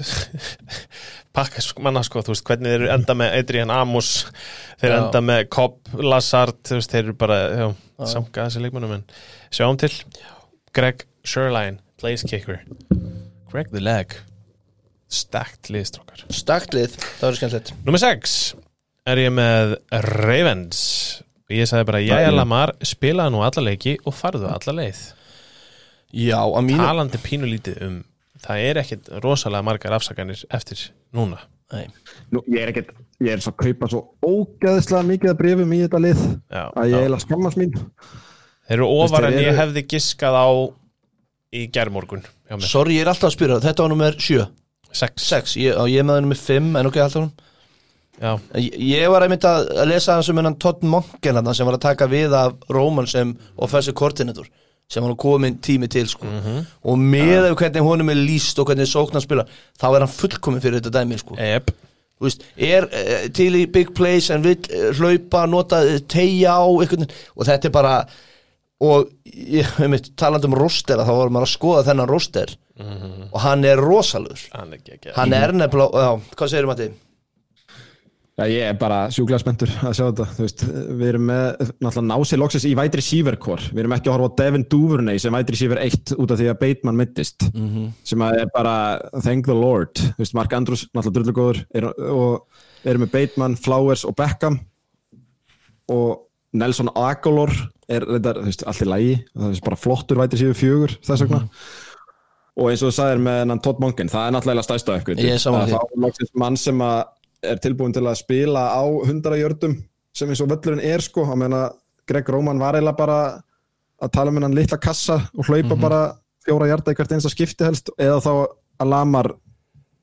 <laughs> pakkas manna sko, þú veist, hvernig þeir eru enda með Adrian Amos, þeir Já. enda með Cobb, Lazard, þú veist, þeir eru bara já, samka þessi leikmennum en sjáum til, Greg Sherline place kicker, Greg the leg. Stacked liðstrókar Staktlið, það verður skemmtilegt. Númer 6 er ég með Ravens? Og ég sagði bara, jæja Lamar spilaði nú alla leiki og farðu alla leið. Já, að mínu talandi pínulítið um það er ekkit rosalega margar afsakanir eftir núna. Nei. Nú, ég er ekkert, ég er svo að kaupa svo ógeðslega mikið að brefum í þetta lið Já, að ég eiginlega skammast mín. Þeir eru ofar en ég hefði giskað á í gerðmorgun Sorry, ég er alltaf að spyrja, þetta var nummer 7 6 6, ég, og ég með það nummer 5 en ok, alltaf hún já, Ég, var einmitt að lesa hans um hennan Todd Monken sem var að taka við af Róman sem offensive coordinator sem var nú komin tími til sko. og með ef hvernig honum er líst og hvernig sóknar spila þá er hann fullkomin fyrir þetta dæmi sko. ep Þú veist, er uh, til í big plays en vil uh, hlaupa, nota, uh, tegja á og þetta er bara og ég einmitt talandi um roster þá var maður að skoða þennan roster og hann er rosalur hann er hann er nefnilega, já, hvað segir Matti? Já, ég er bara sjúklega spenntur að sjá þetta. Veist, við erum með náttúrulega násið loksins í vætri receiver core. Við erum ekki að horfa á Devin Duvernay sem vætri receiver 1 út af því að Bateman mittist -hmm. sem að er bara thank the lord, veist, Mark Andrews náttúrulega drullugóður er, og erum með Bateman, Flowers og Beckham. Og Nelson Aguilar er þetta, þú veist, allt í lægi það er bara flottur vætri receiver fjögur þess vegna. Og eins og þú sagðir með Todd Monken, það er náttúrulega stæsta því. þá er loksins mann sem er tilbúin til að spila á 100 jördum sem eins og völlurinn er sko. Að meina Greg Róman var eiginlega bara að tala um hennan litla kassa og hlaupa bara fjóra hjarta í hvert einsta skipti helst eða þá að Lamar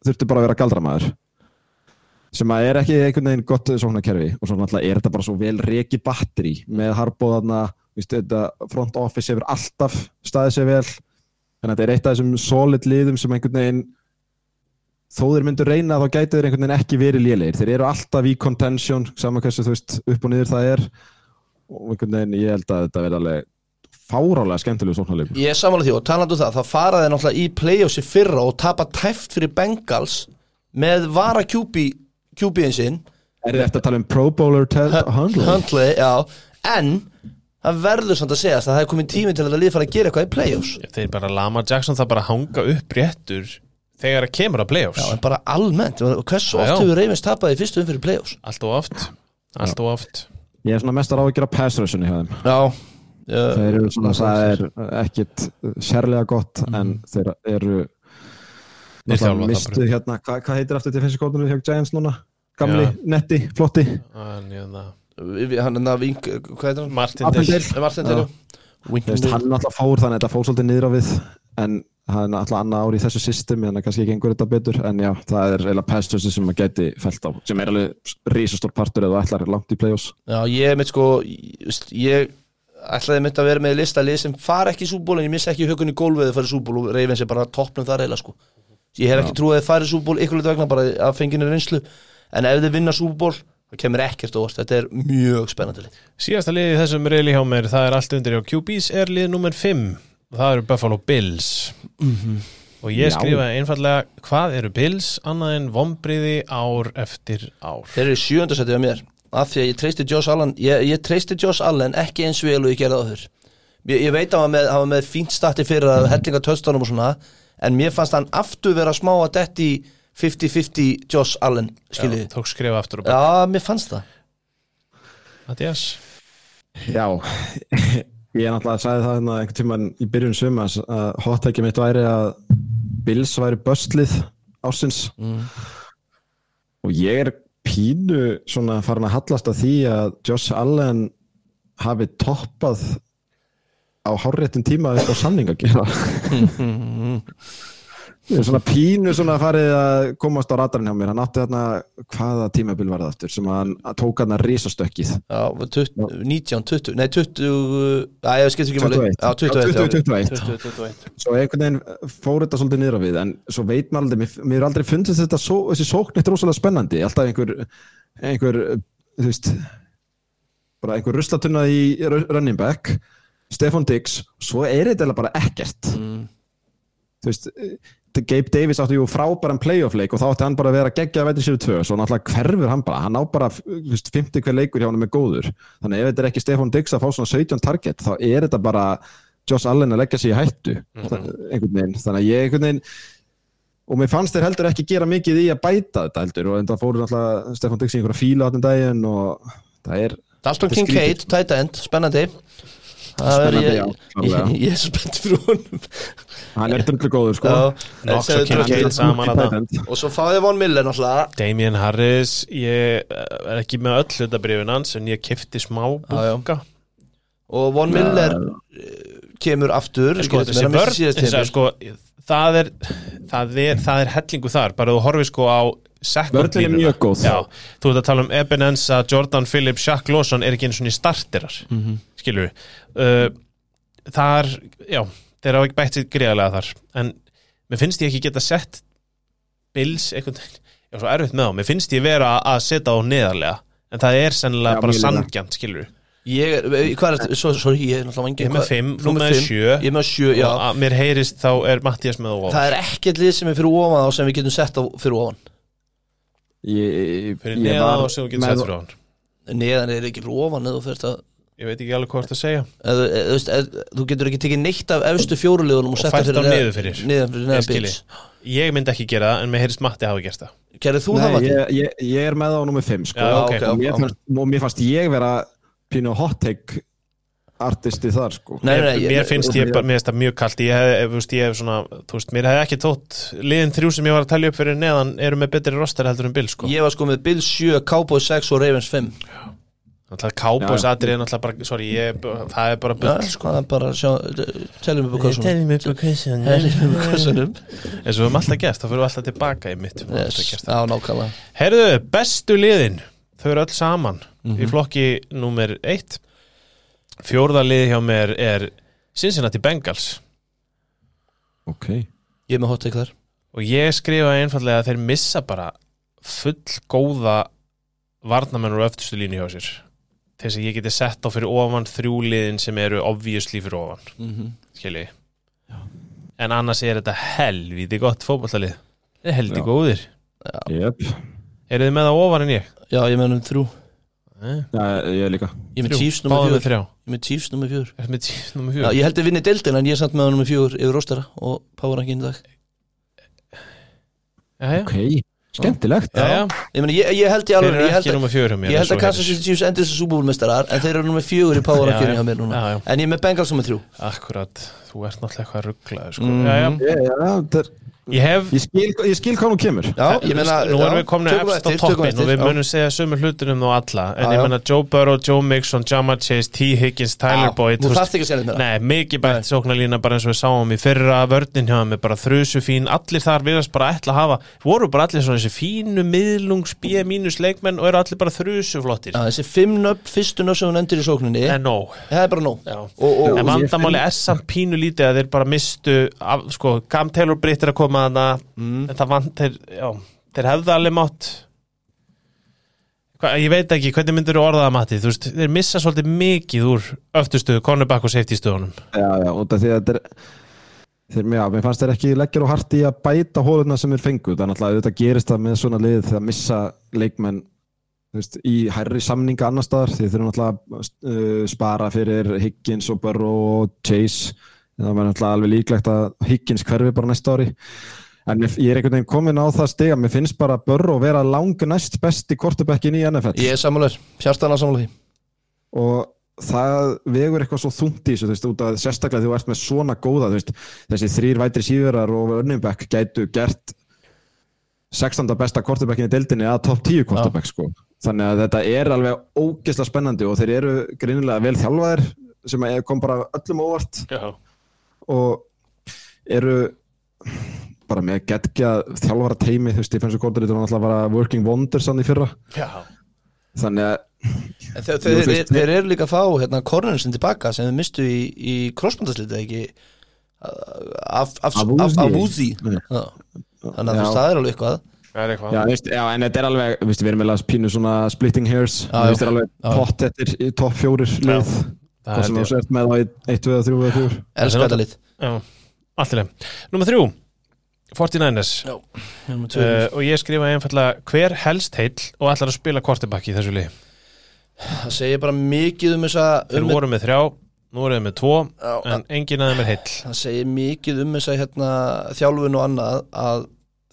þurfti bara að vera galdramæður sem að er ekki einhvern veginn gott sóknarkerfi og svo náttúrulega er þetta bara svo vel reki batteri með harbóðarna front office hefur alltaf staðið sér vel. Þannig að þetta er eitt af þessum solid liðum sem einhvern veginn þó þeir myndu reyna þá gætu þeir einhvern veginn ekki verið lélegir. Þeir eru alltaf í contention saman hversu þú veist upp og niður það er. Og einhvern veginn ég held að þetta verði alveg fárálega skemmtilegu sóknarleikur. Ég er samanlega því og talandu það, þá fara þeir náttúrulega í playoffsi fyrra og tapa tæft fyrir Bengals með vara QB QB-in sinn. Er eftir að tala um Pro Bowler Ted Hundley? Huntley, já, en það verður samt að segja að það er komin tími til að þetta lið fara að gera eitthvað í playoffs. Þeir bara Lamar Jackson það bara hanga upp réttur þegar það kemur að playoffs. Já, en bara almennt, hversu Já, oft hefur Ravens tapað í fyrstu umfyrir playoffs? Allt og oft allt og oft. Ég er svona mestar á að gera pass rushinni hjá þeim Já, Þeir eru svona, það er ekkit sérlega gott en þeir eru mistu hérna, hvað hva heitir aftur defensive coordinator hjá Giants núna? Gamli, netti, flotti. Við- við- Hann er það vink, hvað heitir hann? Martin. Dill Martin veist, hann er alltaf fór þannig að þetta fór svolítið niður á við en hann er alltaf annað ári í þessu system þannig að kannski gengur þetta betur en já, það er eiginlega pass rushin sem maður gæti fælt á sem er alveg risastór partur eða ætlar langt í play-offs. Já, ég mitt sko ég, ætlaði mitt að vera með lista lið sem fara ekki í súból en ég missi ekki hugun í gólfið að fara í súból og Ravens er bara toppnum þar eila sko ég hef ekki trúið að þeir fara í súból ykkur vegna bara að fenginu reynslu. En ef þeir vinna súból það kemur ekkert óvart, þetta er mjög spennandi lið. Síðasta liðið í þessum reyli hjá mér það er allt undir hjá QBs er lið nummer 5 það eru Buffalo Bills. Og ég Já. skrifaði einfallega hvað eru Bills annað en vombriði ár eftir ár? Þeir eru sjöndasættið á mér. Af því að ég treysti Josh Allen ég, ég treysti Josh Allen ekki eins vel og ég gerði áður. Ég, ég veit að hann var með, hann var með fínt stati fyrir að hellinga töstunum og svona en mér fannst hann aftur vera smá að detti 50-50 Josh Allen skiljið Já, tók skrifa aftur og Já, bara mér fannst það. Mattias? Já, <laughs> ég er náttúrulega að sagði það hérna einhvern tímann í byrjun sumas að hottækja mitt væri að Bills væri böstlið ásins Mm. og ég er pínu svona farin að hallast að því að Josh Allen hafi toppað á hárréttum tíma upp á samning að gera er svona pínu svona farið að komast á radarinn hjá mér. Hann átti þarna, hvaða tímabil var það aftur sem hann tók hann að risastökkið? Já, 20, 19, 20, nei 20 Já, ég skemmt ekki máli. 21. Já, 21, Já, 21. 20, 21 svo einhvern veginn fór þetta svolítið niður á við en svo veit maður aldrei, mér, mér aldrei fundist þetta svo, þessi sókn eitt rosalega spennandi. Alltaf einhver, einhver þú veist bara einhver ruslatunna í ru- running back Stefan Diggs, svo er þetta bara ekkert. Mm. þú veist Gabe Davis átti jú frábæran playoff leik og þá átti hann bara að vera geggja að veitir sér tvö svo náttúrulega hverfur hann bara, hann á bara þú veist, 50 hver leikur hjá hann með góður. Þannig ef þetta er ekki Stefan Diggs að fá svona 17 target þá er þetta bara Josh Allen að leggja sig í hættu. Það, einhvern veginn, þannig að ég einhvern veginn og mér fannst þeir heldur ekki gera mikið í að bæta þetta heldur og enda fóru náttúrulega Stefan Diggs í einhverja fíla á þennan daginn og það er Dalton Þetta Kincaid, tight end, spennandi. Það Spennandi, ég- já, ég, ég er spennt fyrir honum hann er drullu góður sko segðu og dröfnir. saman þarna. end. Og svo fáið Von Miller náttúrulega Damien Harris ég er ekki með öll hlutabrifin hans en ég kefti smá bunga Og Von Miller eh, kemur aftur sko, sko, það, er, það, er, það er hellingu þar bara þú horfir sko á Vörnin er mjög góð. Já, þú ert að tala um Ebenenza, Jordan Phillips, Shaq Lawson er ekki eins og í starterar mm Mhm. -hmm. Skilur við uh, þar, já, þeir hafa ekki bætt sér greiðlega þar. En mér finnst ég ekki geta sett Bills veginn, já svo erfitt með þá mér finnst ég vera að setja á neðarlega. En það er sennilega Já, bara sangjant skilur við Ég er, eh, hvað er þetta, svo, sorry, ég er náttúrulega vangi Ég er með fimm, þú með sjö. Ég er með sjö, já. Og að mér heyrist þá er Mattias með og Það er ekkert lið sem er fyrir ofan þá sem við getum sett á fyrir ofan. Ég, fyrir ég neða var og sem getur með- sett fyrir hann Neðan er ekki fyrir ofan eða þú fyrir að ég veit ekki alveg hvort að segja eða, eða, þú veist, eða, Þú getur ekki tekið neitt af efstu fjórulegunum og, Og sett fært það þá niður fyrir. Niður fyrir Ég ég myndi ekki gera það en mér heyrist Matti hafa gert það Gerðu þú það Nei, Matti? ég, ég, ég er með það á nummer 5 sko. Já, ok, og, fannst, og mér fannst ég vera pínu hot take artisti þar sko. Nei, nei, mér, ég- mér finnst ég, bara- mér finnst það mjög kalt ég hef, ég hef svona, þú veist, mér hef ekki tótt liðin þrjú sem ég var að talja upp fyrir neðan eru með betri roster heldur en Bill sko Ég var sko með Bills 7, Cowboys 6 og Ravens 5 náttúrulega Cowboys atrið er náttúrulega bara, sorry, ég, það er bara bull sko. það er bara sjá, teljum upp á kossunum Teljum upp á kossunum Teljum upp á kossunum eins og við höfum alltaf gert, þá fyrir við alltaf tilbaka í mitt yes. Já, nákvæmlega. Herðu, bestu liðin þau eru öll saman Mhm. í flokki númer 1 fjórða lið hjá mér er Cincinnati Bengals. Ok. Ég er með hot take þar. Og ég skrifa einfallega að þeir missa bara full góða varnamenn úr öftustu línu hjá sér þess að ég geti sett á fyrir ofan þrjú liðin sem eru obviously fyrir ofan mm -hmm. skilji en annars er þetta helvíti gott fótballalið þeir er helvíti Já. góðir. Yep. eru þið með það ofan en ég? Já, ég með um þrjú. Eh, Já, ég er líka. Ég með. Chiefs 4 þrjá. Ég með Chiefs nummer 4 með tíf nummer Já, ég held að vinni deildin en ég er samt með nummer 4 yfir Róstara og Power Ranking í dag. Já, já, ok, skemmtilegt já, já. Ég, meni, ég, ég held ég Þeir alveg eru Ég held ekki að, fjögur hjá mér ég en held að Kansas. City Chiefs endur þessu súbúlmestarar en þeir eru nummer 4 í Power Já, Ranking já. hjá mér núna Já, já. En ég er með Bengals nummer 3 Akkurat, þú ert náttúrulega eitthvað rugglaður sko. Mhm. já, já. já, það er, Ég hef ég, skil, ég skil hvað hún kemur. Já, ég meina Nú erum við komin á eftir, toppin og við munum segja sömu hlutunum og alla. En Já, ég menna Joe Burrow, Joe Mixon, Jamar Chase, T. Higgins, Tyler Boyd að mikið bætt sóknarlína bara eins og við sáum í fyrra vörnin hjá með bara þrusu fín, allir þar viðast bara ætla að hafa, voru bara allir svona þessi fínu miðlungs B mínus leikmenn og eru allir bara þrusu flottir. Já, Þessi 5 nöfn, fyrstu nöfn sem hún endur í sókninni. En nóg. Það er bara nóg. Já. Og, og, En vandamáli er samt pínu lítið að þeir bara mistu af, sko, Cam Taylor Britt er að koma að það Mm. en það vant, þeir, já, þeir hefðu alveg mátt. Hva, ég veit ekki, hvernig myndir þú orðaða Matti? Þú veist, þeir missa svolítið mikið úr öftustuðu, cornerback og safety stöðunum já, já, út af því að þetta er þeir, já, mér fannst þeir ekki leggja og hart í að bæta hóluna sem þeir fengu. Þannig að þetta gerist það með svona lið þegar missa leikmenn veist, í hærri samninga annar staðar. Þeir eru náttúrulega uh, spara fyrir Higgins og Burrow og Chase það var náttúrulega alveg líklegt að Higgins hverfi bara næsta ári. En ég er einhvern veginn komin á það stiga mér finnst bara Burrow vera langu næst besti kortebekkin í NFL Ég er sammálaður, hjartan að sammála því. Og það vegur eitthvað svo þungt í þessu, þú veist, út að sérstaklega þú ert með svona góða, þú veist, þessi þrýr vætri síðurar og Örnibæk gætu gert 16. besta kortebækkin í deildinni að topp 10 kortebæk, sko. Þannig að þetta er alveg ógeðslega spennandi og þeir eru greinilega vel þjálfaðir sem kom bara öllum óvart. Já, og eru bara með geggja þjálfara teimi, þú veist, defensive coordinator var náttúrulega bara working wonders hann í fyrra. já. Þannig að þeir, þeir, þeir, þeir eru líka að fá hérna kornarsin tilbaka sem þið mistu í, í crossbandaslitið ekki? Af, af, af, af Já. Þannig að þú er alveg eitthvað. Er Já, veist, já, en þetta er alveg, veist, við erum með pínu svona splitting hairs, Já, það veist, já. er alveg pott eftir í topp fjórir lið, Það hvað sem þú sért með á 1, 2, 3 eða 4. Elskar þetta lið. Já, allt í leið Númer þrjú. 49ers Já, uh, og ég skrifa einfallega hver helst heill og ætlar að spila kortebakki í þessu lið Það segir bara mikið um þessa Þeir um, voru með þrjá, nú eru þeir með tvo Já, en enginn að þeim er heill. Það segir mikið um þessa hérna, þjálfun og annað að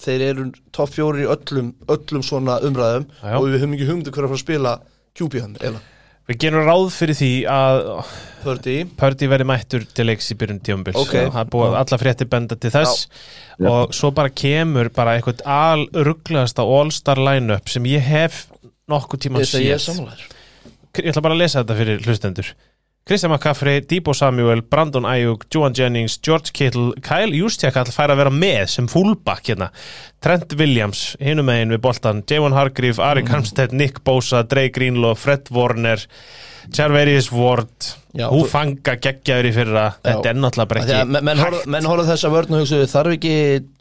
þeir eru topp fjóri í öllum, öllum svona umræðum Já, og við höfum ekki humdu hver að fara að spila QB hann, eða Við gerum ráð fyrir því að Pördi Pördi verði mættur til leiks í byrjun tíumbils Ok. það er búið alla fréttir benda til þess. Og svo bara kemur bara eitthvað alrugglegasta all-star line-up sem ég hef nokkuð tíma Ég segi ég er séð sammálaður ég ætla bara að lesa þetta fyrir hlustendur Kristján McCaffrey, Debo Samuel, Brandon Ayuk, Joan Jennings, George Kittle Kyle Juszczyk all fær að vera með sem fullback hérna Trent Williams, hinum megin við boltan Javon Hargreave, Ari Mm. Armstead, Nick Bosa, Drake Greenlaw, Fred Warner Charverius Ward Húfanga geggjaður í fyrra. Þetta Já. er náttúrulega bara Af því að ekki menn- menn horfa- menn horfa þessa vörn og hugsaðu þarf ekki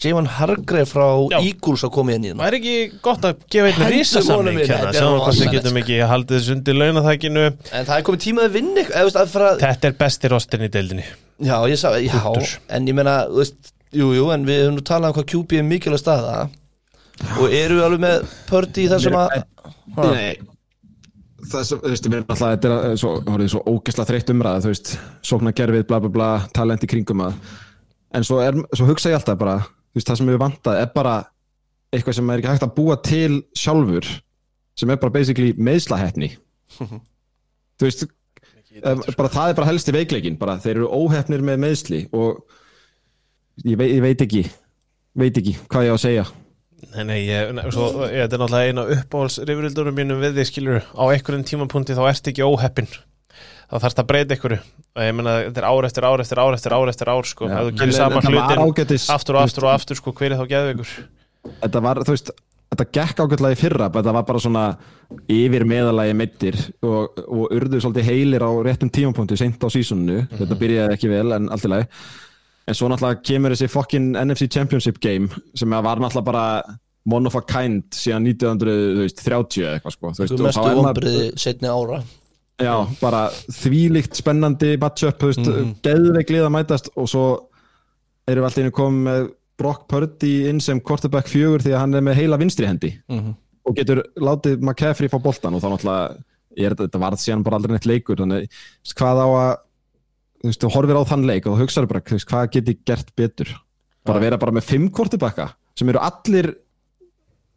Javon Hargrave frá. Eagles að koma inn? Í það Það er ekki gott að gefa einn Hentum risasamning inn, hérna, þetta sem rosalegt. getum ekki haldið þessu undir launaþækinu en það er komið tíma að vinna að Þetta er besti rostin í deildinni. Já, ég sá, já, en ég meina þú veist, jú, jú, en við höfum nú talað um hvað QB er mikilvæg staða. Og eru við alveg með Pördi í þessum að. Nei, það sem, þú veist, við erum alltaf, þetta er svo, horfið svo ógeðslega þreytt umræða, þú veist, sókna gerfið, bla bla bla, talent í kringum að, en svo, er, svo hugsa ég alltaf bara, þú veist, það sem við vantað er bara eitthvað sem er ekki hægt að búa til sjálfur, sem er bara basically meðslahetni. þú veist, bara það er bara helsti veikleikin, bara þeir eru óhefnir með meðsli og ég, vei, ég veit ekki, veit ekki hvað ég á að segja. Nei, nei, ég, svo, ég, þetta er náttúrulega eina uppáhaldsrifrildunum mínum við þig skilur á einhverjum tímapunkti þá ert ekki óheppin þá þarfst að breyta einhverju. Og ég meina þetta er ár eftir ár eftir ár eftir ár eftir ár sko, ef þú gerir en sama þetta var hlutin ágætis- aftur og aftur og aftur sko, hver er þá geðveikur? Þetta var, þú veist, þetta gekk ágætlega í fyrra, þetta var bara svona yfir meðalagi meittir og, og urðu svolítið heilir á réttum tímapunkti seint á sísoninu, þetta byrjaði ekki vel en allt í lagi, en svo náttúrulega kemur þessi fucking NFC Championship game sem var náttúrulega bara one of a kind síðan 1930 eða eitthvað sko, þú og mestu ombriði setni ára Já, bara þvílíkt spennandi matchup, þú veist, mm -hmm. geðveik lið að mætast og svo erum við alltaf einu komið með Brock Purdy inn sem quarterback fjögur því að hann er með heila vinstri hendi Mhm. og getur látið McCaffrey fá boltan og þá náttúrulega, er, þetta varð síðan bara aldrei neitt leikur, þannig hvað á að þú veist, þú horfir á þann leik og þú hugsaður bara, þú veist, hvað get ég gert betur? Bara vera bara með fimm quarterbacka sem eru allir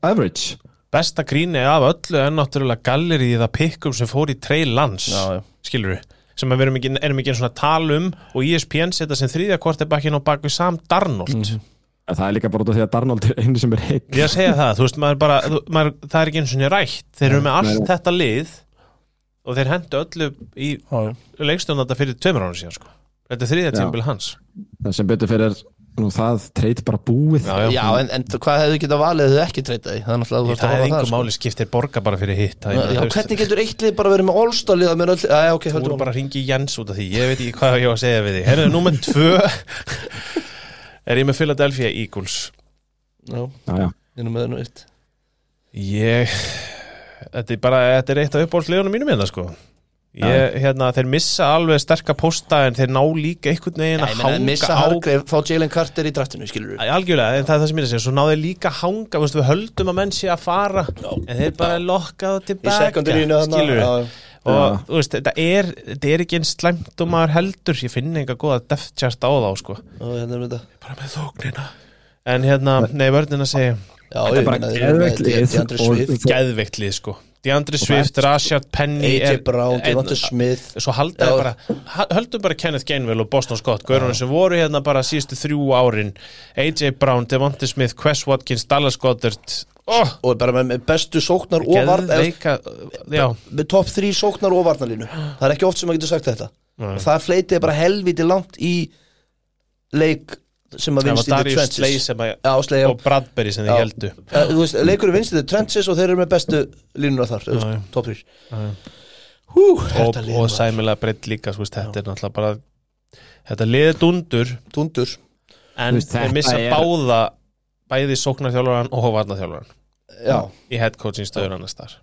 average. Besta gríni af öllu er náttúrulega gallerið það pikkum sem fór í Trey já. skilur við sem að við erum ekki, erum ekki eins og að tala um og ESPN setja sem þriðja kortebakkin á baku Sam Darnold. En það er líka bara út af því að Darnold er einu sem er heitt Ég að segja það, þú veist, maður bara, þú, maður, það er ekki eins og niður rætt, þeir eru með allt nei. þetta lið og þeir hendu öllu í þetta fyrir tveimur ára síðan, sko. Þetta er þriðja tímbil hans. það sem betur fyrir nú það treyt bara búið Já, já, Já, en, en hvað hefðu getað valið ef þau ekki treytaði? Það er að það er horfa á einhver sko. máli skiptir borga bara fyrir hitt. Já, hvernig getur eitt lið bara verið með ok, Þú voru bara að ringi Jens út af því, ég veit ekki hvað ég á að segja við því. Herðu, númer tvö <laughs> er ég með Philadelphia Eagles. Já, já, já. ég er nú með það nú eitt Ég, þetta er bara, þetta er eitt af uppbólslegunum mínum hérna, sko. ég, hérna, þeir missa alveg sterka posta en þeir ná líka einhvern veginn að ég meina, hanga missa á Hargrave, fá Jalen Carter í draftinu, skilur Æ, Algjörlega, en það er það sem ég er að segja Svo náðu þeir líka hanga, við höldum að menn sé að fara En þeir bara lokkaðu tilbaka Skilur já, Og Já. þú veist, þetta er, þetta er ekki eins slæmt og maður heldur Ég finn enga góða deft chart á þá, sko. Já, hérna er þetta. Bara með þóknina. En hérna, nei, vörnina segja Já, Þetta er bara meina, þeir eru með geðveikt lið. DeAndre og- Swift. Geðveikt lið, sko. DeAndre Swift, Rashad Penny AJ Brown, Devonta Smith. Svo bara, höldum bara Kenneth Gainwell og Boston Scott Gaurunum sem voru hérna bara síðustu þrjú árin. AJ Brown, Devonta Smith, Quest Watkins, Dallas Goddard. Oh, og bara með, bestu sóknar og varn eða, Geðveika Já, með topp þrý sóknar og varnalínu það er ekki oft sem maður getur sagt þetta. Nei. og það fleitið bara helviti langt í leik sem að vinst í the trenches sem að Já, og Bradbury sem þið heldu Eh, Þú veist, leikur er vinst í the trenches og þeir eru með bestu þar, já. topp þrýr Já, já. Hú, og, og var sæmilega breytt líka veist, þetta er náttúrulega bara þetta liði dundur. Dundur. En þeir þetta missa er- báða bæði sóknarþjálfaran og varnarþjálfaran Já, í head coaching stöður annars þar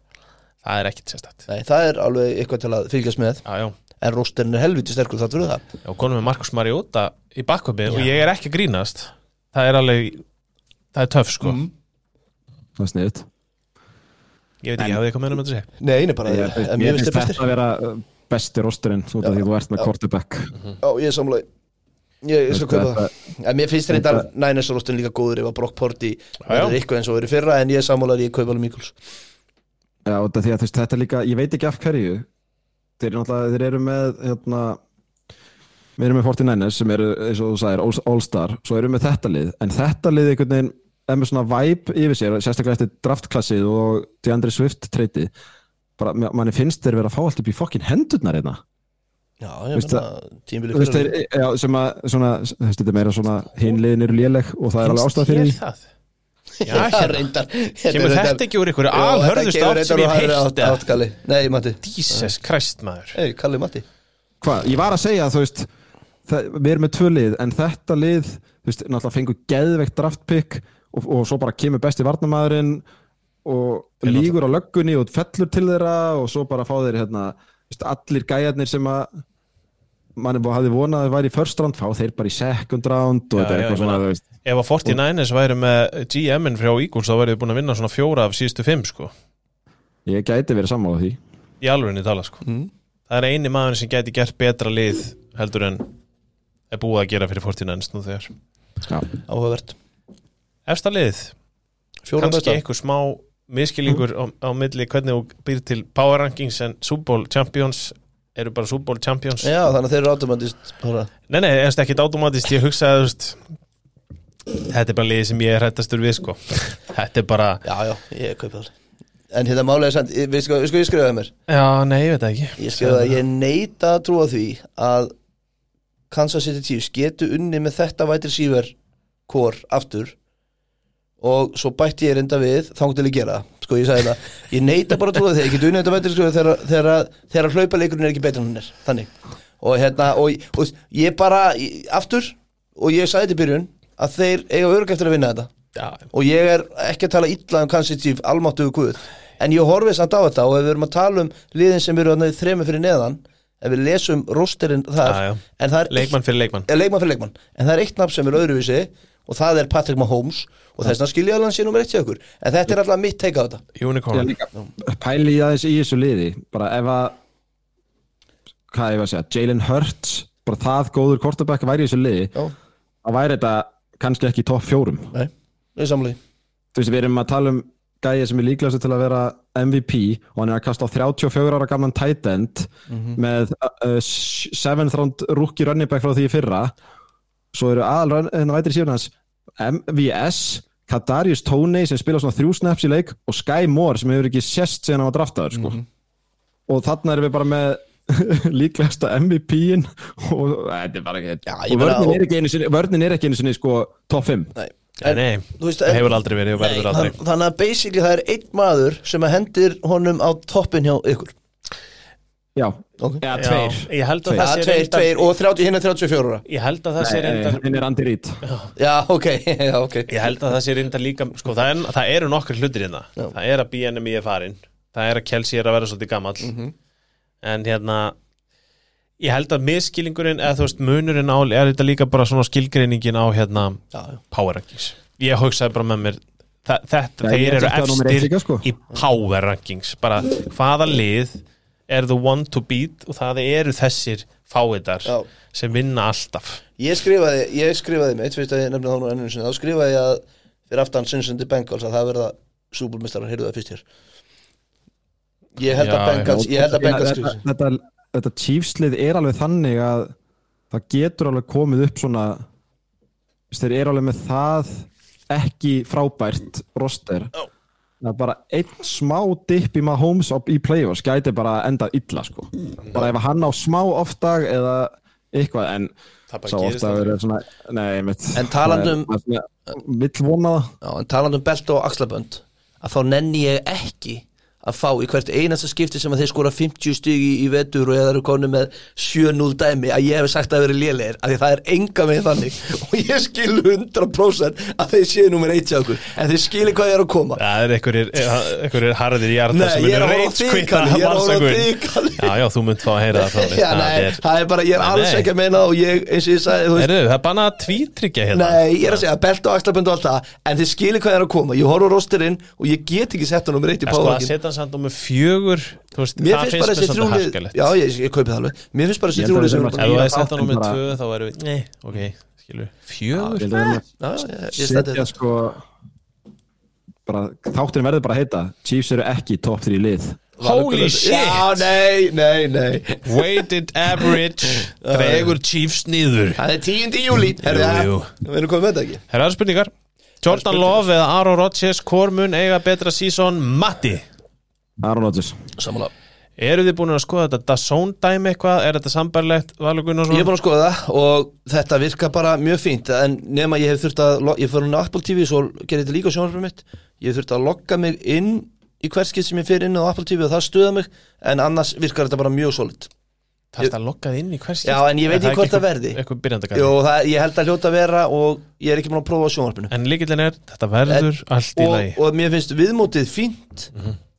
það er ekkit sérstætt nei, það er alveg eitthvað til að fylgjast með. Já, já. En rósterinn er helviti sterkur það fyrir það. Og konum með Markus Mariota í bakkvöpi og ég er ekki að grínast. Það er alveg það er töff sko. Mm. Það er sniðut ég veit ekki, hafið þið eitthvað meira með þetta að segja? Nei, nei, bara, Ég, en ég mér finnst þetta bestir. að vera uh, besti rosturinn út af því að þú ert með quarterback. Já, ég er samlega Ég, ég skal kaupa það. En mér finnst reyndar Niners rostin líka góður ef að Brock já. verður eitthvað eins og verið fyrra en ég er sammálar í kaupa alveg Mikls Já, að þú veist, þetta er líka, ég veit ekki af hverju þeir þeir eru með hérna, við erum með 49ers sem eru, eins og þú sagðir, All- All-Star. Svo erum við með þetta lið, en þetta lið einhvern veginn er með svona vibe yfir sér sérstaklega eftir draftklassið og DeAndre Swift treyti. Bara, manni finnst þeir vera að fá allt upp í fokkin hendurnar hérna. Já, ég meina fyrra þeir, já, sem að, svona, þetta er meira svona hinliðin eru léleg og það er alveg ástæð fyrir því já, hérna reyndar. kemur þetta ekki úr ykkur alhörðust átt sem ég heilt átt, Kalli. Nei, Matti. Jesus Christ maður. Hey, Kalli Matti. Hvað, ég var að segja þú veist það, við erum með tvö lið en þetta lið, þú veist, náttúrulega fengur geðveikt draftpick og, og svo bara kemur besti varnamæðurinn og lígur á löggunni og fellur til þeirra og svo bara fá þeir hérna, þú veist, allir gæjarnir sem að manni hafði vonað að það væri í first round fá þeir bara í second round og Já, þetta er eitthvað svona veist, ef að 49ers væri með GM-in frá Eagles þá væri þið búin að vinna svona fjóra af síðustu fimm sko. Ég gæti verið sammála því. Í alvegni tala sko. Mm. það er eini maður sem gæti gert betra lið heldur en er búið að gera fyrir 49ers nú þegar. Já, Áhugavert. Efsta liðið, Fjóra kannski einhver smá miskilningur á, á milli hvernig þú býr til power rankings en Super Bowl champions eru bara Super Bowl champions. Já, þannig að þeir eru automatist nei nei, er ekki automatist ég hugsaði þetta er bara liðið sem ég er hrættastur við sko. Þetta er bara, Já, já, ég kaupa það En hérna málega er ég- við sko, sko ég skrifaði mér. Já nei ég veit ekki. Ég skrifaði að ég neita að trúa því að Kansas City Chiefs getu unni með þetta vætir síver kor aftur og svo bætti ég reynda við að gera sko ég sagði það ég neita bara að trúa því, ég get unni þetta vætir sko þegar, þegar, þegar hlaupaleikurinn er ekki betur en hún er. Þannig. Og hérna og, og ég bara ég, aftur og ég sagði þetta í byrjun að þeir eiga örg eftir að vinna þetta. Já, og ég er ekki að tala illa um City Chiefs, almáttuðu guð. En ég horfið samt á þetta og ef við erum að tala um liðin sem eru þremur fyrir neðan ef við lesum rosterinn þar Já, já. en það er leikmann fyrir leikmann. Leikmann fyrir leikmann. En það er eitt nafn sem er öðruvísi og það er Patrick Mahomes. Og þess vegna skilja alveg hann sé nummer eitt hjá ykkur. En þetta er alltaf mitt teika á þetta. Unicorn. Pæli í aðeins í þessu liði. Bara ef að hvað ég var að segja, Jalen Hurts bara það góður quarterback væri í þessu liði þá væri þetta kannski ekki í topp fjórum. Nei, við samlega þú veist, við erum að tala um gæði sem er líklegast til að vera MVP og hann er að kasta á 34 ára gamlan tight end með uh, 7th round rookie running back frá því í fyrra svo eru aðal hérna vætri síðan hans MVS Kadarius Toney sem spila svona þrjú snaps í leik og Sky Moore sem hefur ekki sést síðan hann var draftaður sko. og þarna erum við bara með <laughs> líklegasta MVP-in og þetta er bara ekki Já, og meina- vörnin er ekki einu sinni, vörnin er ekki einu sinni sko top 5 Nei, Nei, nei, þú veist, það en- hefur aldrei verið og verður aldrei. Þann- Þannig að basically það er einn maður sem að hendir honum á toppin hjá ykkur já, Ok. eða Já, tveir. Ég held að Tveir. það sé tveir, reyndar tveir og 30, hinn er 34 ára. Ég held að það sé Nei, reyndar hinn er Andy Reid. Já, ok, <laughs> já, ok. Ég held að það sé reyndar líka sko, það, er, það eru nokkur hlutir hérna. Já. Það er að BNMI er farin Það er að Kelsey er að vera svolítið gamall. En hérna ég held að miskilingurinn eða þú veist munurinn á er þetta líka bara svona skilgreiningin á hérna já, já. power rankings. Ég hugsaði bara með mér þa- þetta, Já, þeir eru efstir sko. í power rankings. Bara hvaða lið er the one to beat og það eru þessir fáiðar Já. sem vinna alltaf. Ég skrifaði, ég skrifaði mitt, fyrst að ég nefndi þá nú ennum sinni, þá skrifaði ég að fyrir aftan Cincinnati Bengals að það verða súbúlmistarar, heyrðu það fyrst hér. Ég held Já, að Bengals, ég held að Bengals þetta, skrifaði þetta, þetta Chiefs-lið er alveg þannig að það getur alveg komið upp svona þeir eru alveg með það ekki frábært roster. Já. Það bara einn smá dip í Mahomes á- í playoffs. Gæti bara endað illa sko. Bara ef hann á smá ofdag eða eitthvað en sá ofdagur er svona nei, mitt, En talandi um- vill vona það. Já, en talandi um belt og axlabönd að þá nenni ég ekki að fá í hvert einasta skipti sem að þeir skora 50 stig í, vetur og eða eru konu með 7-0 dæmi að ég hef sagt að það veri lélegir að því það er enga með þannig. <laughs> Og ég skil 100% að þeir séu nummer 1 hjá okkur en þeir skili hvað ég er að koma. Það er einhverjir, harðir hjarta sem er að Kalli, ég er að valsakun. þig, Kalli. já, já, þú munt fá að heyra það frá mér. Það er- það er bara, ég er alls ekki að meina og ég, eins og ég sagði, það er bara að tvítryggja hérna Er belt og það er á samt um fjögur veist, Mér það finnst bara mér þessi harkalegt. Já, ég, ég kaupi það alveg. Mér finnst bara þessi við sem ef bara- hefði sett hann um bara- tvö þá erum við, nei, ok, skilu fjögur? Setja þetta sko bara, þátturinn verður bara að heita Chiefs eru ekki top 3 lið. Holy shit, Já, nei, nei, nei. Weighted average <laughs> dregur Chiefs niður. Það er 10. júli Herðu. Við erum komið með þetta ekki. Herra aðra spurningar. Jordan Love eða Aaron Rodgers hvor mun eiga betra sísón Matti Aaron Rodgers. Samanlega Eru þið búin að skoða þetta Dazón dæmi eitthvað? Er þetta sambarlegt, Valur Ég er búin að skoða það og þetta virka bara mjög fínt. En nema ég hef þurft að ég fór hún á Apple TV svo gerði þetta líka á sjónarfyrir mitt. Ég hef þurft að logga mig inn í hvert skipt sem ég fer inn á Apple TV og það stuða mig en annars virkar þetta bara mjög solid. Það er þetta loggað inn í hvers Já, en ég veit ekki hvort það verði. Það, ég held að hljóta að vera og ég er ekki búin að prófa á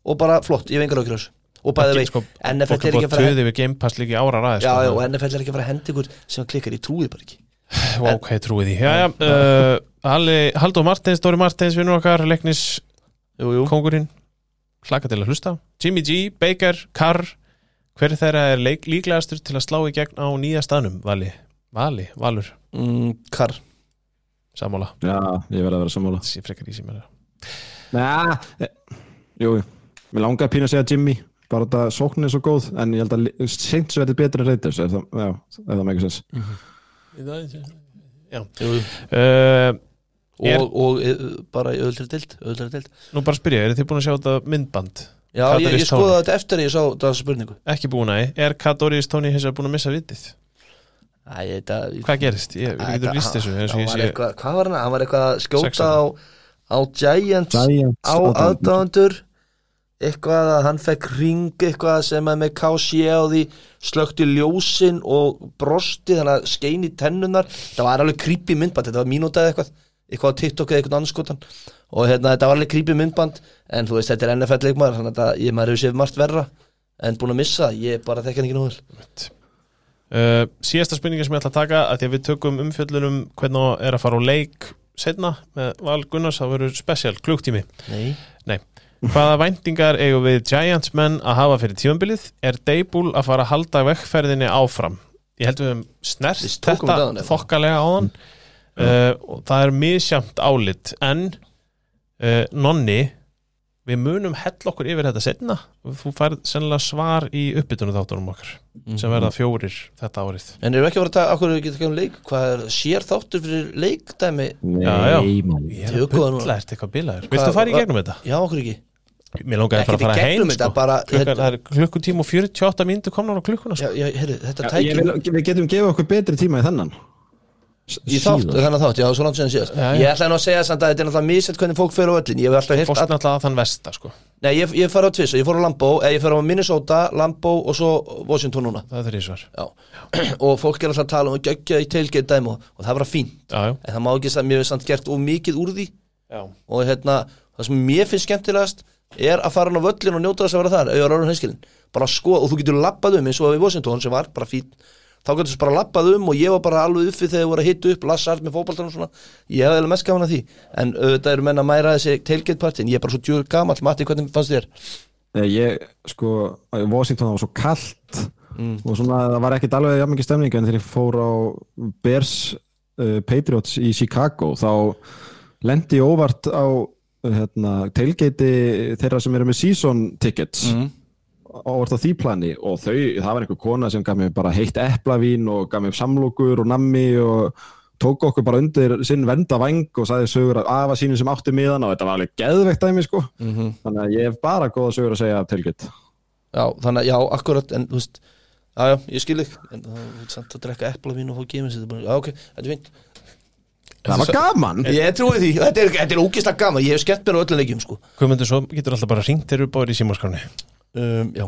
í og, og og bara flott, ég hef engar ákjör á þessu. Og bæði veit, sko, NFL er ekki að fara töði við Game Pass líka í ára ræði Já, sko. já, og NFL er ekki að fara að henda ykkur sem klikkar, ég trúi því bara ekki. Ok, trúið já, uh, Halldór Martins, Dóri Martins, vinnur okkar, jú, kongurinn Klaka til að hlusta. Jimmy G, Baker, Carr Hver þeirra er leik, líklegastur til að slá í gegn á nýja staðnum, Vali? Vali, Valur, mm, Karl sammála. Já, ég verði að vera sammála. Það sé frekar í síma Næ, e, mér langaði pínu að segja Jimmy bara þetta sóknin er svo góð en ég held að Saints verði betri en Raiders ef það, ef það meikir sens Já uh, Er- og, og e, bara í öðlri dild, öðlri dild. Nú bara spyrja, eru þið búin að sjá þetta myndband? Já, ég, Katarís ég skoða Tony. þetta eftir að ég sá þetta spurningu Ekki búin að, er Kadoris Tóni hins vegar búin að missa vitið? Æ, þetta, Hvað gerist? Ég, þetta- líst þessu ég Hvað var hann? Hann var eitthvað að skjóta á, á Giants, Giants á aðdáðandur eitthvað að hann fekk ring eitthvað sem að með kási á því slökti ljósin og brosti þannig að skein í tennunar það var alveg creepy myndband, þetta var mínúta eða eitthvað eitthvað á TikTok eða eitthvað annarskotan og hérna þetta var alveg creepy myndband en þú veist þetta er NFL leikmaður þannig að ég maður hefur séð margt verra en búin að missa, ég bara þekki hann ekki nú vel. Uh, Síðasta spurningin sem ég ætla að taka að því að við tökum umfjöllunum hvernig er að fara á leik setna með Val Gunnars, það verður spesial, klukktími. Nei, Nei. Hvaða væntingar eigum við Giants menn að hafa fyrir tífambilið? Er Deibull að fara að halda vekkferðinni áfram? Ég held við um snert þetta eða? þokkalega á hann uh, og það er misjamt álit. En uh, Nonni við munum hell okkur yfir þetta setna þú færð sennilega svar í uppbytunum þáttunum okkar sem verða fjórir þetta árið. En við ekki að vera að taka, okkur við getum ekki um leik? Hvað er sér þáttur fyrir leikdæmi? Já, já. Nei, mann Ég er að það bulla, ertu eitthvað bilaður? Viltu fara í gegnum þetta? Já, okkur ekki Mér langaði bara að fara heim sko. bara- Klukkan, er klukkutíma og 48 mínútur komnar á klukkuna sko. Já, já, heyrðu, þetta Já, vil, Við getum gefið okkur betri tíma í þennan S- Í þátt, þannig þátt, já, svo langt síðan síðast Já, já. Ég ætla nú að segja samt að þetta er náttúrulega misett hvernig fólk fer á öllin Ég hef alltaf heyrt Fórst að, náttúrulega að þann vesta sko. Nei, ég, ég fara á tviss Ég fór á Lambo, eða ég fór á Minnesota, Lambo og svo Washington núna Það er þrísvar Já, <clears throat> og fólk er alltaf að tala um að göggja í tailgate dæmi og, og það var fín Já, já, En það má ekki að mér hef samt gert of mikið úr því já. Og hérna, það sem mér finnst skemmtilegast er að fara hann á völlin og njóta þess að vera þar var orðin hinskilin bara sko og þú getur labbað um eins og við Washington sem var bara fín þá getur þú bara labbað um og ég var bara alveg uppi þegar ég voru að hitta upp Lassart með fótboltan og svona. Ég hefði alveg mest gaman að því. En auðvitað eru menn að mæra þessi tailgate partin ég er bara svo djúr gamall. Matti hvernig fannst þér? Nei, ég, sko, Washington var svo kallt og svona, það var ekkert alveg jafn mikið stemning en þegar ég fór á Bears uh, Patriots í Chicago þá lendi ég óvart á hérna, tailgate þeirra sem eru með season tickets. Mm. á því plani? Og þau, það var einhver kona sem gaf mér bara heitt eplavín og gaf mér samlokur og nammi og tók okkur bara undir sinn venda vang og sagði sögur af afa sínum sem átti miðan og þetta var alveg geðveikt dæmi sko. Mm þannig að ég hef bara góða sögur að segja af tailgate Já, þannig að já, akkurat en þú veist, já, já, ég skil þig. En það er samt að drekka eplavín og fá gefins þetta er bara, já, ok, þetta er fínt Það var gaman. Ég trúi því, þetta er, þetta er ógislega gaman. Ég hef skemmt mér á öllum leikjum sko. Guðmundur, svo getur alltaf bara ringt þér upp á þér í símaskráni um, Já.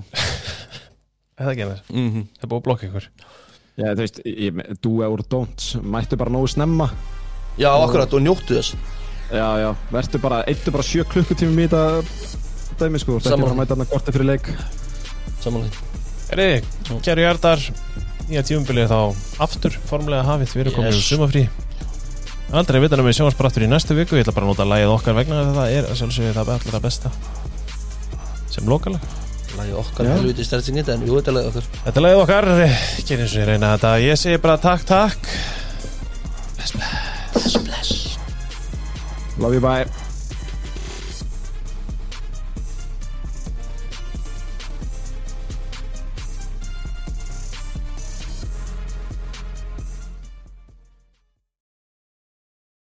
Eða ekki ennast, mm -hmm. það er búið að blokka ykkur. Já, þú veist, ég, do or don't mættu bara nógu snemma. Já, akkurat, og njóttu þess. Já, já, verður bara, eittu bara sjö klukkutímum í þetta dæmi sko, þetta er Sammála. bara að mæta hann korti fyrir leik. Samanlega Erði, kæru hjartar Nýja tíumbilið þá aftur formulega hafið. Við erum komið Yes. yes. sumafrí Aldrei vitan að við sjáum bara aftur í næstu viku. Ég ætla bara að nota lagið okkar vegna þess að það er að sjálfsögðu það allra besta. Sem lokalag. Lagi okkar, helviti stertsingi En jú, þetta er lagi okkar. Þetta er lagið okkar, gerir eins og ég reyna þetta. Ég segi bara takk, takk. Bless, bless. Love you, bye